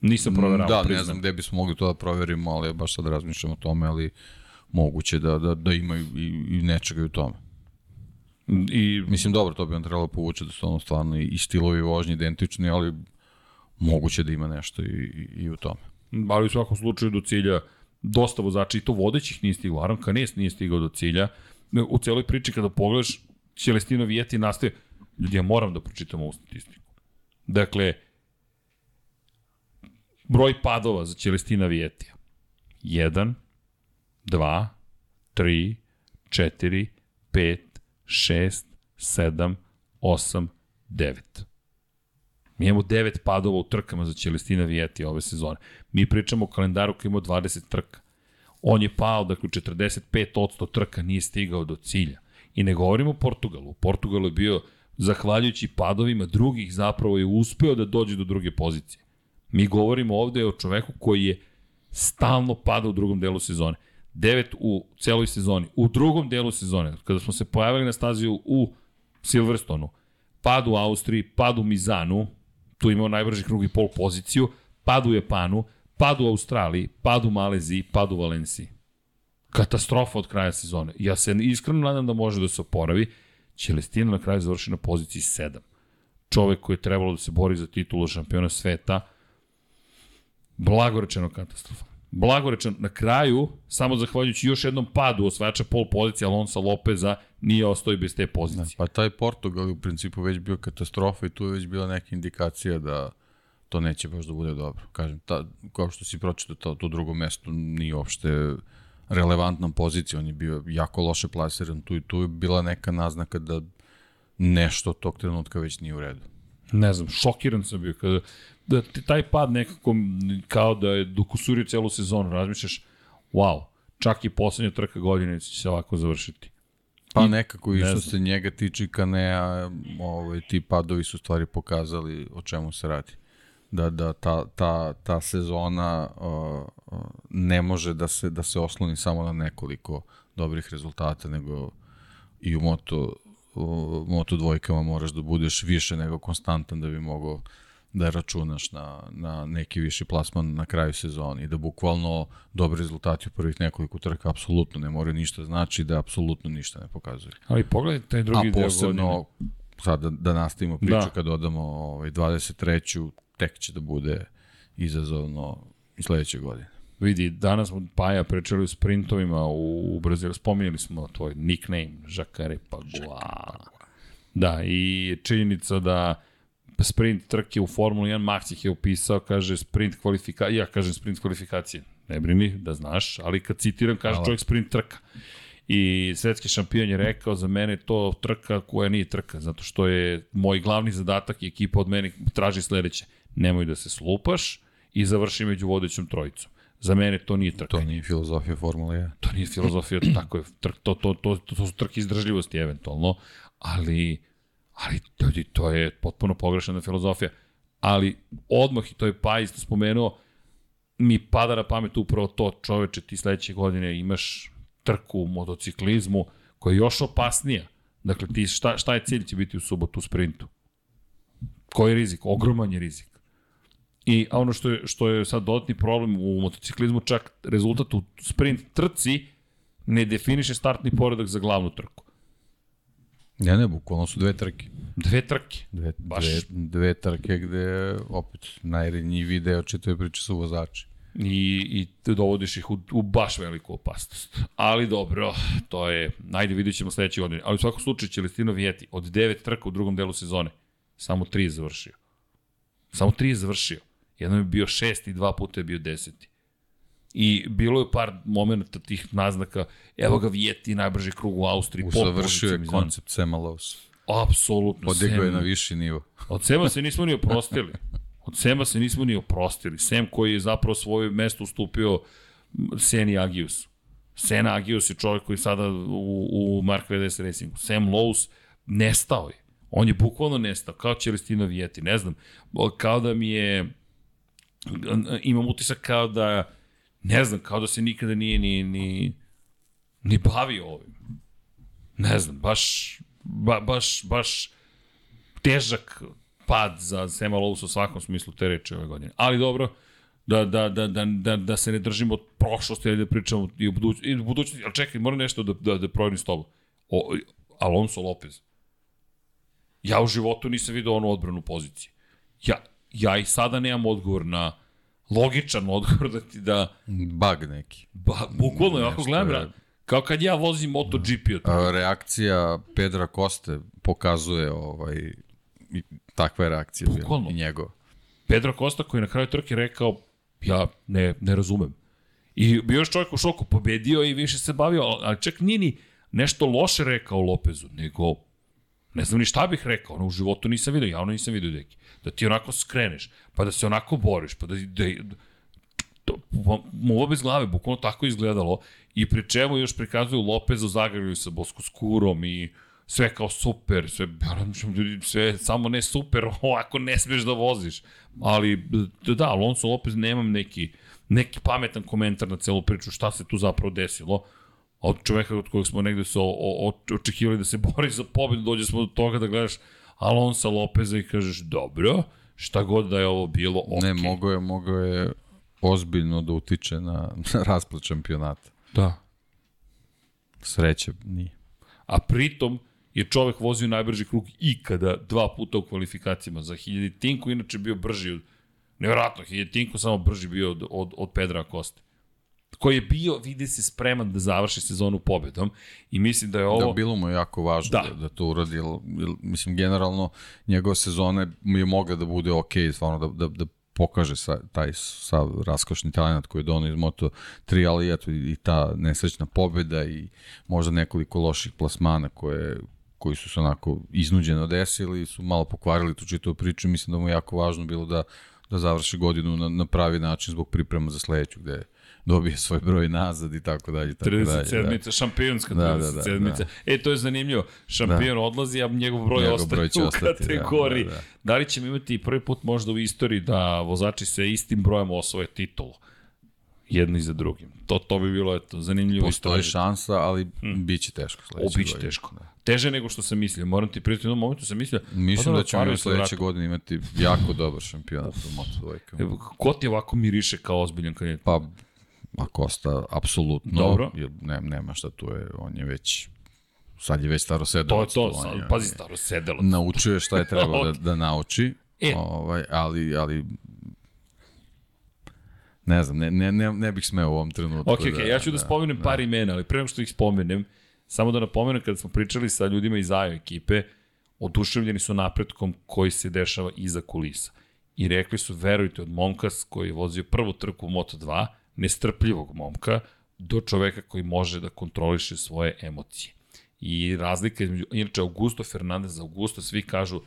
Nisam proverao. Da, priznam. ne znam gde bismo mogli to da proverimo, ali baš sad razmišljam o tome, ali moguće da, da, da ima i, i nečega i u tome. I, Mislim, dobro, to bi on trebalo povući da su ono stvarno i stilovi vožnje identični, ali moguće da ima nešto i, i, i u tome. Ali u svakom slučaju do cilja dosta vozača i to vodećih nije stiglo. Aron Kanes nije stigao do cilja. U celoj priči kada pogledaš, Celestino Vijeti nastaje, ljudi, ja moram da pročitam ovu statistiku. Dakle, broj padova za Celestina Vijetija. 1, 2, 3, 4, 5, 6, 7, 8, 9. Mi imamo 9 padova u trkama za Celestina Vijeti ove sezone. Mi pričamo o kalendaru koji ima 20 trka. On je pao, dakle, 45% trka nije stigao do cilja. I ne govorimo o Portugalu. Portugalu je bio, zahvaljujući padovima drugih, zapravo je uspeo da dođe do druge pozicije. Mi govorimo ovde o čoveku koji je stalno pada u drugom delu sezone. 9 u celoj sezoni. U drugom delu sezone, kada smo se pojavili na stazi u Silverstonu, pad u Austriji, pad u Mizanu, tu imao najbrži krug i pol poziciju, pad u Japanu, pad u Australiji, pad u Maleziji, pad u Valenciji. Katastrofa od kraja sezone. Ja se iskreno nadam da može da se oporavi. Celestino na kraju završi na poziciji 7. Čovek koji je trebalo da se bori za titulu šampiona sveta, blagorečeno katastrofa blagorečan na kraju, samo zahvaljujući još jednom padu osvajača pol pozicije Alonso Lopeza, nije ostao i bez te pozicije. Pa taj Portugal u principu već bio katastrofa i tu je već bila neka indikacija da to neće baš da bude dobro. Kažem, ta, kao što si pročitao, to, to drugo mesto nije uopšte relevantna pozicija, on je bio jako loše plasiran tu i tu je bila neka naznaka da nešto tog trenutka već nije u redu. Ne znam, šokiran sam bio kada da taj pad nekako kao da je dokusurio celu sezonu, razmišljaš, wow, čak i poslednja trka godine će se ovako završiti. Pa nekako i što se njega tiče Kanea, ovaj, ti padovi su stvari pokazali o čemu se radi. Da, da ta, ta, ta sezona uh, ne može da se, da se osloni samo na nekoliko dobrih rezultata, nego i u moto, u moto dvojkama moraš da budeš više nego konstantan da bi mogao da računaš na, na neki viši plasman na kraju sezoni i da bukvalno dobri rezultati u prvih nekoliko trka apsolutno ne moraju ništa znači da apsolutno ništa ne pokazuje. Ali pogledaj taj drugi deo posebno, sad da, da nastavimo priču da. kad odamo ovaj, 23. tek će da bude izazovno sledeće godine. Vidi, danas smo Paja pričali o sprintovima u, u Brazilu, spominjali smo tvoj nickname, Žakare Pagua. Da, i činjenica da sprint trke u Formuli 1, Max ih je upisao, kaže sprint kvalifikacije, ja kažem sprint kvalifikacije, ne brini da znaš, ali kad citiram kaže čovjek sprint trka. I svetski šampion je rekao za mene to trka koja nije trka, zato što je moj glavni zadatak i ekipa od mene traži sledeće. Nemoj da se slupaš i završi među vodećom trojicom. Za mene to nije trka. To nije filozofija Formule 1. To nije filozofija, tako je. Trk, to, to, to, to, to su trke izdržljivosti eventualno, ali, ali ljudi, to je potpuno pogrešena filozofija. Ali odmah, i to je pa isto spomenuo, mi pada na pamet upravo to, čoveče, ti sledeće godine imaš trku u motociklizmu koja je još opasnija. Dakle, ti šta, šta je cilj će biti u subotu u sprintu? Koji je rizik? Ogroman je rizik. I ono što je, što je sad dodatni problem u motociklizmu, čak rezultat u sprint trci ne definiše startni poredak za glavnu trku. Ne, ne, bukvalno su dve trke. Dve trke. Dve, Baš. dve, dve trke gde opet najrednji deo čitave priče su vozači. I, i te dovodiš ih u, u baš veliku opasnost. Ali dobro, to je, najde vidjet ćemo sledeće godine. Ali u svakom slučaju Celestino Vijeti od devet trka u drugom delu sezone, samo tri je završio. Samo tri je završio. Jednom je bio šesti, dva puta je bio deseti. I bilo je par momenta tih naznaka, evo ga Vijeti, najbrži krug u Austriji. Usavršio je koncept Sema Lowe's. Apsolutno. Podigao je na viši nivo. Od Sema se nismo ni oprostili. Od Sema se nismo ni oprostili. Sem koji je zapravo svoje mesto ustupio Seni Agiusu. Sena Agius je čovjek koji sada u, u Mark VDS Racingu. Sam Lowe's nestao je. On je bukvalno nestao, kao Celestino Vijeti. Ne znam, kao da mi je imam utisak kao da ne znam, kao da se nikada nije ni, ni, ni bavio ovim. Ne znam, baš, ba, baš, baš težak pad za Sema Lowe's u svakom smislu te reči ove godine. Ali dobro, da, da, da, da, da, da se ne držimo od prošlosti, ali da pričamo i o budućnosti. I budućnosti. Ali čekaj, moram nešto da, da, da proverim s tobom. O, Alonso Lopez. Ja u životu nisam vidio onu odbranu poziciji. Ja, ja i sada nemam odgovor na logičan odgovor da ti da... Bug neki. Ba, bukvalno, ako gledam, je... kao kad ja vozim MotoGP. A, reakcija Pedra Koste pokazuje ovaj, takva je reakcija bukvalno. i njegova. Pedro Costa koji na kraju trke rekao ja ne, ne razumem. I bio još čovjek u šoku, pobedio i više se bavio, ali čak nije ni nešto loše rekao Lopezu, nego ne znam ni šta bih rekao, ono u životu nisam vidio, javno nisam vidio deki da ti onako skreneš, pa da se onako boriš, pa da, da to, mu bez glave, bukvalno tako izgledalo i pri čemu još prikazuju Lopeza zagraju sa Boskoskurom i sve kao super, sve, sve samo ne super, ovako ne smeš da voziš. Ali, da, Alonso Lopez nemam neki, neki pametan komentar na celu priču, šta se tu zapravo desilo. Od čoveka od kojeg smo negde se o, o, očekivali da se bori za pobedu, dođe smo do toga da gledaš Alonso Lopeza i kažeš, dobro, šta god da je ovo bilo, ok. Ne, mogo je, mogo je ozbiljno da utiče na, na rasplat šampionata. Da. Sreće nije. A pritom je čovek vozio najbrži krug ikada dva puta u kvalifikacijama. Za Hiljetinku inače bio brži od... Nevjerojatno, Hiljetinku samo brži bio od, od, od Pedra Koste koji je bio, vidi se, spreman da završi sezonu pobedom i mislim da je ovo... Da, bilo mu jako važno da, da, da to uradi, jer, mislim, generalno njegova sezona je mogla da bude ok, stvarno da, da, da pokaže sa, taj sav raskošni talent koji je donao iz Moto3, ali eto i ta nesrećna pobeda i možda nekoliko loših plasmana koje, koji su se onako iznuđeno desili su malo pokvarili tu čitavu priču. Mislim da mu je jako važno bilo da, da završi godinu na, na pravi način zbog priprema za sledeću, gde dobije svoj broj nazad i tako dalje. Tako 37. Da. šampionska 37. Da, da, da, E, to je zanimljivo. Šampion da. odlazi, a njegov broj njegov ostaje broj u ostati, kategoriji. Da, da, da. da li ćemo imati prvi put možda u istoriji da vozači se istim brojem osvoje titulu? jedni za drugim. To, to bi bilo eto, zanimljivo. Postoji šansa, ali hmm. bit će teško sledeće. Biće teško. Da. Teže nego što sam mislio. Moram ti prijeti, u jednom momentu sam mislio... Mislim pa da, da ćemo sledeće godine imati jako dobar šampionat u Moto dvojkama. Ko ti ovako miriše kao ozbiljan kandidat? Pa A Kosta, apsolutno. Dobro. Ne, nema šta tu je, on je već sad je već staro sedelo. To je to, sad, je, pazi staro sedelo. Naučio je šta je trebao okay. da, da nauči, e. ovaj, ali, ali ne znam, ne, ne, ne, ne bih smeo u ovom trenutku. Ok, ok, da, ja ću da, da spomenem da. par imena, ali pre nego što ih spomenem, samo da napomenem kada smo pričali sa ljudima iz AJO ekipe, oduševljeni su napretkom koji se dešava iza kulisa. I rekli su, verujte, od Monkas koji je vozio prvu trku u Moto2, nestrpljivog momka do čoveka koji može da kontroliše svoje emocije. I razlika između, inače Augusto Fernandez, Augusto svi kažu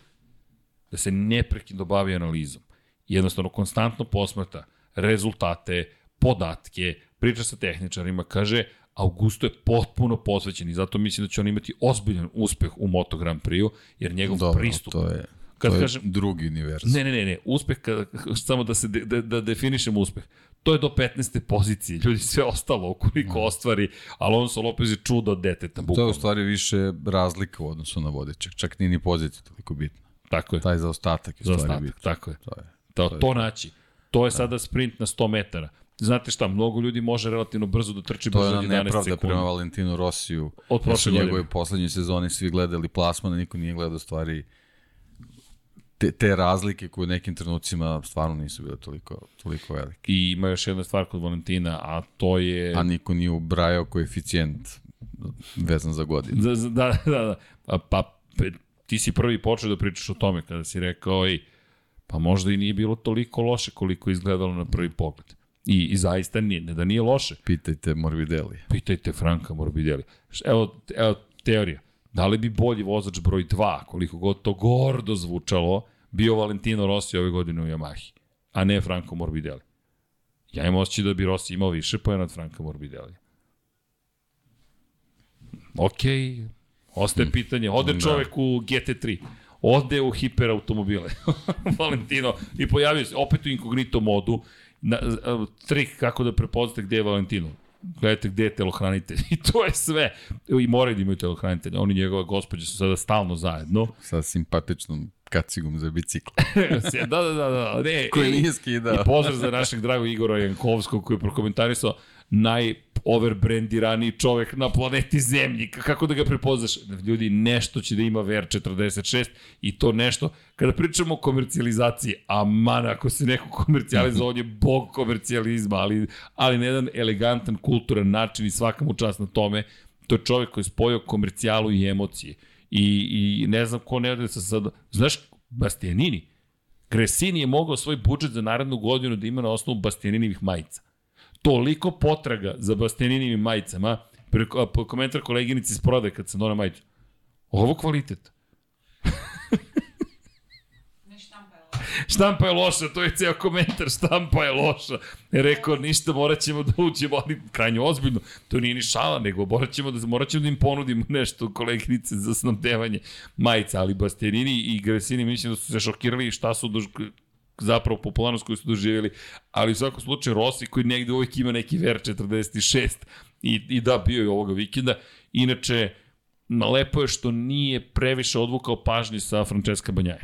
da se neprekidno bavi analizom. Jednostavno, konstantno posmrta rezultate, podatke, priča sa tehničarima, kaže, Augusto je potpuno posvećen i zato mislim da će on imati ozbiljan uspeh u Moto Grand Prix-u, jer njegov Dobro, pristup... To je, kad to kažem, je drugi univerzum. Ne, ne, ne, ne, uspeh, kad, samo da, se de, da, da definišemo uspeh. To je do 15. pozicije, ljudi sve ostalo ukoliko mm. ostvari, Alonso Lopez je čudo deteta. Bukvalno. To je u stvari više razlika u odnosu na vodećeg, čak nije ni pozicija toliko bitna. Tako je. Taj zaostatak je za stvari bitno. Tako je. To je. To, to, to naći. To je da. sada sprint na 100 metara. Znate šta, mnogo ljudi može relativno brzo da trči brzo 11 sekundi. To je nepravda prema Valentinu Rosiju. Od prošle godine. njegove poslednje sezone svi gledali plasmane, niko nije gledao stvari te, te razlike koje u nekim trenucima stvarno nisu bile toliko, toliko velike. I ima još jedna stvar kod Valentina, a to je... A niko nije ubrajao koeficijent vezan za godinu. Da, da, da, da. Pa, pa ti si prvi počeo da pričaš o tome kada si rekao i pa možda i nije bilo toliko loše koliko izgledalo na prvi pogled. I, i zaista nije, ne da nije loše. Pitajte Morbidelli. Pitajte Franka Morbidelli. Evo, evo teorija. Da li bi bolji vozač broj 2, koliko god to gordo zvučalo, bio Valentino Rossi ove godine u Yamahi, a ne Franco Morbidelli? Ja imam osjećaj da bi Rossi imao više pojena od Franka Morbidelli. Ok, ostaje hmm. pitanje. Ode da. čovek u GT3, ode u hiperautomobile, Valentino, i pojavio se opet u inkognito modu, na, trik kako da prepoznate gde je Valentino. Gledajte gde je telohranitelj. I to je sve. I moraju da imaju telohranitelj. Oni njegova gospođa su sada stalno zajedno. Sa simpatičnom kacigom za bicikl. da, da, da. da. Ne, koji nije skidao. I pozdrav za našeg dragog Igora Jankovskog koji je prokomentarisao naj overbrandiraniji čovek na planeti Zemlji. Kako da ga prepoznaš? Ljudi, nešto će da ima VR46 i to nešto, kada pričamo o komercijalizaciji, a man, ako se neko komercijalizuje, on je bog komercijalizma, ali, ali na jedan elegantan, kulturan način i svaka mu čast na tome, to je čovek koji je spojio komercijalu i emocije. I, i ne znam ko ne ode sa sad... Znaš, Bastianini, Gresini je mogao svoj budžet za narednu godinu da ima na osnovu Bastianinivih majica toliko potraga za Bastianinivim majicama, preko, komentar koleginici iz prode kad sam donao majicu. Ovo kvalitet. štampa je loša, to je ceo komentar, štampa je loša. Je rekao, ništa, morat ćemo da uđemo, ali krajnje ozbiljno. To nije ni šala, nego morat ćemo da, morat ćemo da im ponudimo nešto koleginice za snabdevanje majica, ali Bastianini i Gresini mislim da su se šokirali šta su zapravo popularnost koju su doživjeli, ali u svakom slučaju Rossi koji negde uvijek ima neki ver 46 i, i da bio je ovoga vikenda. Inače, lepo je što nije previše odvukao pažnje sa Francesca Banjaje.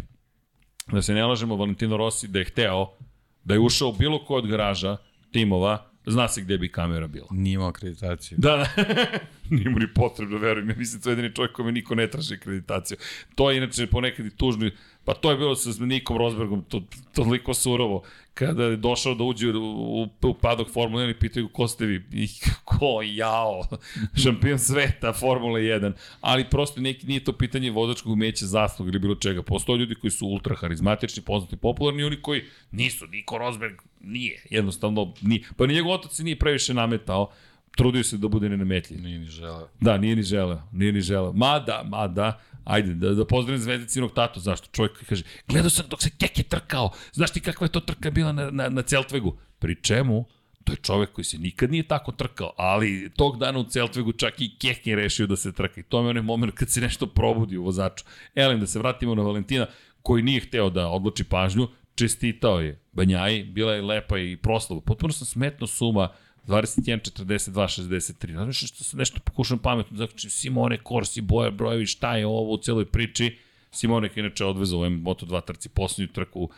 Da se ne lažemo, Valentino Rossi da je hteo da je ušao bilo ko od garaža timova, zna se gde bi kamera bila. Nije imao akreditaciju. Da, da. Nije mu ni potrebno, verujem. Ja mislim, to je jedini čovjek kome niko ne traži akreditaciju. To je inače ponekad i tužno Pa to je bilo sa Nikom Rosbergom, to, toliko surovo. Kada je došao da uđe u, u, u padok Formule 1 i pitaju ko ste vi? I ko, jao, šampion sveta Formule 1. Ali prosto neki, nije to pitanje vozačkog umeća zasluga ili bilo čega. Postoje ljudi koji su ultra harizmatični, poznati, popularni i oni koji nisu. Niko Rosberg nije, jednostavno nije. Pa ni njegov otac nije previše nametao trudio se da bude nenametljiv. Nije ni želeo. Da, nije ni želeo, nije ni želeo. Mada, mada, Ajde, da, da pozdravim zvezdicinog tatu, zašto? Čovjek kaže, gledao sam dok se Keke trkao, znaš ti kakva je to trka bila na, na, na Celtvegu? Pri čemu? To je čovek koji se nikad nije tako trkao, ali tog dana u Celtvegu čak i Keke rešio da se trka. I to je onaj moment kad se nešto probudi u vozaču. Elem, da se vratimo na Valentina, koji nije hteo da odloči pažnju, čestitao je Banjaji, bila je lepa i proslava. Potpuno sam smetno suma 21, 42, 63. Znaš što se nešto pokušam pametno, znači Simone Korsi, Boja Brojevi, šta je ovo u celoj priči? Simone je inače odvezao u Moto2 trci poslednju trku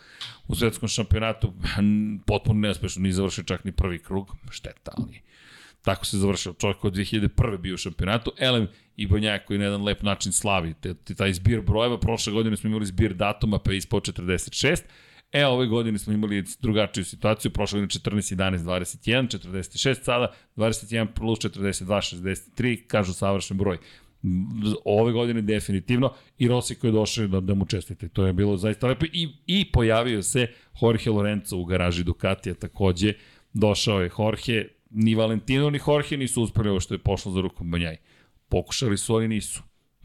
u svetskom šampionatu, potpuno neuspešno, nije završio čak ni prvi krug, šteta, ali tako se završio čovjek od 2001. bio u šampionatu, Elem i Banjak koji na jedan lep način slavi te, te, taj zbir brojeva, prošle godine smo imali zbir datuma pa je ispao 46, E, ove godine smo imali drugačiju situaciju, prošle godine 14, 11, 21, 46 sada, 21 plus 42, 63, kažu savršen broj. Ove godine definitivno i Rossi koji je došao da, da mu čestite. To je bilo zaista lepo i, i pojavio se Jorge Lorenzo u garaži Ducatija takođe došao je Jorge, ni Valentino ni Jorge nisu uspeli ovo što je pošlo za rukom Banjaj. Pokušali su, ali nisu.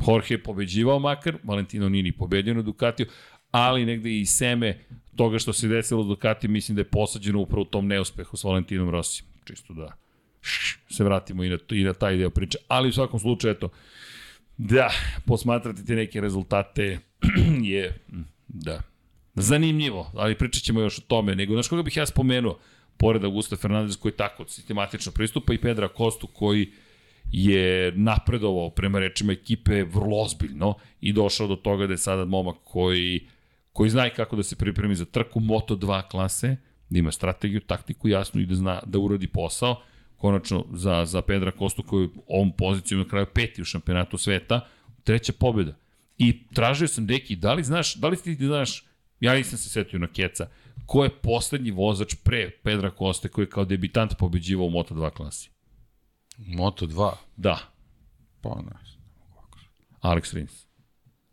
Jorge je pobeđivao makar, Valentino nije ni pobedio na Ducatiju, ali negde i seme toga što se desilo Ducati mislim da je posađeno upravo u tom neuspehu s Valentinom Rossi. Čisto da se vratimo i na, i na taj deo priče. Ali u svakom slučaju, eto, da, posmatrati te neke rezultate je, da, zanimljivo, ali pričat ćemo još o tome. Nego, znaš koga bih ja spomenuo? Pored Augusta Fernandez koji tako sistematično pristupa i Pedra Kostu koji je napredovao prema rečima ekipe vrlo ozbiljno i došao do toga da je sada momak koji, koji zna kako da se pripremi za trku Moto2 klase, da ima strategiju, taktiku jasnu i da zna da uradi posao konačno za, za Pedra Kostu koji ovom pozicijom na kraju peti u šampionatu sveta, treća pobjeda. I tražio sam, deki, da li znaš, da li ti znaš, ja nisam se setio na Keca, ko je poslednji vozač pre Pedra Koste koji je kao debitant pobeđivao u Moto2 klasi? Moto2? Da. Pa ne. Alex Rins.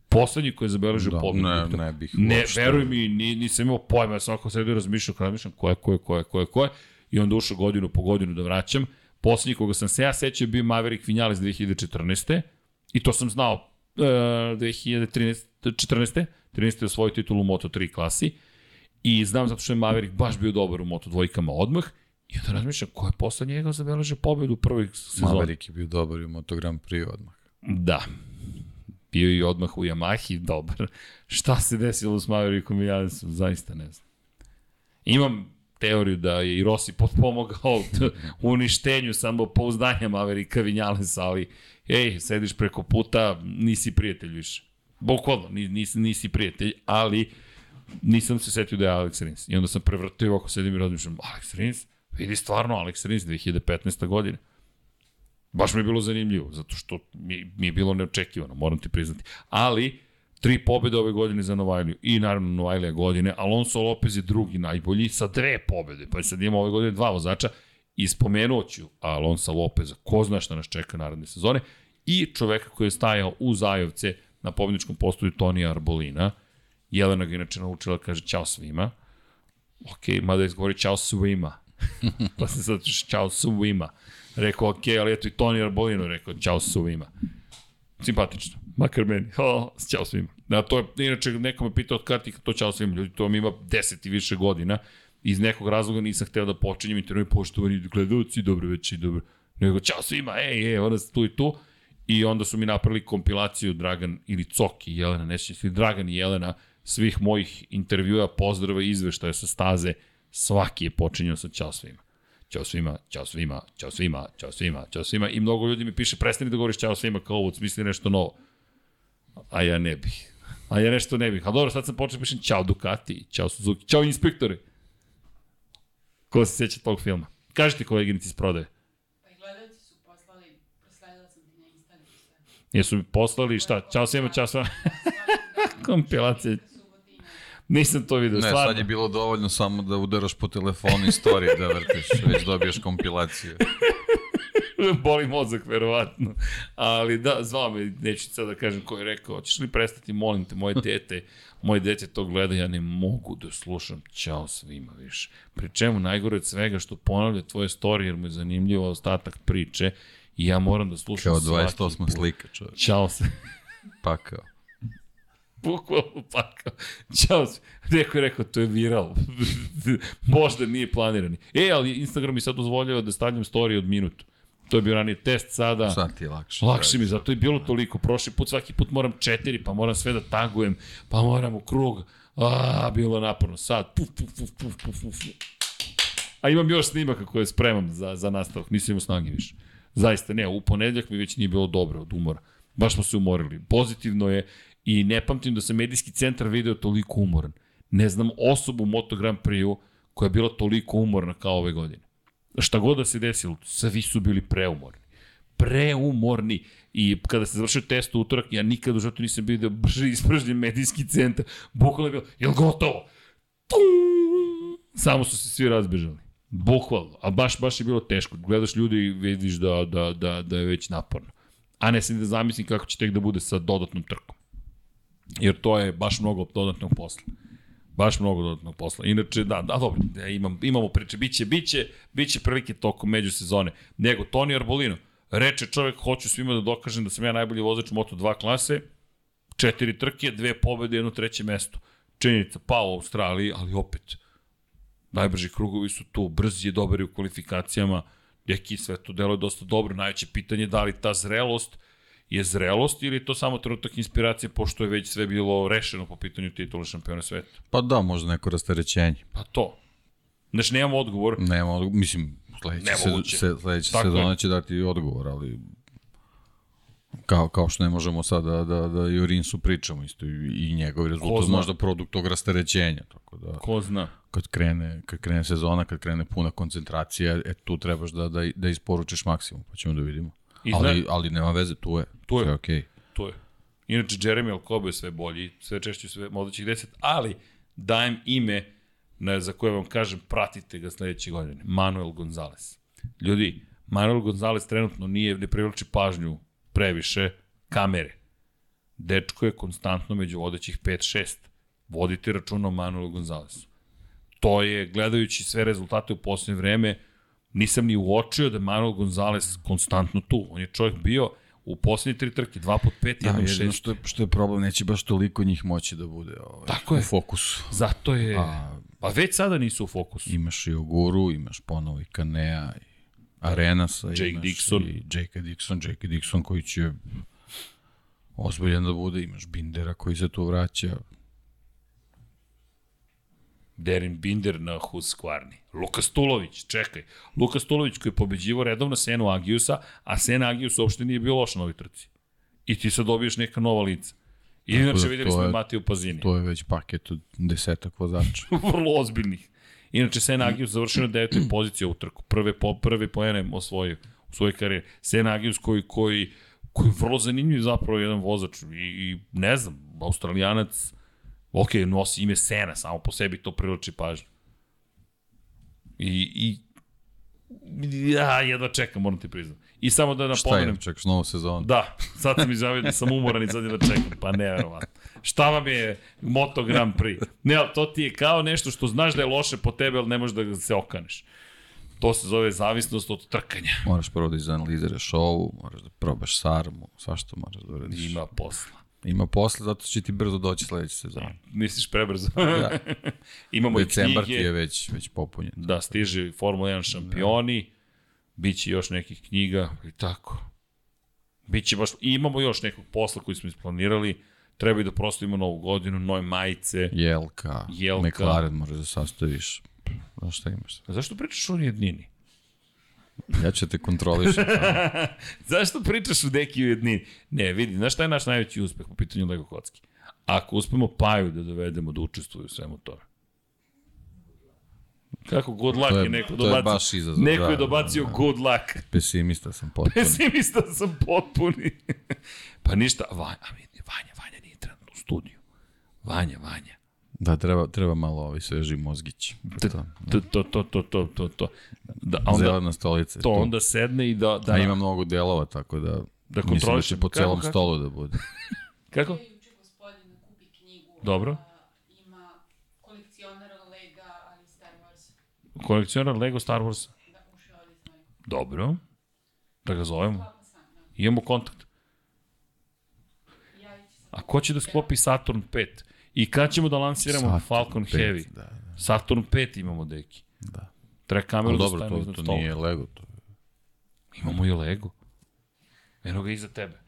Poslednji koji je zabeležio da, pobedu. Ne, ne bih Ne, veruj mi, nisam imao pojma, ja sam ovako sedio i razmišljao, kada razmišljam ko je, ko je, ko je, ko je, ko je i onda ušao godinu po godinu da vraćam. Poslednji koga sam se ja sećao bio Maverick Vinales 2014. I to sam znao uh, 2013. 14. 13. je osvojio titulu u Moto3 klasi. I znam zato što je Maverick baš bio dobar u Moto dvojkama odmah. I onda razmišljam, ko je posle njega zabeležio pobedu u prvoj sezoni? Maverick je bio dobar u Moto Grand Prix odmah. Da. Bio i odmah u Yamahi, dobar. Šta se desilo s Maverickom Janesom, zaista ne znam. Imam teoriju da je i Rossi potpomogao u uništenju samo pouzdanja Maverika Vinjalesa, ali ej, sediš preko puta, nisi prijatelj više. Bukvalno, nisi, nisi prijatelj, ali nisam se setio da je Alex Rins. I onda sam prevrtio oko sedim i razmišljam, Alex Rins? Vidi stvarno Alex Rins 2015. godine. Baš mi je bilo zanimljivo, zato što mi, mi je bilo neočekivano, moram ti priznati. Ali, Tri pobjede ove godine za Novajliju i naravno Novajlija godine. Alonso Lopez je drugi najbolji sa dve pobjede. Pa sad imamo ove godine dva vozača. I spomenut ću Alonso Lopeza, ko zna šta nas čeka naredne sezone. I čoveka koji je stajao u Zajovce na pobjedničkom postoju Tonija Arbolina. Jelena ga inače naučila, kaže čao svima. Ok, mada izgovori čao svima. pa se sad čao svima. Rekao, ok, ali eto i Toni Arbolino rekao čao svima. Simpatično. Makar meni. O, ćao svima. Da, to je, inače, neko me pitao kada ti to ćao svima. Ljudi, to mi ima 10 i više godina. Iz nekog razloga nisam hteo da počinjem intervju poštovani gledalci, dobro već i dobro. Nego, ćao svima, ej, ej, onda tu i tu. I onda su mi napravili kompilaciju Dragan ili Coki, Jelena, ne sjećam Dragan i Jelena, svih mojih intervjua, pozdrava i izveštaja sa staze. Svaki je počinjao sa ćao svima. Ćao svima, ćao svima, ćao svima, ćao svima, ćao svima. I mnogo ljudi mi piše, prestani da govoriš ćao svima kao ovo, smisli nešto novo a ja ne bih. A ja nešto ne bih. Ali dobro, sad sam počeo da pišem Ćao Ducati, Ćao Suzuki, Ćao inspektori. Ko se sjeća tog filma? Kažite koleginici iz prodaje. Pa i gledalci su poslali, prosledila sam ti na Instagram Jesu mi poslali šta? Ćao svima, čao svima. Kompilacija. Nisam to vidio, ne, stvarno. Ne, sad je bilo dovoljno samo da udaraš po telefonu istorije da vrtiš, već dobiješ kompilaciju. boli mozak, verovatno. Ali da, zvao me, neću sad da kažem ko je rekao, hoćeš li prestati, molim te, moje dete, moje dete to gleda, ja ne mogu da slušam, ćao svima više. Pri čemu najgore od svega što ponavlja tvoje story, jer mu je zanimljivo ostatak priče, i ja moram da slušam Kao 28 slika, čovječ. Ćao se. Pakao. Bukvalno pakao. Ćao. Neko je rekao, to je viral. Možda nije planirani. E, ali Instagram mi sad dozvoljava da stavljam story od minutu. To je bio ranije test sada. Sad ti je lakše. Lakše mi, zato je bilo toliko. Prošli put, svaki put moram četiri, pa moram sve da tagujem, pa moram u krug. A, bilo naporno. Sad, puf, puf, puf, puf, puf, puf. A imam još snimaka koje spremam za, za nastavak, nisam imao snage više. Zaista, ne, u ponedljak mi već nije bilo dobro od umora. Baš smo se umorili. Pozitivno je i ne pamtim da se medijski centar video toliko umoran. Ne znam osobu u Moto Grand Prix-u koja je bila toliko umorna kao ove godine šta god da se desilo, svi su bili preumorni. Preumorni. I kada se završio test u utorak, ja nikad u životu nisam bio da brže ispražnjen medijski centar. Bukvalno je bilo, jel gotovo? Tum! Samo su se svi razbežali. Bukvalno. A baš, baš je bilo teško. Gledaš ljudi i vidiš da, da, da, da je već naporno. A ne sam da zamislim kako će tek da bude sa dodatnom trkom. Jer to je baš mnogo dodatnog posla. Baš mnogo dodatnog posla. Inače, da, da, dobro, ja imam, imamo priče, biće, biće, biće prilike tokom međusezone. Nego, Toni Arbolino, reče čovjek, hoću svima da dokažem da sam ja najbolji vozač Moto2 klase, četiri trke, dve pobede, jedno treće mesto. Činjenica, pao u Australiji, ali opet, najbrži krugovi su tu, brzi je, dobar je u kvalifikacijama, Deki, sve to deluje dosta dobro. Najveće pitanje je da li ta zrelost je zrelost ili je to samo trenutak inspiracije pošto je već sve bilo rešeno po pitanju titula šampiona sveta? Pa da, možda neko rasterećenje. Pa to. Znači, nemamo odgovor. Nemamo odgovor, mislim, sledeća, se, se, sledeća sezona će dati odgovor, ali kao, kao što ne možemo sad da, da, da i o Rinsu pričamo isto i, i njegov rezultat možda produkt tog rasterećenja. Tako da, Ko zna? Kad krene, kad krene sezona, kad krene puna koncentracija, e, tu trebaš da, da, da isporučiš maksimum, pa ćemo da vidimo. I ali, ali nema veze, tu je. Tu je. Sve okay. Tu je. Inače, Jeremy Alcoba je sve bolji, sve češće sve modećih deset, ali dajem ime na, za koje vam kažem, pratite ga sledeće godine. Manuel Gonzalez. Ljudi, Manuel Gonzalez trenutno nije, ne privlači pažnju previše kamere. Dečko je konstantno među vodećih 5-6. Vodite računa o Manuelu Gonzalesu. To je, gledajući sve rezultate u poslednje vreme, nisam ni uočio da je Manuel Gonzalez konstantno tu. On je čovjek bio u poslednje tri trke, 2 pod 5, 1 pod 6. Što je, što je problem, neće baš toliko njih moći da bude ovaj, Tako u je. fokusu. Zato je... A, pa već sada nisu u fokusu. Imaš i Oguru, imaš ponovo i Kanea, i Arenasa, Jake imaš Dixon. i Jake Dixon, Jake Dixon koji će ozbiljan da bude, imaš Bindera koji se tu vraća, Derin Binder na Husqvarni. Luka Stulović, čekaj. Luka Stulović koji je pobeđivo redovno Senu Agiusa, a Sena Agius uopšte nije bio loš na ovoj trci. I ti sad dobiješ neka nova lica. I inače da, videli smo je, Matiju Pazini. To je već paket od desetak vozača. Vrlo ozbiljnih. Inače, Sena Agius završio na devetoj poziciji ovu trku. Prve, po, prve poene osvojio u svojoj karijeri. Sena Agius koji, koji, koji je vrlo zanimljiv zapravo jedan vozač. I, i ne znam, australijanac, ok, nosi ime Sena, samo po sebi to priliči pažnju. I, i ja jedva čekam, moram ti priznati. I samo da napomenem... Šta je, čekaš novu sezonu? Da, sad sam izjavio da sam umoran i sad je da čekam, pa neverovatno. Šta vam je Moto Grand Prix? Ne, ali to ti je kao nešto što znaš da je loše po tebe, ali ne možeš da se okaneš. To se zove zavisnost od trkanja. Moraš prvo da izanaliziraš ovu, moraš da probaš sarmu, svašta moraš da uradiš. Ima posla. Ima posle, zato će ti brzo doći sledeće sezone. Misliš prebrzo? da. Imamo Decembar i knjige. ti je već, već popunjen. Da, stiže Formula 1 šampioni, da. biće još nekih knjiga i tako. Biće baš, i imamo još nekog posla koji smo isplanirali, treba i da proslavimo novu godinu, nove majice. Jelka, Jelka. McLaren možeš da sastaviš. Znaš šta imaš? A zašto pričaš o jednini? Ja ću te kontrolišem. Zašto pričaš u deki u jednini? Ne, vidi, znaš šta je naš najveći uspeh po pitanju Lego kocki? Ako uspemo Paju da dovedemo da učestvuju u svemu tome. Kako good luck je, je neko dobacio. To je baš izazov. Neko da, je dobacio da, da. good luck. Pesimista sam potpuni. Pesimista sam potpuni. pa ništa, Vanja, Vanja, Vanja nije trenutno u studiju. Vanja, Vanja. Da, treba, treba malo ovi sveži mozgić. To, to, to, to, to, to, to. to. Da, onda, Zelena stolica. To onda sedne i da... da A ima mnogo delova, tako da, da mislim da će po celom kako, stolu da bude. kako? Dobro. Ima kolekcionar Lega, ali Star Wars. Kolekcionar Lego Star Wars. Da, Dobro. Da ga zovemo. Imamo kontakt. A ko će da sklopi Saturn 5? I kad ćemo da lansiramo Saturn Falcon 5, Heavy? Da, da. Saturn 5 imamo, deki. Da. Treba kameru da dobro, stavimo to, to nije Lego. To... Imamo i Lego. Eno ga iza tebe.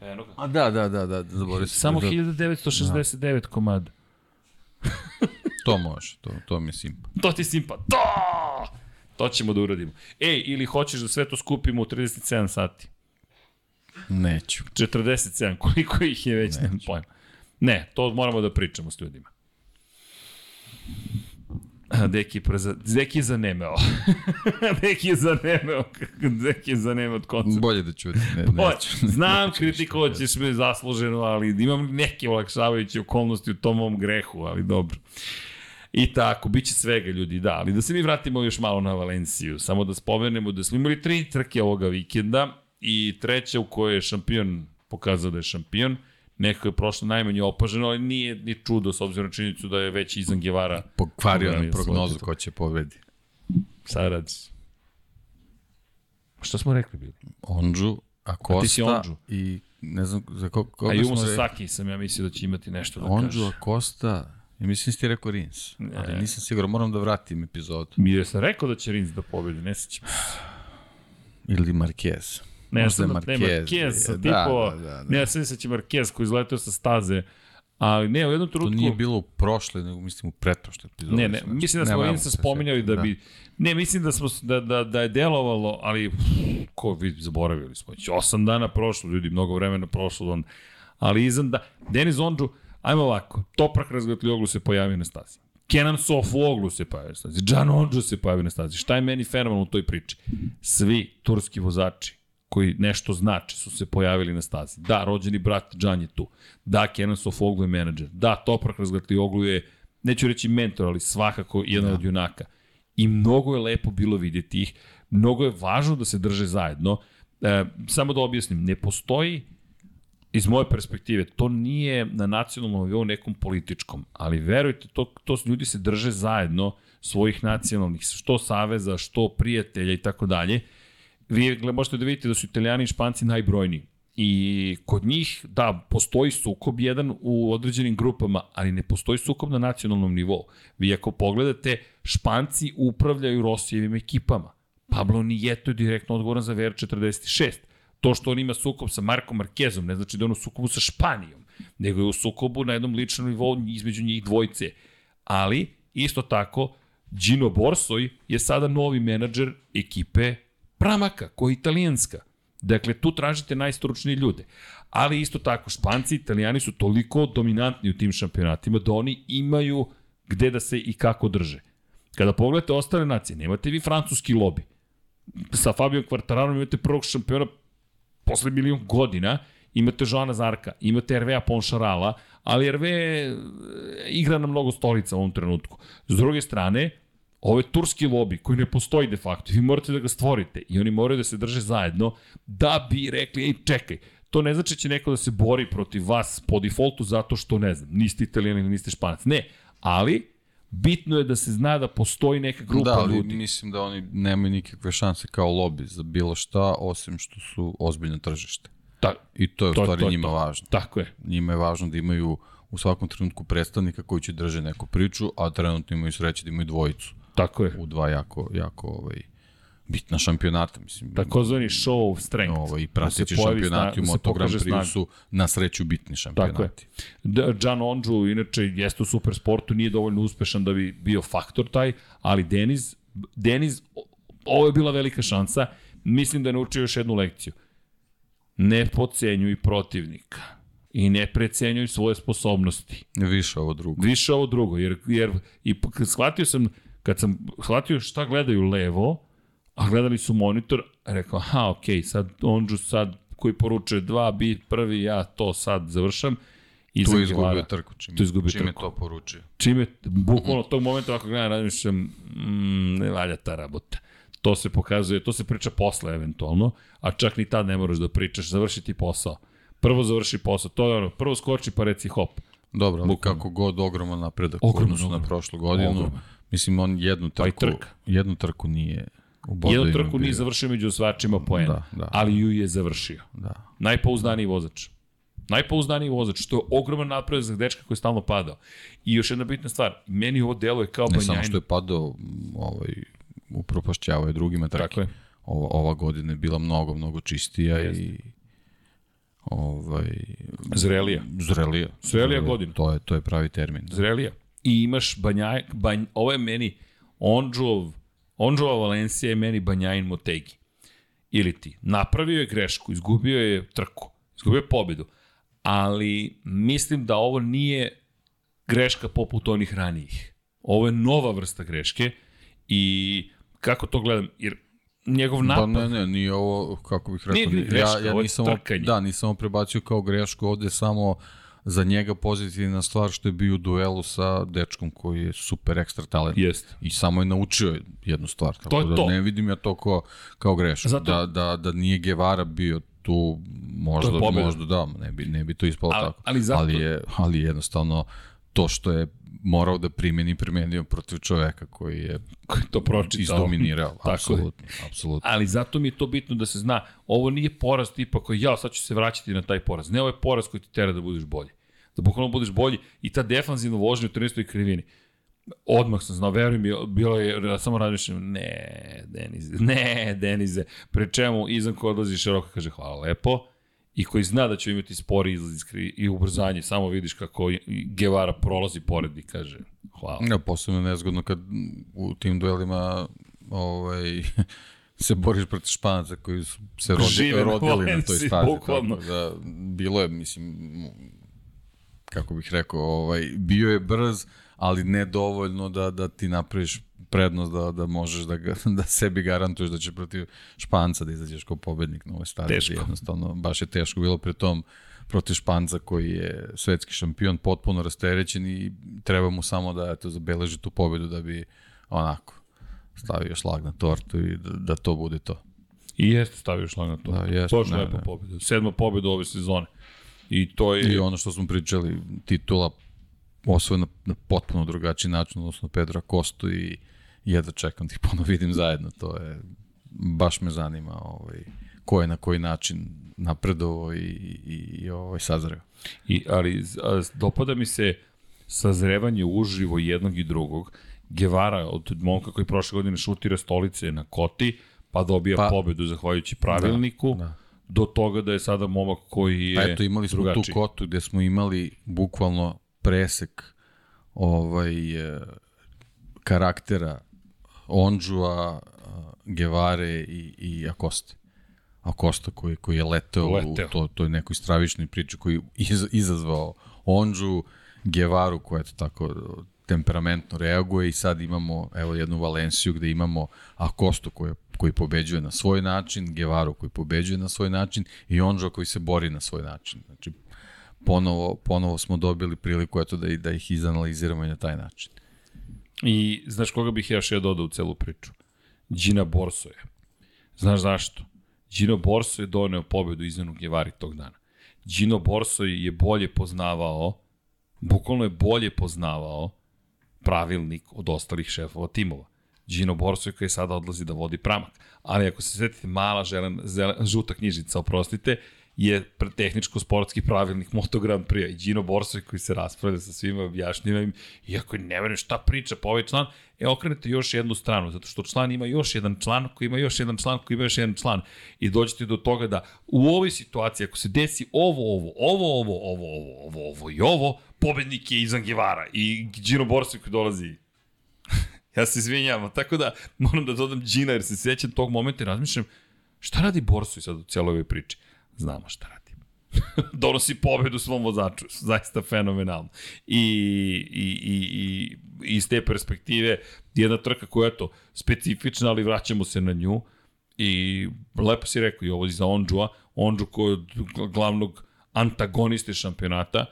Eno ga. A da, da, da, da, zaboravim se. Samo 1969 da. komada. to može, to, to mi je simpa. To ti simpa. To! To ćemo da uradimo. Ej, ili hoćeš da sve to skupimo u 37 sati? Neću. 47, koliko ih je već, nemam pojma. Ne, to moramo da pričamo s ljudima. Deki, preza... Deki je zanemeo. Deki je zanemeo. Deki je zanemeo od koncepta. Bolje da ćuti. Ne, Bolje. Znam, kritikovaćeš ćeš me zasluženo, ali imam neke olakšavajuće okolnosti u tom mom grehu, ali dobro. I tako, bit će svega ljudi, da. Ali da se mi vratimo još malo na Valenciju. Samo da spomenemo da smo imali tri trke ovoga vikenda i treća u kojoj je šampion pokazao da je šampion. Nekako je prošlo najmanje opaženo, ali nije ni čudo s obzirom na činjenicu da je već Izan Gevara Pokvario na prognozu ko će pobedi. Sad radiš. Šta smo rekli bili? Ondžu, A ti si Acosta Ondžu. i ne znam za ko, koga A Jumo smo rekli. Sasaki sam ja mislio da će imati nešto da Ondžu, kaže. Acosta, i mislim da ti rekao Rins, ali nisam siguran, moram da vratim epizodu. Mi je sam rekao da će Rins da pobedi, ne sećam. se. Ili Marquez. Ne, je da ne, Marquez, Marquez, da, tipo, da, da, da. ne, ja sam se će Marquez koji izletao sa staze, ali ne, u jednom To trenutku... nije bilo u prošle, nego mislim u pretprošle epizode. Ne, ne, Znači, mislim da smo veze, spominjali da da. bi... Ne, mislim da smo da, da, da je delovalo, ali pff, ko vi zaboravili smo. Osam dana prošlo, ljudi, mnogo vremena prošlo. On, ali izan da... Denis Ondžu, ajmo ovako, Toprak Razgatlioglu se pojavio na stazi. Kenan Sofuoglu se pojavio na stazi. Džan Ondžu se pojavio na stazi. Šta je meni fenomenalno u toj priči? Svi turski vozači koji nešto znači su se pojavili na stazi. Da, rođeni brat Džan je tu. Da, Kenan Sofoglu je menadžer. Da, Toprak Razgatlioglu je, neću reći mentor, ali svakako jedan da. od junaka. I mnogo je lepo bilo vidjeti ih. Mnogo je važno da se drže zajedno. E, samo da objasnim, ne postoji iz moje perspektive, to nije na nacionalnom nivou nekom političkom, ali verujte, to, to ljudi se drže zajedno svojih nacionalnih, što saveza, što prijatelja i tako dalje. Vi možete da vidite da su italijani i španci najbrojniji. I kod njih, da, postoji sukob jedan u određenim grupama, ali ne postoji sukob na nacionalnom nivou. Vi ako pogledate, španci upravljaju Rosijevim ekipama. Pablo Nijeto je direktno odgovoran za VR46. To što on ima sukob sa Markom Markezom ne znači da on u sukobu sa Španijom, nego je u sukobu na jednom ličnom nivou između njih dvojice. Ali, isto tako, Gino Borsoj je sada novi menadžer ekipe Pramaka, koja je italijanska. Dakle, tu tražite najstručnije ljude. Ali isto tako, Španci i Italijani su toliko dominantni u tim šampionatima da oni imaju gde da se i kako drže. Kada pogledate ostale nacije, nemate vi francuski lobi. Sa Fabio Quartararom imate prvog šampiona posle milion godina, imate Joana Zarka, imate Hervea Ponšarala, ali Herve e, igra na mnogo stolica u ovom trenutku. S druge strane, ovo je turski lobi koji ne postoji de facto. Vi morate da ga stvorite i oni moraju da se drže zajedno da bi rekli, ej čekaj, to ne znači da će neko da se bori protiv vas po defaultu zato što ne znam, niste italijani ili niste španac. Ne, ali bitno je da se zna da postoji neka grupa da, ali ljudi. mislim da oni nemaju nikakve šanse kao lobby za bilo šta, osim što su ozbiljno tržište. Ta, I to je u To- stvari to je njima to. važno. tako je. Njima je važno da imaju u svakom trenutku predstavnika koji će drže neku priču, a trenutno imaju sreće da imaju dvojicu Tako je. u dva jako, jako ovaj, bitna šampionata. Mislim, Takozvani show of strength. ovaj, i Da prateći se pojavi šampionati sna- u da Moto Grand. Prix su na sreću bitni šampionati. Tako je. D- Gian Ondžu, inače, jeste u supersportu, nije dovoljno uspešan da bi bio faktor taj, ali Deniz, Deniz, ovo je bila velika šansa, mislim da je naučio još jednu lekciju. Ne pocenjuj protivnika i ne precenjuj svoje sposobnosti. Više ovo drugo. Više ovo drugo, jer, jer i shvatio sam, kad sam shvatio šta gledaju levo, a gledali su monitor, rekao, aha, okej, sad Ondžu sad koji poručuje dva, bit prvi, ja to sad završam. I Tu je izgubio trku. Čim, Tu je izgubio čim je trku. to poručio. Čime, bukvalno tog momenta ako gledam, razmišljam, mm, ne valja ta rabota. To se pokazuje, to se priča posle eventualno, a čak ni tad ne moraš da pričaš, završi ti posao. Prvo završi posao, to je ono, prvo skoči pa reci hop. Dobro, ali Bukvalno. kako god ogroman napredak Ogroman, u odnosu na prošlu godinu. Ogroman. Mislim, on jednu Pa trku, trka. jednu trku nije u Jednu trku bio. nije završio među osvačima poena, Da, da. ali ju je završio. Da. Najpouzdaniji vozač. Najpouzdaniji vozač, što je ogroman napredak za dečka koji je stalno padao. I još jedna bitna stvar, meni ovo deluje kao Ne samo što je padao, ovaj, upropašćavao je drugima trke. Tako je. Ova, ova godina je bila mnogo, mnogo čistija Jeste. i ovaj, Zrelija. zrelija. Zrelija godina. To je, to je pravi termin. Da. Zrelija. I imaš Banjaj, banj, ovo je meni Ondžov, Ondžova Valencija je meni Banjajin Motegi. Ili ti. Napravio je grešku, izgubio je trku, izgubio je pobedu, ali mislim da ovo nije greška poput onih ranijih. Ovo je nova vrsta greške i kako to gledam, jer njegov Pa napad... ne, ne, nije ovo, kako bih rekao, Nije ni- greška, ja, ja ovo je nisam, ovo- trkanje. da, nisam ovo prebacio kao grešku, ovde samo za njega pozitivna stvar što je bio u duelu sa dečkom koji je super ekstra talent. Jest. I samo je naučio jednu stvar. Tako To je da to. ne vidim ja to kao, kao grešku. Zato- Da, da, da nije Guevara bio tu možda, možda da, ne bi, ne bi to ispalo ali, tako. Ali, zato... ali, je, ali jednostavno to što je morao da primeni, primenio protiv čoveka koji je koji to pročitao. Izdominirao, apsolutno, apsolutno. Ali zato mi je to bitno da se zna, ovo nije poraz tipa koji, ja, sad ću se vraćati na taj poraz. Ne, ovo je poraz koji ti tera da budeš bolji. Da bukvalno budeš bolji i ta defanzivna vožnja u 13. krivini. Odmah sam znao, verujem mi, bilo je, samo razmišljam, ne, Denize, ne, Denize, pre čemu izan ko odlazi široko, kaže, hvala lepo, i koji zna da će imati spori izlaz i ubrzanje, samo vidiš kako Guevara prolazi pored i kaže hvala. Ja, posebno nezgodno kad u tim duelima ovaj, se boriš protiv španaca koji su se rodi, rodili na toj stazi. Bukvalno. Da, bilo je, mislim, kako bih rekao, ovaj, bio je brz, ali ne dovoljno da, da ti napraviš prednost da, da možeš da, ga, da sebi garantuješ da će protiv Španca da izađeš kao pobednik na ovoj stadion. Teško. Jednostavno, baš je teško bilo pri tom protiv Španca koji je svetski šampion, potpuno rasterećen i treba mu samo da eto, zabeleži tu pobedu da bi onako stavio šlag na tortu i da, da to bude to. I jeste stavio šlag na tortu. Da, jeste. Točno lepa pobeda. Sedma pobeda ove sezone. I to je... I ono što smo pričali, titula osvojena na potpuno drugačiji način, odnosno Pedra Kostu i jedva čekam da ih ponovo vidim zajedno, to je, baš me zanima ovaj, ko je na koji način napredovo i, i, i ovaj, sazreo. I, ali a, dopada mi se sazrevanje uživo jednog i drugog. Gevara od momka koji prošle godine šutira stolice na koti, pa dobija pa, pobedu zahvaljujući pravilniku. Da, da do toga da je sada momak koji je Pa eto, imali smo drugačiji. tu kotu gde smo imali bukvalno presek ovaj, e, karaktera Ondžua, Gevare i, i Akoste. Akosta koji, koji je leteo, leteo. u to, to je nekoj stravičnoj priči koji iz, izazvao Ondžu, Gevaru koja je tako temperamentno reaguje i sad imamo evo jednu Valenciju gde imamo Akostu koji, koji pobeđuje na svoj način, Gevaru koji pobeđuje na svoj način i Ondžo koji se bori na svoj način. Znači, ponovo, ponovo smo dobili priliku eto da, da ih izanaliziramo i na taj način. I znaš koga bih ja dodao u celu priču? Gina Borsoje. Znaš zašto? Gino Borso je doneo pobedu izvenu Gevari tog dana. Gino Borso je bolje poznavao, bukvalno je bolje poznavao pravilnik od ostalih šefova timova. Gino Borso je koji sada odlazi da vodi pramak. Ali ako se svetite, mala želen, zelen, žuta knjižica, oprostite, je tehničko-sportski pravilnik Moto Grand Prix i Gino Borsoj koji se raspravlja sa svima, objašnjiva im, iako ne verujem šta priča pa ovaj član, e okrenete još jednu stranu, zato što član ima još jedan član, koji ima još jedan član, koji ima još jedan član. I dođete do toga da u ovoj situaciji, ako se desi ovo, ovo, ovo, ovo, ovo, ovo, ovo, ovo i ovo, pobednik je Izan Gevara i Gino Borsoj koji dolazi. Ja se izvinjam, tako da moram da dodam Gina jer se sjećam tog momenta i razmišljam šta radi Borsoj sad u cijeloj ovoj priči znamo šta radi. Donosi pobedu svom vozaču, zaista fenomenalno. I, i, i, i iz te perspektive, jedna trka koja je to specifična, ali vraćamo se na nju. I lepo si rekao i ovo za Ondžua, Ondžu koji je glavnog antagoniste šampionata,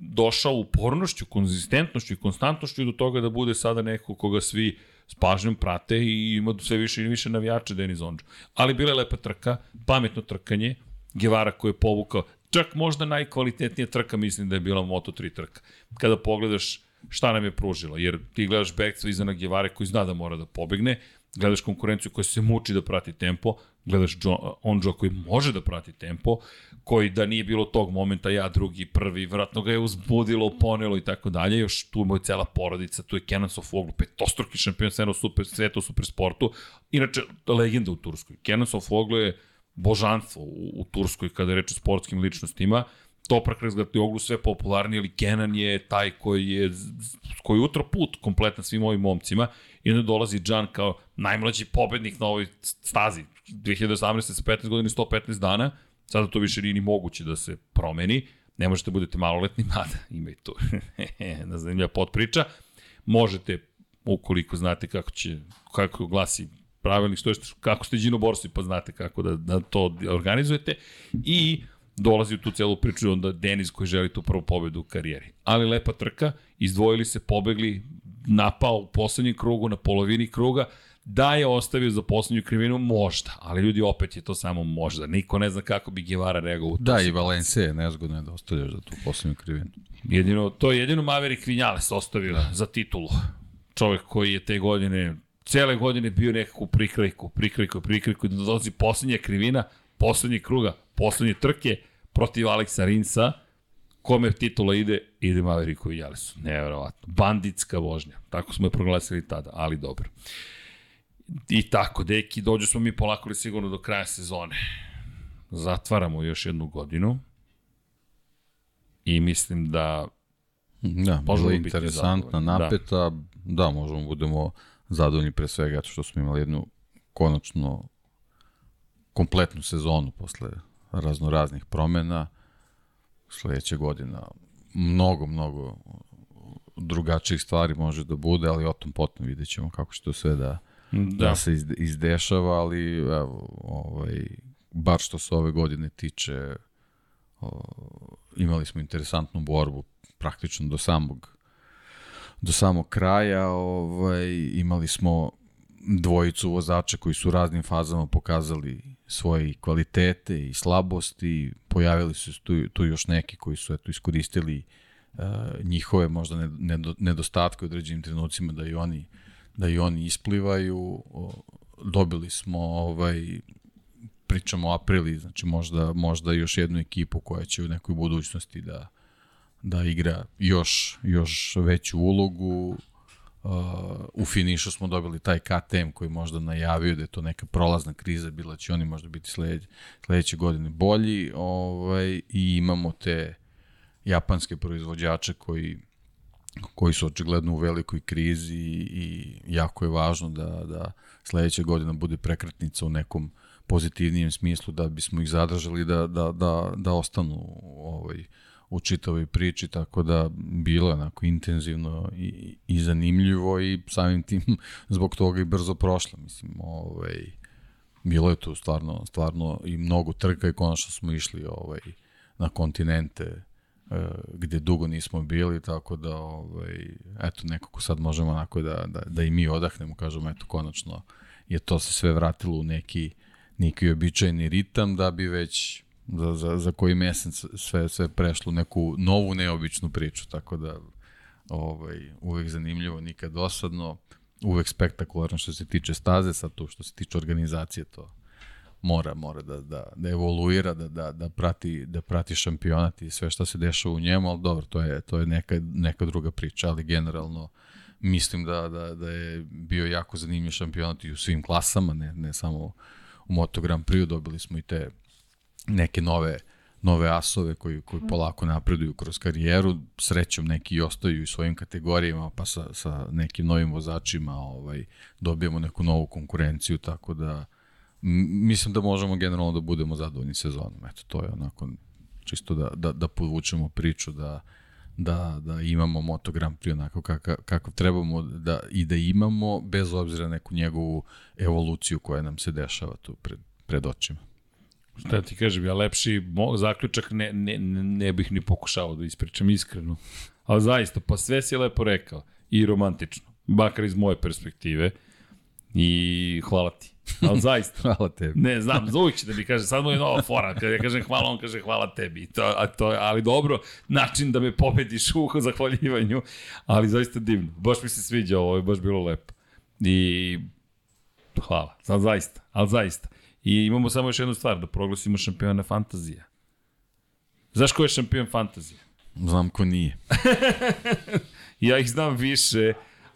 došao upornošću, konzistentnošću i konstantnošću do toga da bude sada neko koga svi s pažnjom prate i ima sve više i više navijača Denis Ondžu. Ali bila je lepa trka, pametno trkanje, Gevara koji je povukao, čak možda najkvalitetnija trka mislim da je bila Moto3 trka. Kada pogledaš šta nam je pružila, jer ti gledaš Bekca iza na Gevare koji zna da mora da pobegne, gledaš konkurenciju koja se muči da prati tempo, gledaš Onjo koji može da prati tempo, koji da nije bilo tog momenta ja drugi, prvi, vratno ga je uzbudilo, ponelo i tako dalje, još tu je cela porodica, tu je Kenan Sofoglu, petostruki šampion sveta super, sveta u super sportu, inače legenda u Turskoj. Kenan Sofoglu je božanstvo u, u Turskoj kada je reč o sportskim ličnostima, Toprak oglu sve popularniji, ali Kenan je taj koji je koji utro put kompletno svim ovim momcima i onda dolazi Džan kao najmlađi pobednik na ovoj stazi 2018. sa 15 godina i 115 dana Sada to više nije ni moguće da se promeni. Ne možete da budete maloletni, mada ima i tu na zanimljiva potpriča. Možete, ukoliko znate kako će, kako glasi pravilnik, što je, kako ste Gino Borsi, pa znate kako da, da to organizujete. I dolazi u tu celu priču onda Denis koji želi tu prvu pobedu u karijeri. Ali lepa trka, izdvojili se, pobegli, napao u poslednjem krugu, na polovini kruga, Da je ostavio za poslednju krivinu, možda, ali ljudi opet je to samo možda. Niko ne zna kako bi Guevara reagovao. Da, i Valencia je nezgodno da ostavljaš za tu poslednju krivinu. Jedino, to je jedino Maverick Vinales ostavio da. za titulu. Čovjek koji je te godine, cele godine bio nekako u prikrajku, prikrajku, prikrajku, da dolazi poslednja krivina, poslednji kruga, poslednje trke protiv Aleksa Rinsa, kome titula ide, ide Mavericku Vinalesu. Neverovatno. Banditska vožnja. Tako smo je proglasili tada, ali dobro. I tako, deki, dođu smo mi polako li sigurno do kraja sezone. Zatvaramo još jednu godinu i mislim da Da, možemo biti interesantna, da. napeta, da. da, možemo budemo zadovoljni pre svega što smo imali jednu konačno kompletnu sezonu posle raznoraznih promena. Sledeća godina mnogo, mnogo drugačijih stvari može da bude, ali o tom potom vidjet ćemo kako će to sve da, da. da se izdešava, ali evo, ovaj, bar što se ove godine tiče, o, imali smo interesantnu borbu praktično do samog do samog kraja, ovaj, imali smo dvojicu vozača koji su u raznim fazama pokazali svoje kvalitete i slabosti, pojavili su tu, tu još neki koji su eto, iskoristili uh, njihove možda nedostatke u određenim trenucima da i oni da i oni isplivaju. Dobili smo ovaj pričamo o aprili, znači možda, možda još jednu ekipu koja će u nekoj budućnosti da, da igra još, još veću ulogu. Uh, u finišu smo dobili taj KTM koji možda najavio da je to neka prolazna kriza, bila će oni možda biti sledeće, sledeće godine bolji ovaj, i imamo te japanske proizvođače koji koji su očigledno u velikoj krizi i jako je važno da, da sledeća godina bude prekretnica u nekom pozitivnijem smislu da bismo ih zadržali da, da, da, da ostanu ovaj, u čitavoj priči, tako da bilo je onako intenzivno i, i zanimljivo i samim tim zbog toga i brzo prošlo. Mislim, ovaj, bilo je tu stvarno, stvarno i mnogo trka i konačno smo išli ovaj, na kontinente gde dugo nismo bili, tako da ovaj, eto, nekako sad možemo onako da, da, da i mi odahnemo, kažemo, eto, konačno je to se sve vratilo u neki, neki običajni ritam da bi već za, za, za koji mesec sve, sve prešlo neku novu neobičnu priču, tako da ovaj, uvek zanimljivo, nikad dosadno, uvek spektakularno što se tiče staze, sad to što se tiče organizacije, to mora mora da, da, da evoluira, da, da, da, prati, da prati šampionat i sve što se dešava u njemu, ali dobro, to je, to je neka, neka druga priča, ali generalno mislim da, da, da je bio jako zanimljiv šampionat i u svim klasama, ne, ne samo u Moto Grand Prix, dobili smo i te neke nove nove asove koji, koji polako napreduju kroz karijeru, srećom neki ostaju u svojim kategorijama, pa sa, sa nekim novim vozačima ovaj, dobijemo neku novu konkurenciju, tako da mislim da možemo generalno da budemo zadovoljni sezonom. Eto, to je onako čisto da, da, da podvučemo priču da, da, da imamo Moto Grand Prix onako kakav, kakav trebamo da, i da imamo, bez obzira neku njegovu evoluciju koja nam se dešava tu pred, pred očima. Šta ti kažem, ja lepši zaključak ne, ne, ne bih ni pokušao da ispričam iskreno. Ali zaista, pa sve si lepo rekao i romantično, bakar iz moje perspektive i hvala ti. Ali zaista. hvala tebi. Ne, znam, uvijek će da mi kaže, sad mu je nova fora, kada ja kažem hvala, on kaže hvala tebi. To, a to, ali dobro, način da me pobediš u zahvaljivanju, ali zaista divno. Baš mi se sviđa ovo, je baš bilo lepo. I hvala, sad zaista, ali zaista. I imamo samo još jednu stvar, da proglasimo šampiona fantazija. Znaš ko je šampion fantazija? Znam ko nije. ja ih znam više,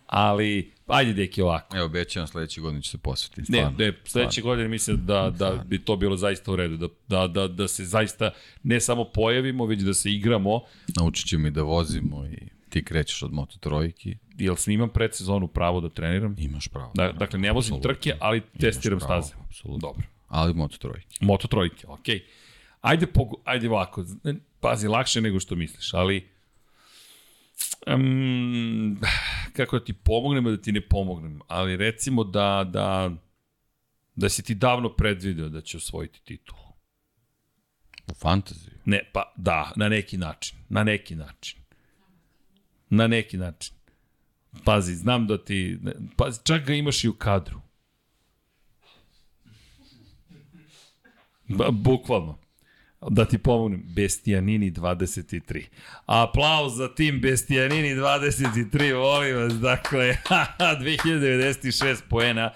ali Ajde, deki, ovako. Evo, obećavam sledeće godine će se posvetiti. Ne, ne, sledeće godine mislim da, da bi to bilo zaista u redu, da, da, da, da se zaista ne samo pojavimo, već da se igramo. Naučit ćemo i da vozimo i ti krećeš od Moto trojki. Jel sam imam predsezonu pravo da treniram? Imaš pravo. Da, dakle, ne vozim absolutno. trke, ali testiram pravo, staze. Apsolutno. Dobro. Ali Moto trojke. Moto trojke, okej. Okay. Ajde, pogu, ajde ovako, pazi, lakše nego što misliš, ali Um, kako da ti pomognem, da ti ne pomognem, ali recimo da, da, da si ti davno predvideo da će osvojiti titulu. U fantaziju? Ne, pa da, na neki način, na neki način. Na neki način. Pazi, znam da ti, pazi, čak ga imaš i u kadru. Ba, bukvalno. Da ti pomognem, Bestijanini 23. Aplauz za tim Bestijanini 23, volim vas, dakle, 2096 poena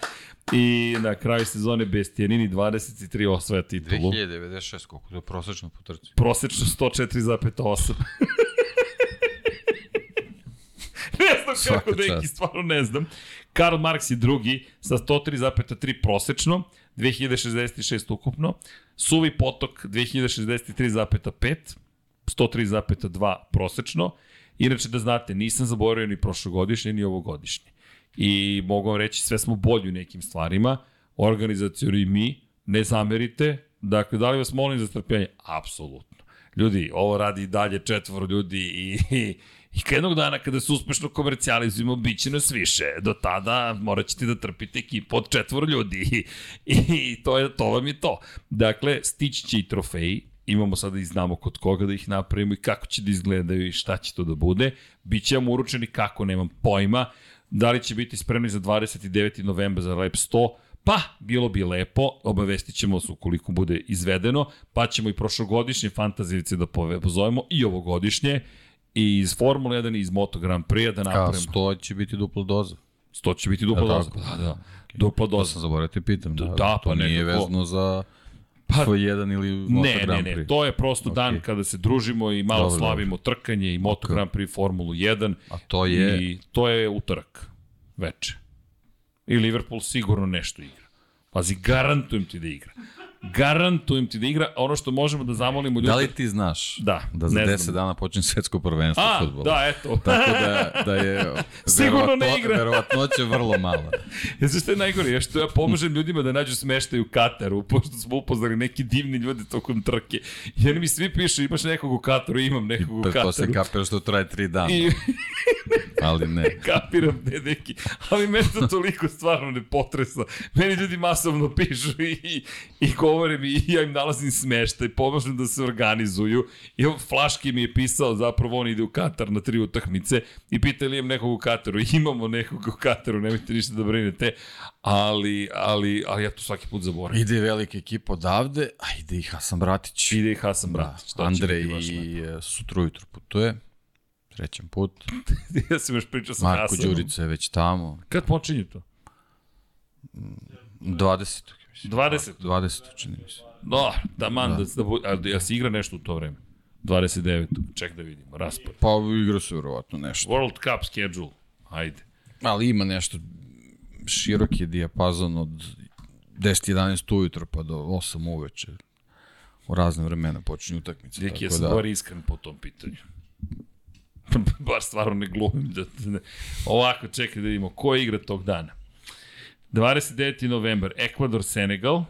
i na kraju sezone Bestijanini 23 osvaja titulu. 2096, koliko to je prosečno po trci? Prosečno 104,8. ne znam Svaka kako neki, stvarno ne znam. Karl Marx je drugi sa 103,3 prosečno, 2066 ukupno. Suvi potok 2063,5, 103,2 prosečno. Inače da znate, nisam zaboravio ni prošlogodišnje ni ovogodišnje. I mogu vam reći, sve smo bolji u nekim stvarima, organizacijori i mi, ne zamerite. Dakle, da li vas molim za strpljenje? Apsolutno. Ljudi, ovo radi i dalje četvoro ljudi i, i, i jednog dana kada se uspešno komercijalizujemo, bit će nas više. Do tada morat ćete da trpite ekipu od četvoro ljudi i, i to, je, to vam je to. Dakle, stići će i trofeji, imamo sada i znamo kod koga da ih napravimo i kako će da izgledaju i šta će to da bude. Biće vam uručeni kako, nemam pojma. Da li će biti spremni za 29. novembra za Lab 100? Pa, bilo bi lepo, obavestit ćemo se ukoliko bude izvedeno, pa ćemo i prošlogodišnje fantazivice da pozovemo i ovogodišnje, i iz Formule 1 i iz Moto Grand Prix da A napravimo. 100 će biti dupla doza. 100 će biti dupla Da, doza. Da, da. Dupla To doza. sam zaboravio te pitam. Da, Da, to pa nije nekako- vezano za Pa- svoj jedan ili Moto Ne, ne, Grand ne, Prix. to je prosto okay. dan kada se družimo i malo Dobro, slavimo trkanje i Moto Ok. Grand Prix Formulu 1 A to je... i to je utorak veče. I Liverpool sigurno nešto igra. Pazi, garantujem ti da igra. Garantujem ti da igra ono što možemo da zamolimo ljude. Da li ti znaš Da, da za ne 10 znam. dana počne svetsko prvenstvo A, fudbala? da, eto. Tako da, da je Sigurno ne igra. verovatnoća vrlo mala. Ja znaš što je najgore? Ja što ja pomažem ljudima da nađu smeštaj u Kataru, pošto smo upoznali neki divni ljudi tokom trke. I oni mi svi pišu, imaš nekog u Kataru, imam nekog u Kataru. kapiraš što traje 3 dana, I ali ne. kapiram ne neki, ali mene to toliko stvarno ne potresa. Meni ljudi masovno pišu i, i govore mi i ja im nalazim smeštaj, pomažem da se organizuju. I on Flaški mi je pisao, zapravo on ide u Katar na tri utakmice i pita li imam nekog u Kataru. Imamo nekog u Kataru, nemojte ništa da brinete, ali, ali, ali ja to svaki put zaboravim. Ide velika ekipa odavde, a ide i Hasan Bratić. Ide i Hasan Da, Bratić. će Andrej i e, sutra ujutro putuje. Trećem put. ja sam još pričao sa Marko Hasanom. Đurica je već tamo. Kad počinje to? 20. mislim. 20. 20. čini mi se. Da, da man, da, da, bu- a, da, se igra nešto u to vreme? 29. Ček da vidimo, raspored. Pa igra se verovatno nešto. World Cup schedule. Ajde. Ali ima nešto širok je dijapazon od 10-11 ujutro pa do 8 uveče. U razne vremena počinju utakmice. Tako sam da, da... iskren po tom pitanju. Bar stvarno ne glumim. Da, da, ne. Ovako, čekaj da vidimo. Ko igra tog dana? 29. novembar, Ekvador, Senegal,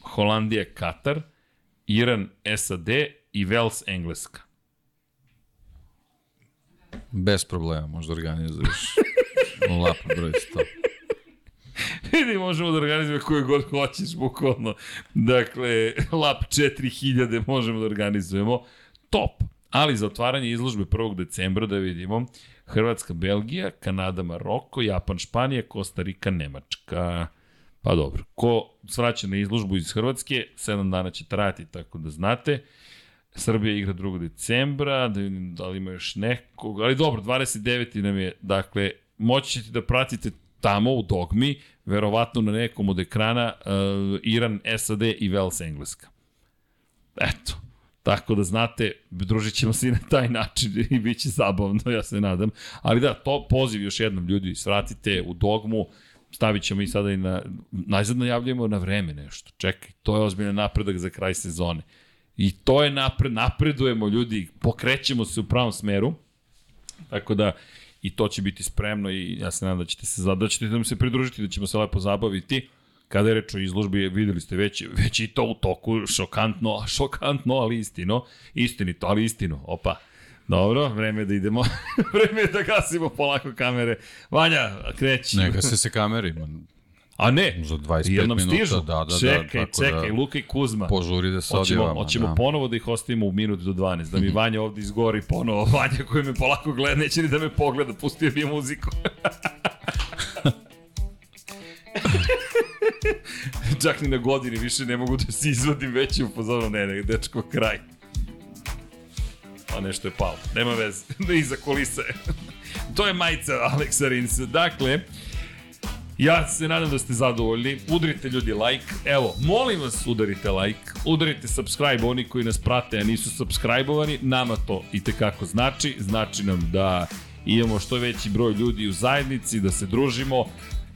Holandija, Katar, Iran, SAD i Wales, Engleska. Bez problema možda organizuješ lap broj 100. Vidi, možemo da organizujemo koje god hoćeš, bukvalno. Dakle, lap 4000 možemo da organizujemo. Top. Ali za otvaranje izložbe 1. decembra da vidimo Hrvatska, Belgija, Kanada, Maroko, Japan, Španija, Kosta Rika, Nemačka. Pa dobro, ko svraća na izložbu iz Hrvatske, 7 dana će trajati, tako da znate. Srbija igra 2. decembra, da vidim da li ima još nekog, ali dobro, 29. nam je, dakle, moći ćete da pratite tamo u dogmi, verovatno na nekom od ekrana, uh, Iran, SAD i Wales, Engleska. Eto, tako da znate, družit ćemo se i na taj način i bit će zabavno, ja se nadam. Ali da, to poziv još jednom ljudi, svratite u dogmu, stavit ćemo i sada i na, najzad najavljujemo na vreme nešto. Čekaj, to je ozbiljan napredak za kraj sezone. I to je napred, napredujemo ljudi, pokrećemo se u pravom smeru. Tako da i to će biti spremno i ja se nadam da ćete se da ćete nam se pridružiti, da ćemo se lepo zabaviti. Kada je reč o izložbi, videli ste već, već i to u toku, šokantno, šokantno, ali istino, istinito, ali istino, opa. Dobro, vreme da idemo, vreme da gasimo polako kamere. Vanja, kreći. Ne gase se kameri, man. A ne, Za 25 Jel nam minuta, stižu? da, da, da, čekaj, tako čekaj, da- Luka i Kuzma. Požuri da se Hoćemo, odjevamo. hoćemo da. ponovo da ih ostavimo u minut do 12, da mi Vanja ovde izgori ponovo. Vanja koji me polako gleda, neće ni da me pogleda, pustio bi je muziku. čak ni na godini više ne mogu da se izvodim veći u fazonu, ne, ne, dečko, kraj. A nešto je palo, nema veze, iza kulisa je. to je majica Aleksa Rinsa. Dakle, Ja se nadam da ste zadovoljni. Udrite ljudi like. Evo, molim vas udarite like. Udarite subscribe oni koji nas prate, a nisu subscribe-ovani. Nama to i tekako znači. Znači nam da imamo što veći broj ljudi u zajednici, da se družimo,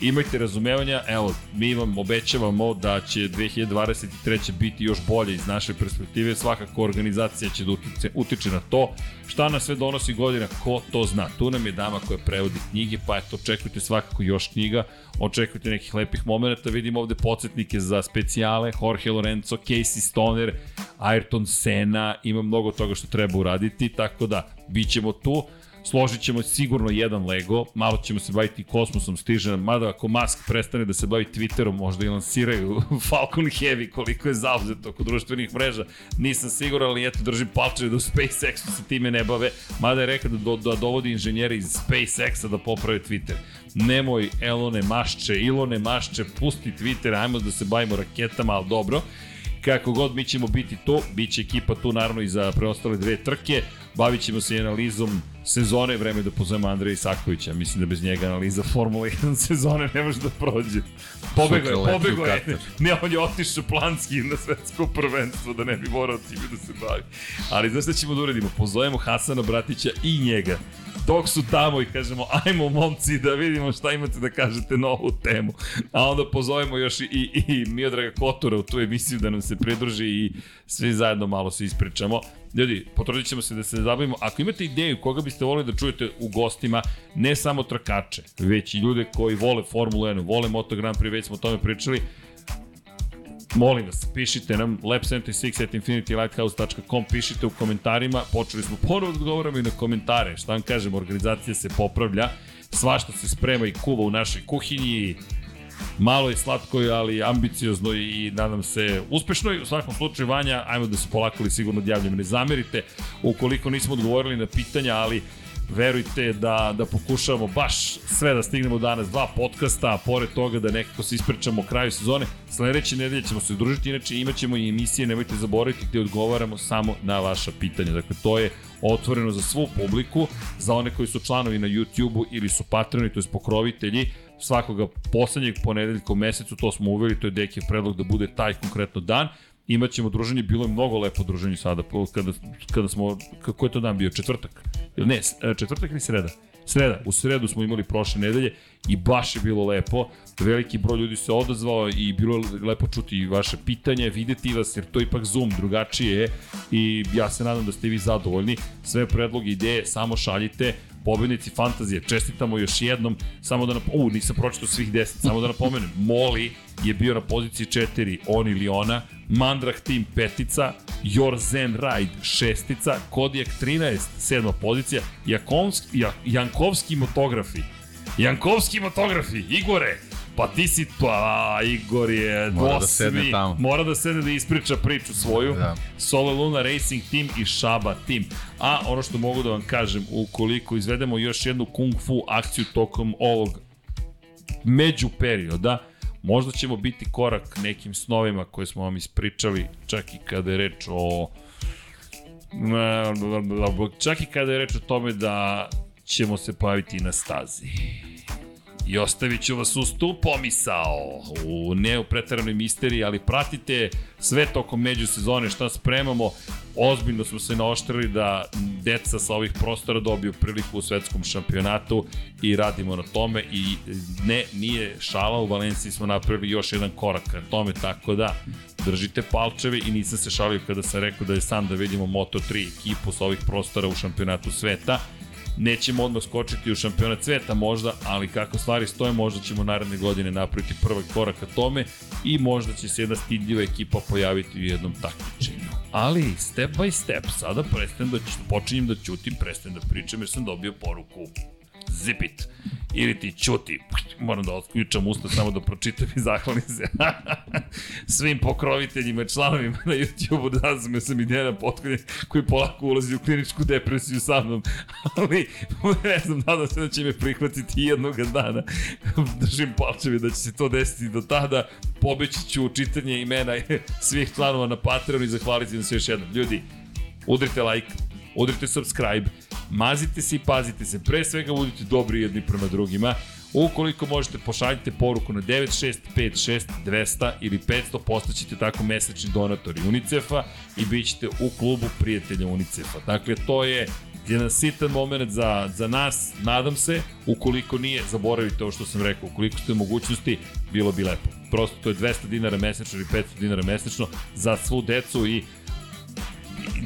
imajte razumevanja, evo, mi vam obećavamo da će 2023. biti još bolje iz naše perspektive, svakako organizacija će da utiče, utiče na to. Šta nas sve donosi godina, ko to zna? Tu nam je dama koja prevodi knjige, pa eto, očekujte svakako još knjiga, očekujte nekih lepih momenta, vidim ovde podsjetnike za specijale, Jorge Lorenzo, Casey Stoner, Ayrton Senna, ima mnogo toga što treba uraditi, tako da, bit ćemo tu složit ćemo sigurno jedan Lego, malo ćemo se baviti kosmosom, stiže mada ako Musk prestane da se bavi Twitterom, možda i lansiraju Falcon Heavy, koliko je zauzeto oko društvenih mreža, nisam siguran, ali eto držim palčeve da u SpaceX-u se time ne bave, mada je rekao da, do, da dovodi inženjere iz SpaceX-a da poprave Twitter. Nemoj Elone Mašče, Ilone Mašče, pusti Twitter, ajmo da se bavimo raketama, ali dobro. Kako god mi ćemo biti tu, bit će ekipa tu naravno i za preostale dve trke, bavit ćemo se analizom sezone, vreme da pozovemo Andreja Isakovića, mislim da bez njega analiza Formula 1 sezone ne može da prođe. Pobego je, pobego je, ne, on je otišao planski na svetsko prvenstvo da ne bi morao time da se bavi. Ali znaš šta ćemo da uradimo? Pozovemo Hasana Bratića i njega dok su tamo i kažemo ajmo momci da vidimo šta imate da kažete na ovu temu. A onda pozovemo još i, i, i Miodraga Kotora u tu emisiju da nam se pridruži i svi zajedno malo se ispričamo. Ljudi, potrudit ćemo se da se zabavimo. Ako imate ideju koga biste volili da čujete u gostima, ne samo trkače, već i ljude koji vole Formulu 1, vole Moto Grand Prix, već smo o tome pričali, Molim vas, pišite nam lab76 at infinitylighthouse.com, pišite u komentarima, počeli smo ponovo da odgovoramo i na komentare, šta vam kažem, organizacija se popravlja, svašta se sprema i kuva u našoj kuhinji, malo je slatko, ali ambiciozno i nadam se uspešno i u svakom slučaju Vanja, ajmo da se polako sigurno odjavljamo, ne zamerite ukoliko nismo odgovorili na pitanja, ali verujte da, da pokušavamo baš sve da stignemo danas, dva podcasta, a pored toga da nekako se ispričamo o kraju sezone. Sledeće nedelje ćemo se udružiti, inače imat ćemo i emisije, nemojte zaboraviti gde odgovaramo samo na vaša pitanja. Dakle, to je otvoreno za svu publiku, za one koji su članovi na YouTube-u ili su patroni, to je pokrovitelji, svakoga poslednjeg ponedeljka u mesecu, to smo uveli, to je Dekiv predlog da bude taj konkretno dan imaćemo druženje, bilo je mnogo lepo druženje sada, kada, kada smo, kako je to dan bio, četvrtak? Ne, e, četvrtak ili sreda? Sreda, u sredu smo imali prošle nedelje i baš je bilo lepo. Veliki broj ljudi se odazvao i bilo je lepo čuti vaše pitanje, videti vas jer to ipak Zoom drugačije je i ja se nadam da ste vi zadovoljni. Sve predloge, ideje samo šaljite pobednici fantazije, čestitamo još jednom, samo da, na, u, nisam pročitao svih 10, samo da napomenem, Moli je bio na poziciji 4, on ili ona, Mandrah Team petica, Your Zen Ride šestica, Kodijak 13, sedma pozicija, Jakovski, Jankovski motografi, Jankovski motografi, Igore, Pa ti si, pa Igor je mora da sedne tamo. Mora da sedne da ispriča priču svoju. Da. Solo Luna Racing Team i Shaba Team. A ono što mogu da vam kažem, ukoliko izvedemo još jednu kung fu akciju tokom ovog među perioda, možda ćemo biti korak nekim snovima koje smo vam ispričali, čak i kada je reč o čak i kada je reč o tome da ćemo se pojaviti na stazi. I ostavit ću vas uz tu pomisao, u ne u misteriji, ali pratite sve tokom međusezone šta spremamo. Ozbiljno smo se naoštrili da deca sa ovih prostora dobiju priliku u svetskom šampionatu i radimo na tome. I ne, nije šala, u Valenciji smo napravili još jedan korak na tome, tako da držite palčeve i nisam se šalio kada sam rekao da je sam da vidimo Moto3 ekipu sa ovih prostora u šampionatu sveta Nećemo odmah skočiti u šampionat sveta možda, ali kako stvari stoje, možda ćemo naredne godine napraviti prvi korak ka tome i možda će se jedna stidljiva ekipa pojaviti u jednom takmičenju. Ali, step by step, sada prestajem da počinjem da ćutim, prestajem da pričam jer sam dobio poruku. Zip it. ili ti čuti, moram da otključam usta samo da pročitam i zahvalim se svim pokroviteljima i članovima na YouTube-u, da sam sam i Djena Potkonje koji polako ulazi u kliničku depresiju sa mnom, ali ne znam, nadam se da će me prihvatiti jednog dana. Držim palčevi da će se to desiti do tada, pobeći ću čitanje imena svih članova na Patreon i zahvaliti na sve još jednom. Ljudi, udrite like, udrite subscribe, mazite se i pazite se. Pre svega budite dobri jedni prema drugima. Ukoliko možete, pošaljite poruku na 9656 200 ili 500, postaćete tako mesečni donatori UNICEF-a i bit ćete u klubu prijatelja UNICEF-a. Dakle, to je jedan sitan moment za, za nas, nadam se, ukoliko nije, zaboravite ovo što sam rekao, ukoliko ste u mogućnosti, bilo bi lepo. Prosto to je 200 dinara mesečno ili 500 dinara mesečno za svu decu i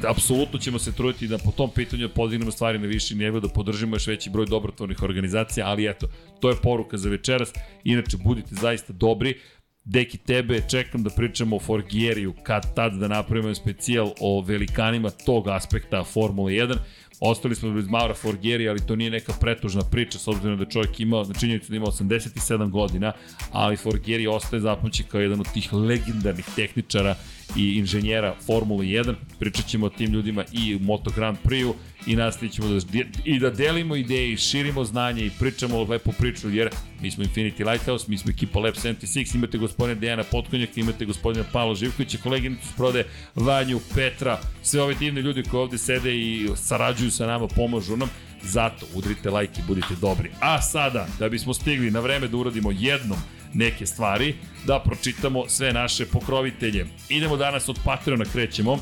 apsolutno ćemo se truditi da po tom pitanju podignemo stvari na viši nivo, da podržimo još veći broj dobrotvornih organizacija, ali eto, to je poruka za večeras. Inače, budite zaista dobri. Deki, tebe čekam da pričamo o Forgieriju, kad tad da napravimo specijal o velikanima tog aspekta Formule 1. Ostali smo bez Maura Forgieri, ali to nije neka pretužna priča s obzirom da čovjek imao, na činjenicu da ima 87 godina, ali Forgieri ostaje zapamći kao jedan od tih legendarnih tehničara i inženjera Formule 1. Pričat ćemo o tim ljudima i Moto Grand Prix-u i nastavit ćemo da, i da delimo ideje i širimo znanje i pričamo lepu priču, jer mi smo Infinity Lighthouse, mi smo ekipa Lab 76, imate gospodina Dejana Potkonjaka, imate gospodina Pavla Živkovića, koleginicu s prode Vanju, Petra, sve ove divne ljudi koji ovde sede i sarađuju sa nama, pomažu nam. Zato udrite like i budite dobri. A sada, da bismo stigli na vreme da uradimo jednom neke stvari, da pročitamo sve naše pokrovitelje. Idemo danas od Patreona krećemo.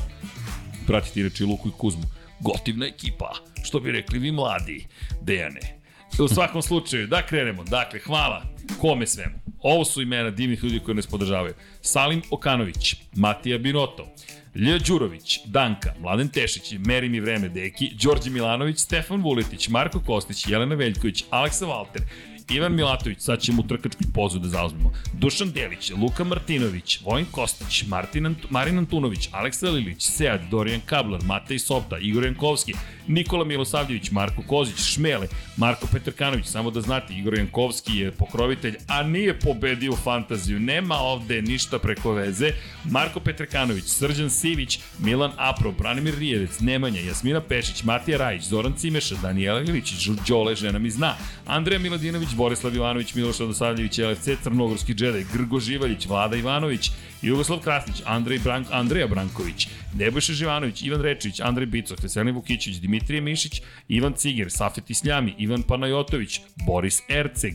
Pratite reči Luku i Kuzmu. Gotivna ekipa, što bi rekli vi mladi, Dejane. U svakom slučaju, da krenemo. Dakle, hvala kome svemu. Ovo su imena divnih ljudi koji nas podržavaju. Salim Okanović, Matija Binoto, Lj. Đurović, Danka, Mladen Tešić, Meri mi vreme Deki, Đorđe Milanović, Stefan Vuletić, Marko Kostić, Jelena Veljković, Aleksa Valter, Ivan Milatović, sad ćemo trkački pozu da zauzmemo. Dušan Delić, Luka Martinović, Vojn Kostić, Martin Ant Marin Antunović, Aleksa Lilić, Sead, Dorijan Kablar, Matej Sopta, Igor Jankovski, Nikola Milosavljević, Marko Kozić, Šmele, Marko Petrkanović, samo da znate, Igor Jankovski je pokrovitelj, a nije pobedio fantaziju, nema ovde ništa preko veze, Marko Petrkanović, Srđan Sivić, Milan Apro, Branimir Rijevec, Nemanja, Jasmina Pešić, Matija Rajić, Zoran Cimeša, Danijela Iličić, Đole, žena mi zna, Andreja Miladinović, Borislav Ivanović, Miloš Radosavljević, LFC, Crnogorski džedaj, Grgo Živaljić, Vlada Ivanović, Jugoslav Krasnić, Andrej Brank, Andreja Branković, Nebojša Živanović, Ivan Rečić, Andrej Bicov, Veselin Vukićić, Dimitrije Mišić, Ivan Ciger, Safet Isljami, Ivan Panajotović, Boris Erceg,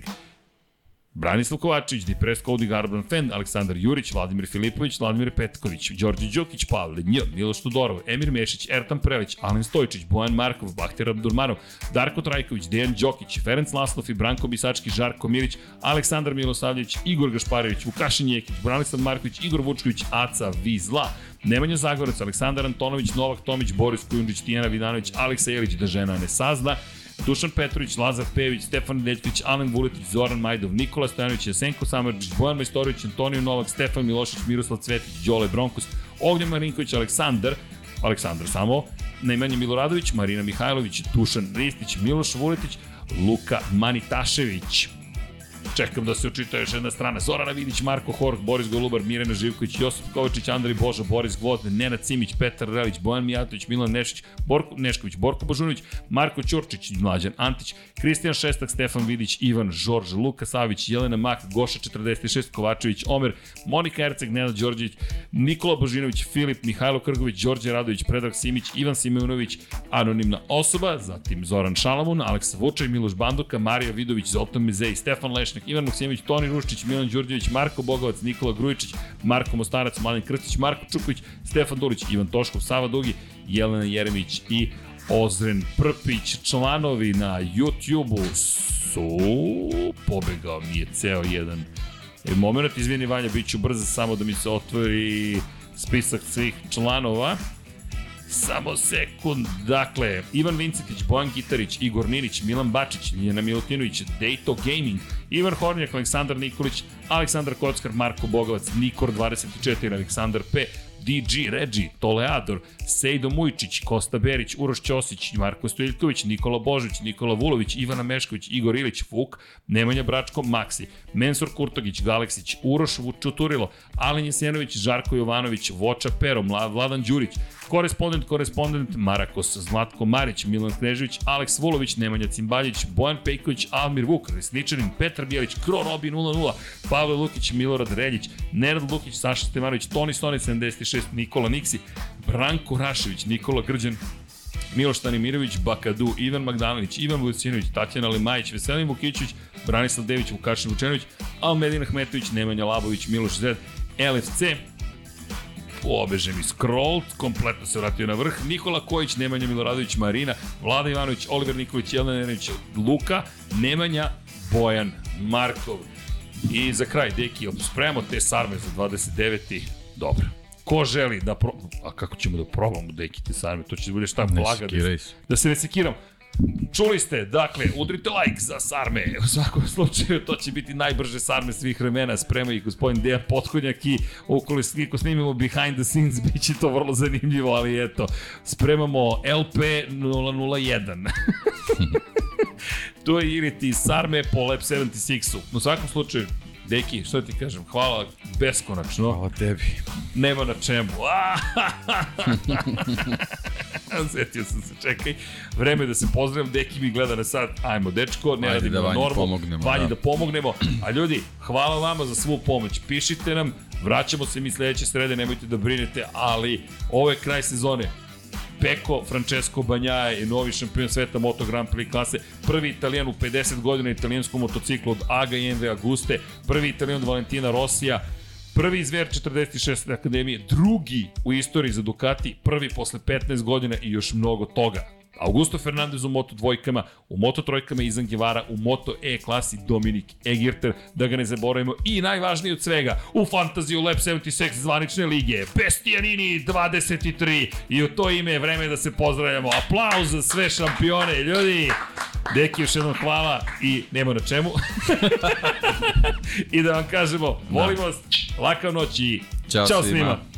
Branislav Kovačević, Dipres Cody Garban Fend, Aleksandar Jurić, Vladimir Filipović, Vladimir Petković, Đorđe Đokić, Pavle Nj, Miloš Tudorov, Emir Mešić, Ertan Prelić, Alen Stojčić, Bojan Markov, Bahter Abdurmanov, Darko Trajković, Dejan Đokić, Ferenc Laslov i Branko Bisački, Žarko Milić, Aleksandar Milosavljević, Igor Gašparević, Vukašin Jekić, Branislav Marković, Igor Vučković, Aca Vizla, Nemanja Zagorac, Aleksandar Antonović, Novak Tomić, Boris Kujundžić, Tijena Vidanović, Aleksa Jelić, da žena ne sazna, Dušan Petrović, Lazar Pević, Stefan Nedeljković, Alen Vuletić, Zoran Majdov, Nikola Stojanović, Jesenko Samarđić, Bojan Majstorović, Antonio Novak, Stefan Milošić, Miroslav Cvetić, Đole Bronkos, Ognjen Marinković, Aleksandar, Aleksandar samo, Nemanja Miloradović, Marina Mihajlović, Dušan Ristić, Miloš Vuletić, Luka Manitašević, Čekam da se očita još jedna strana. Zorana Vidić, Marko Hork, Boris Golubar, Mirena Živković, Josip Kovačić, Andrej Boža, Boris Gvozde, Nenad Cimić, Petar Relić, Bojan Mijatović, Milan Nešić, Borko, Nešković, Borko Božunović, Marko Ćurčić, Mlađan Antić, Kristijan Šestak, Stefan Vidić, Ivan Žorž, Luka Savić, Jelena Mak, Goša 46, Kovačević, Omer, Monika Erceg, Nenad Đorđević, Nikola Božinović, Filip, Mihajlo Krgović, Đorđe Radović, Predrag Simić, Ivan Simeunović, anonimna osoba, zatim Zoran Šalamun, Aleksa Vučaj, Miloš Banduka, Marija Vidović, Zoltan Mezej, Stefan Lešnik, Zečnik, Ivan Maksimović, Toni Ruščić, Milan Đurđević, Marko Bogovac, Nikola Grujičić, Marko Mostarac, Mladen Krstić, Marko Čuković, Stefan Dulić, Ivan Toškov, Sava Dugi, Jelena Jeremić i Ozren Prpić. Članovi na YouTube-u su... Pobegao mi je ceo jedan e, moment, izvini Vanja, bit ću brzo samo da mi se otvori spisak svih članova. Samo sekund. Dakle, Ivan Vincetić, Bojan Gitarić, Igor Ninić, Milan Bačić, Ljena Milutinović, Dejto Gaming, Ivan Hornjak, Aleksandar Nikolić, Aleksandar Kockar, Marko Bogovac, Nikor 24, Aleksandar P, DG, Regi, Toleador, Sejdo Mujčić, Kosta Berić, Uroš Ćosić, Marko Stojiljković, Nikola Božović, Nikola Vulović, Ivana Mešković, Igor Ilić, Fuk, Nemanja Bračko, Maksi, Mensur Kurtogić, Galeksić, Uroš Vučuturilo, Alen Jesenović, Žarko Jovanović, Voča Pero, Vladan Đurić, korespondent, korespondent, Marakos, Zlatko Marić, Milan Knežević, Aleks Vulović, Nemanja Cimbaljić, Bojan Pejković, Almir Vuk, Resničanin, Petar Bijelić, Kro Robi 00, Pavle Lukić, Milorad Reljić, Nerad Lukić, Saša Stevanović, Toni Stoni 76, Nikola Niksi, Branko Rašević, Nikola Grđan, Miloš Tanimirović, Bakadu, Ivan Magdanović, Ivan Vucinović, Tatjana Lemajić, Veselin Vukićić, Branislav Dević, Vukašin Vučenović, Almedin Ahmetović, Nemanja Labović, Miloš Zed, LFC, pobeže mi scroll, kompletno se vratio na vrh, Nikola Kojić, Nemanja Miloradović, Marina, Vlada Ivanović, Oliver Nikolić, Jelena Nerenić, Luka, Nemanja, Bojan, Markov. I za kraj, deki, spremamo te sarme za 29. Dobro. Ko želi da pro... A kako ćemo da probamo deki te sarme? To će da bude šta blaga. Da, da se ne sekiram. Čuli ste, dakle, udrite like za Sarme. U svakom slučaju, to će biti najbrže Sarme svih vremena. Sprema ih gospodin Dejan Potkonjak i ukoliko snimimo behind the scenes, bit će to vrlo zanimljivo, ali eto, spremamo LP 001. to je ili ti Sarme po Lab 76-u. U svakom slučaju, Deki, što ti kažem, hvala beskonačno. Hvala tebi. Nema na čemu. Sjetio sam se, čekaj. Vreme da se pozdravim, Deki mi gleda na sad. Ajmo, dečko, ne Ajde radimo da normu. Pomognemo, Vanji da. da pomognemo. A ljudi, hvala vama za svu pomoć. Pišite nam, vraćamo se mi sledeće srede, nemojte da brinete, ali ovo je kraj sezone. Peko Francesco Banjaja je novi šampion sveta Moto Grand Prix klase, prvi italijan u 50 godina italijanskom motociklu od AGA i MV Aguste, prvi italijan od Valentina Rosija, prvi izver 46. akademije, drugi u istoriji za Ducati, prvi posle 15 godina i još mnogo toga. Augusto Fernandez u Moto dvojkama, u Moto trojkama Izan Gevara, u Moto E klasi Dominik Egirter, da ga ne zaboravimo. I najvažnije od svega, u Fantasy Lab 76 zvanične lige, Pestianini 23 i u to ime je vreme da se pozdravljamo. Aplauz za sve šampione, ljudi! Deki, još jednom hvala i nema na čemu. I da vam kažemo, volim vas, laka noć i Ćao, čao svima. svima.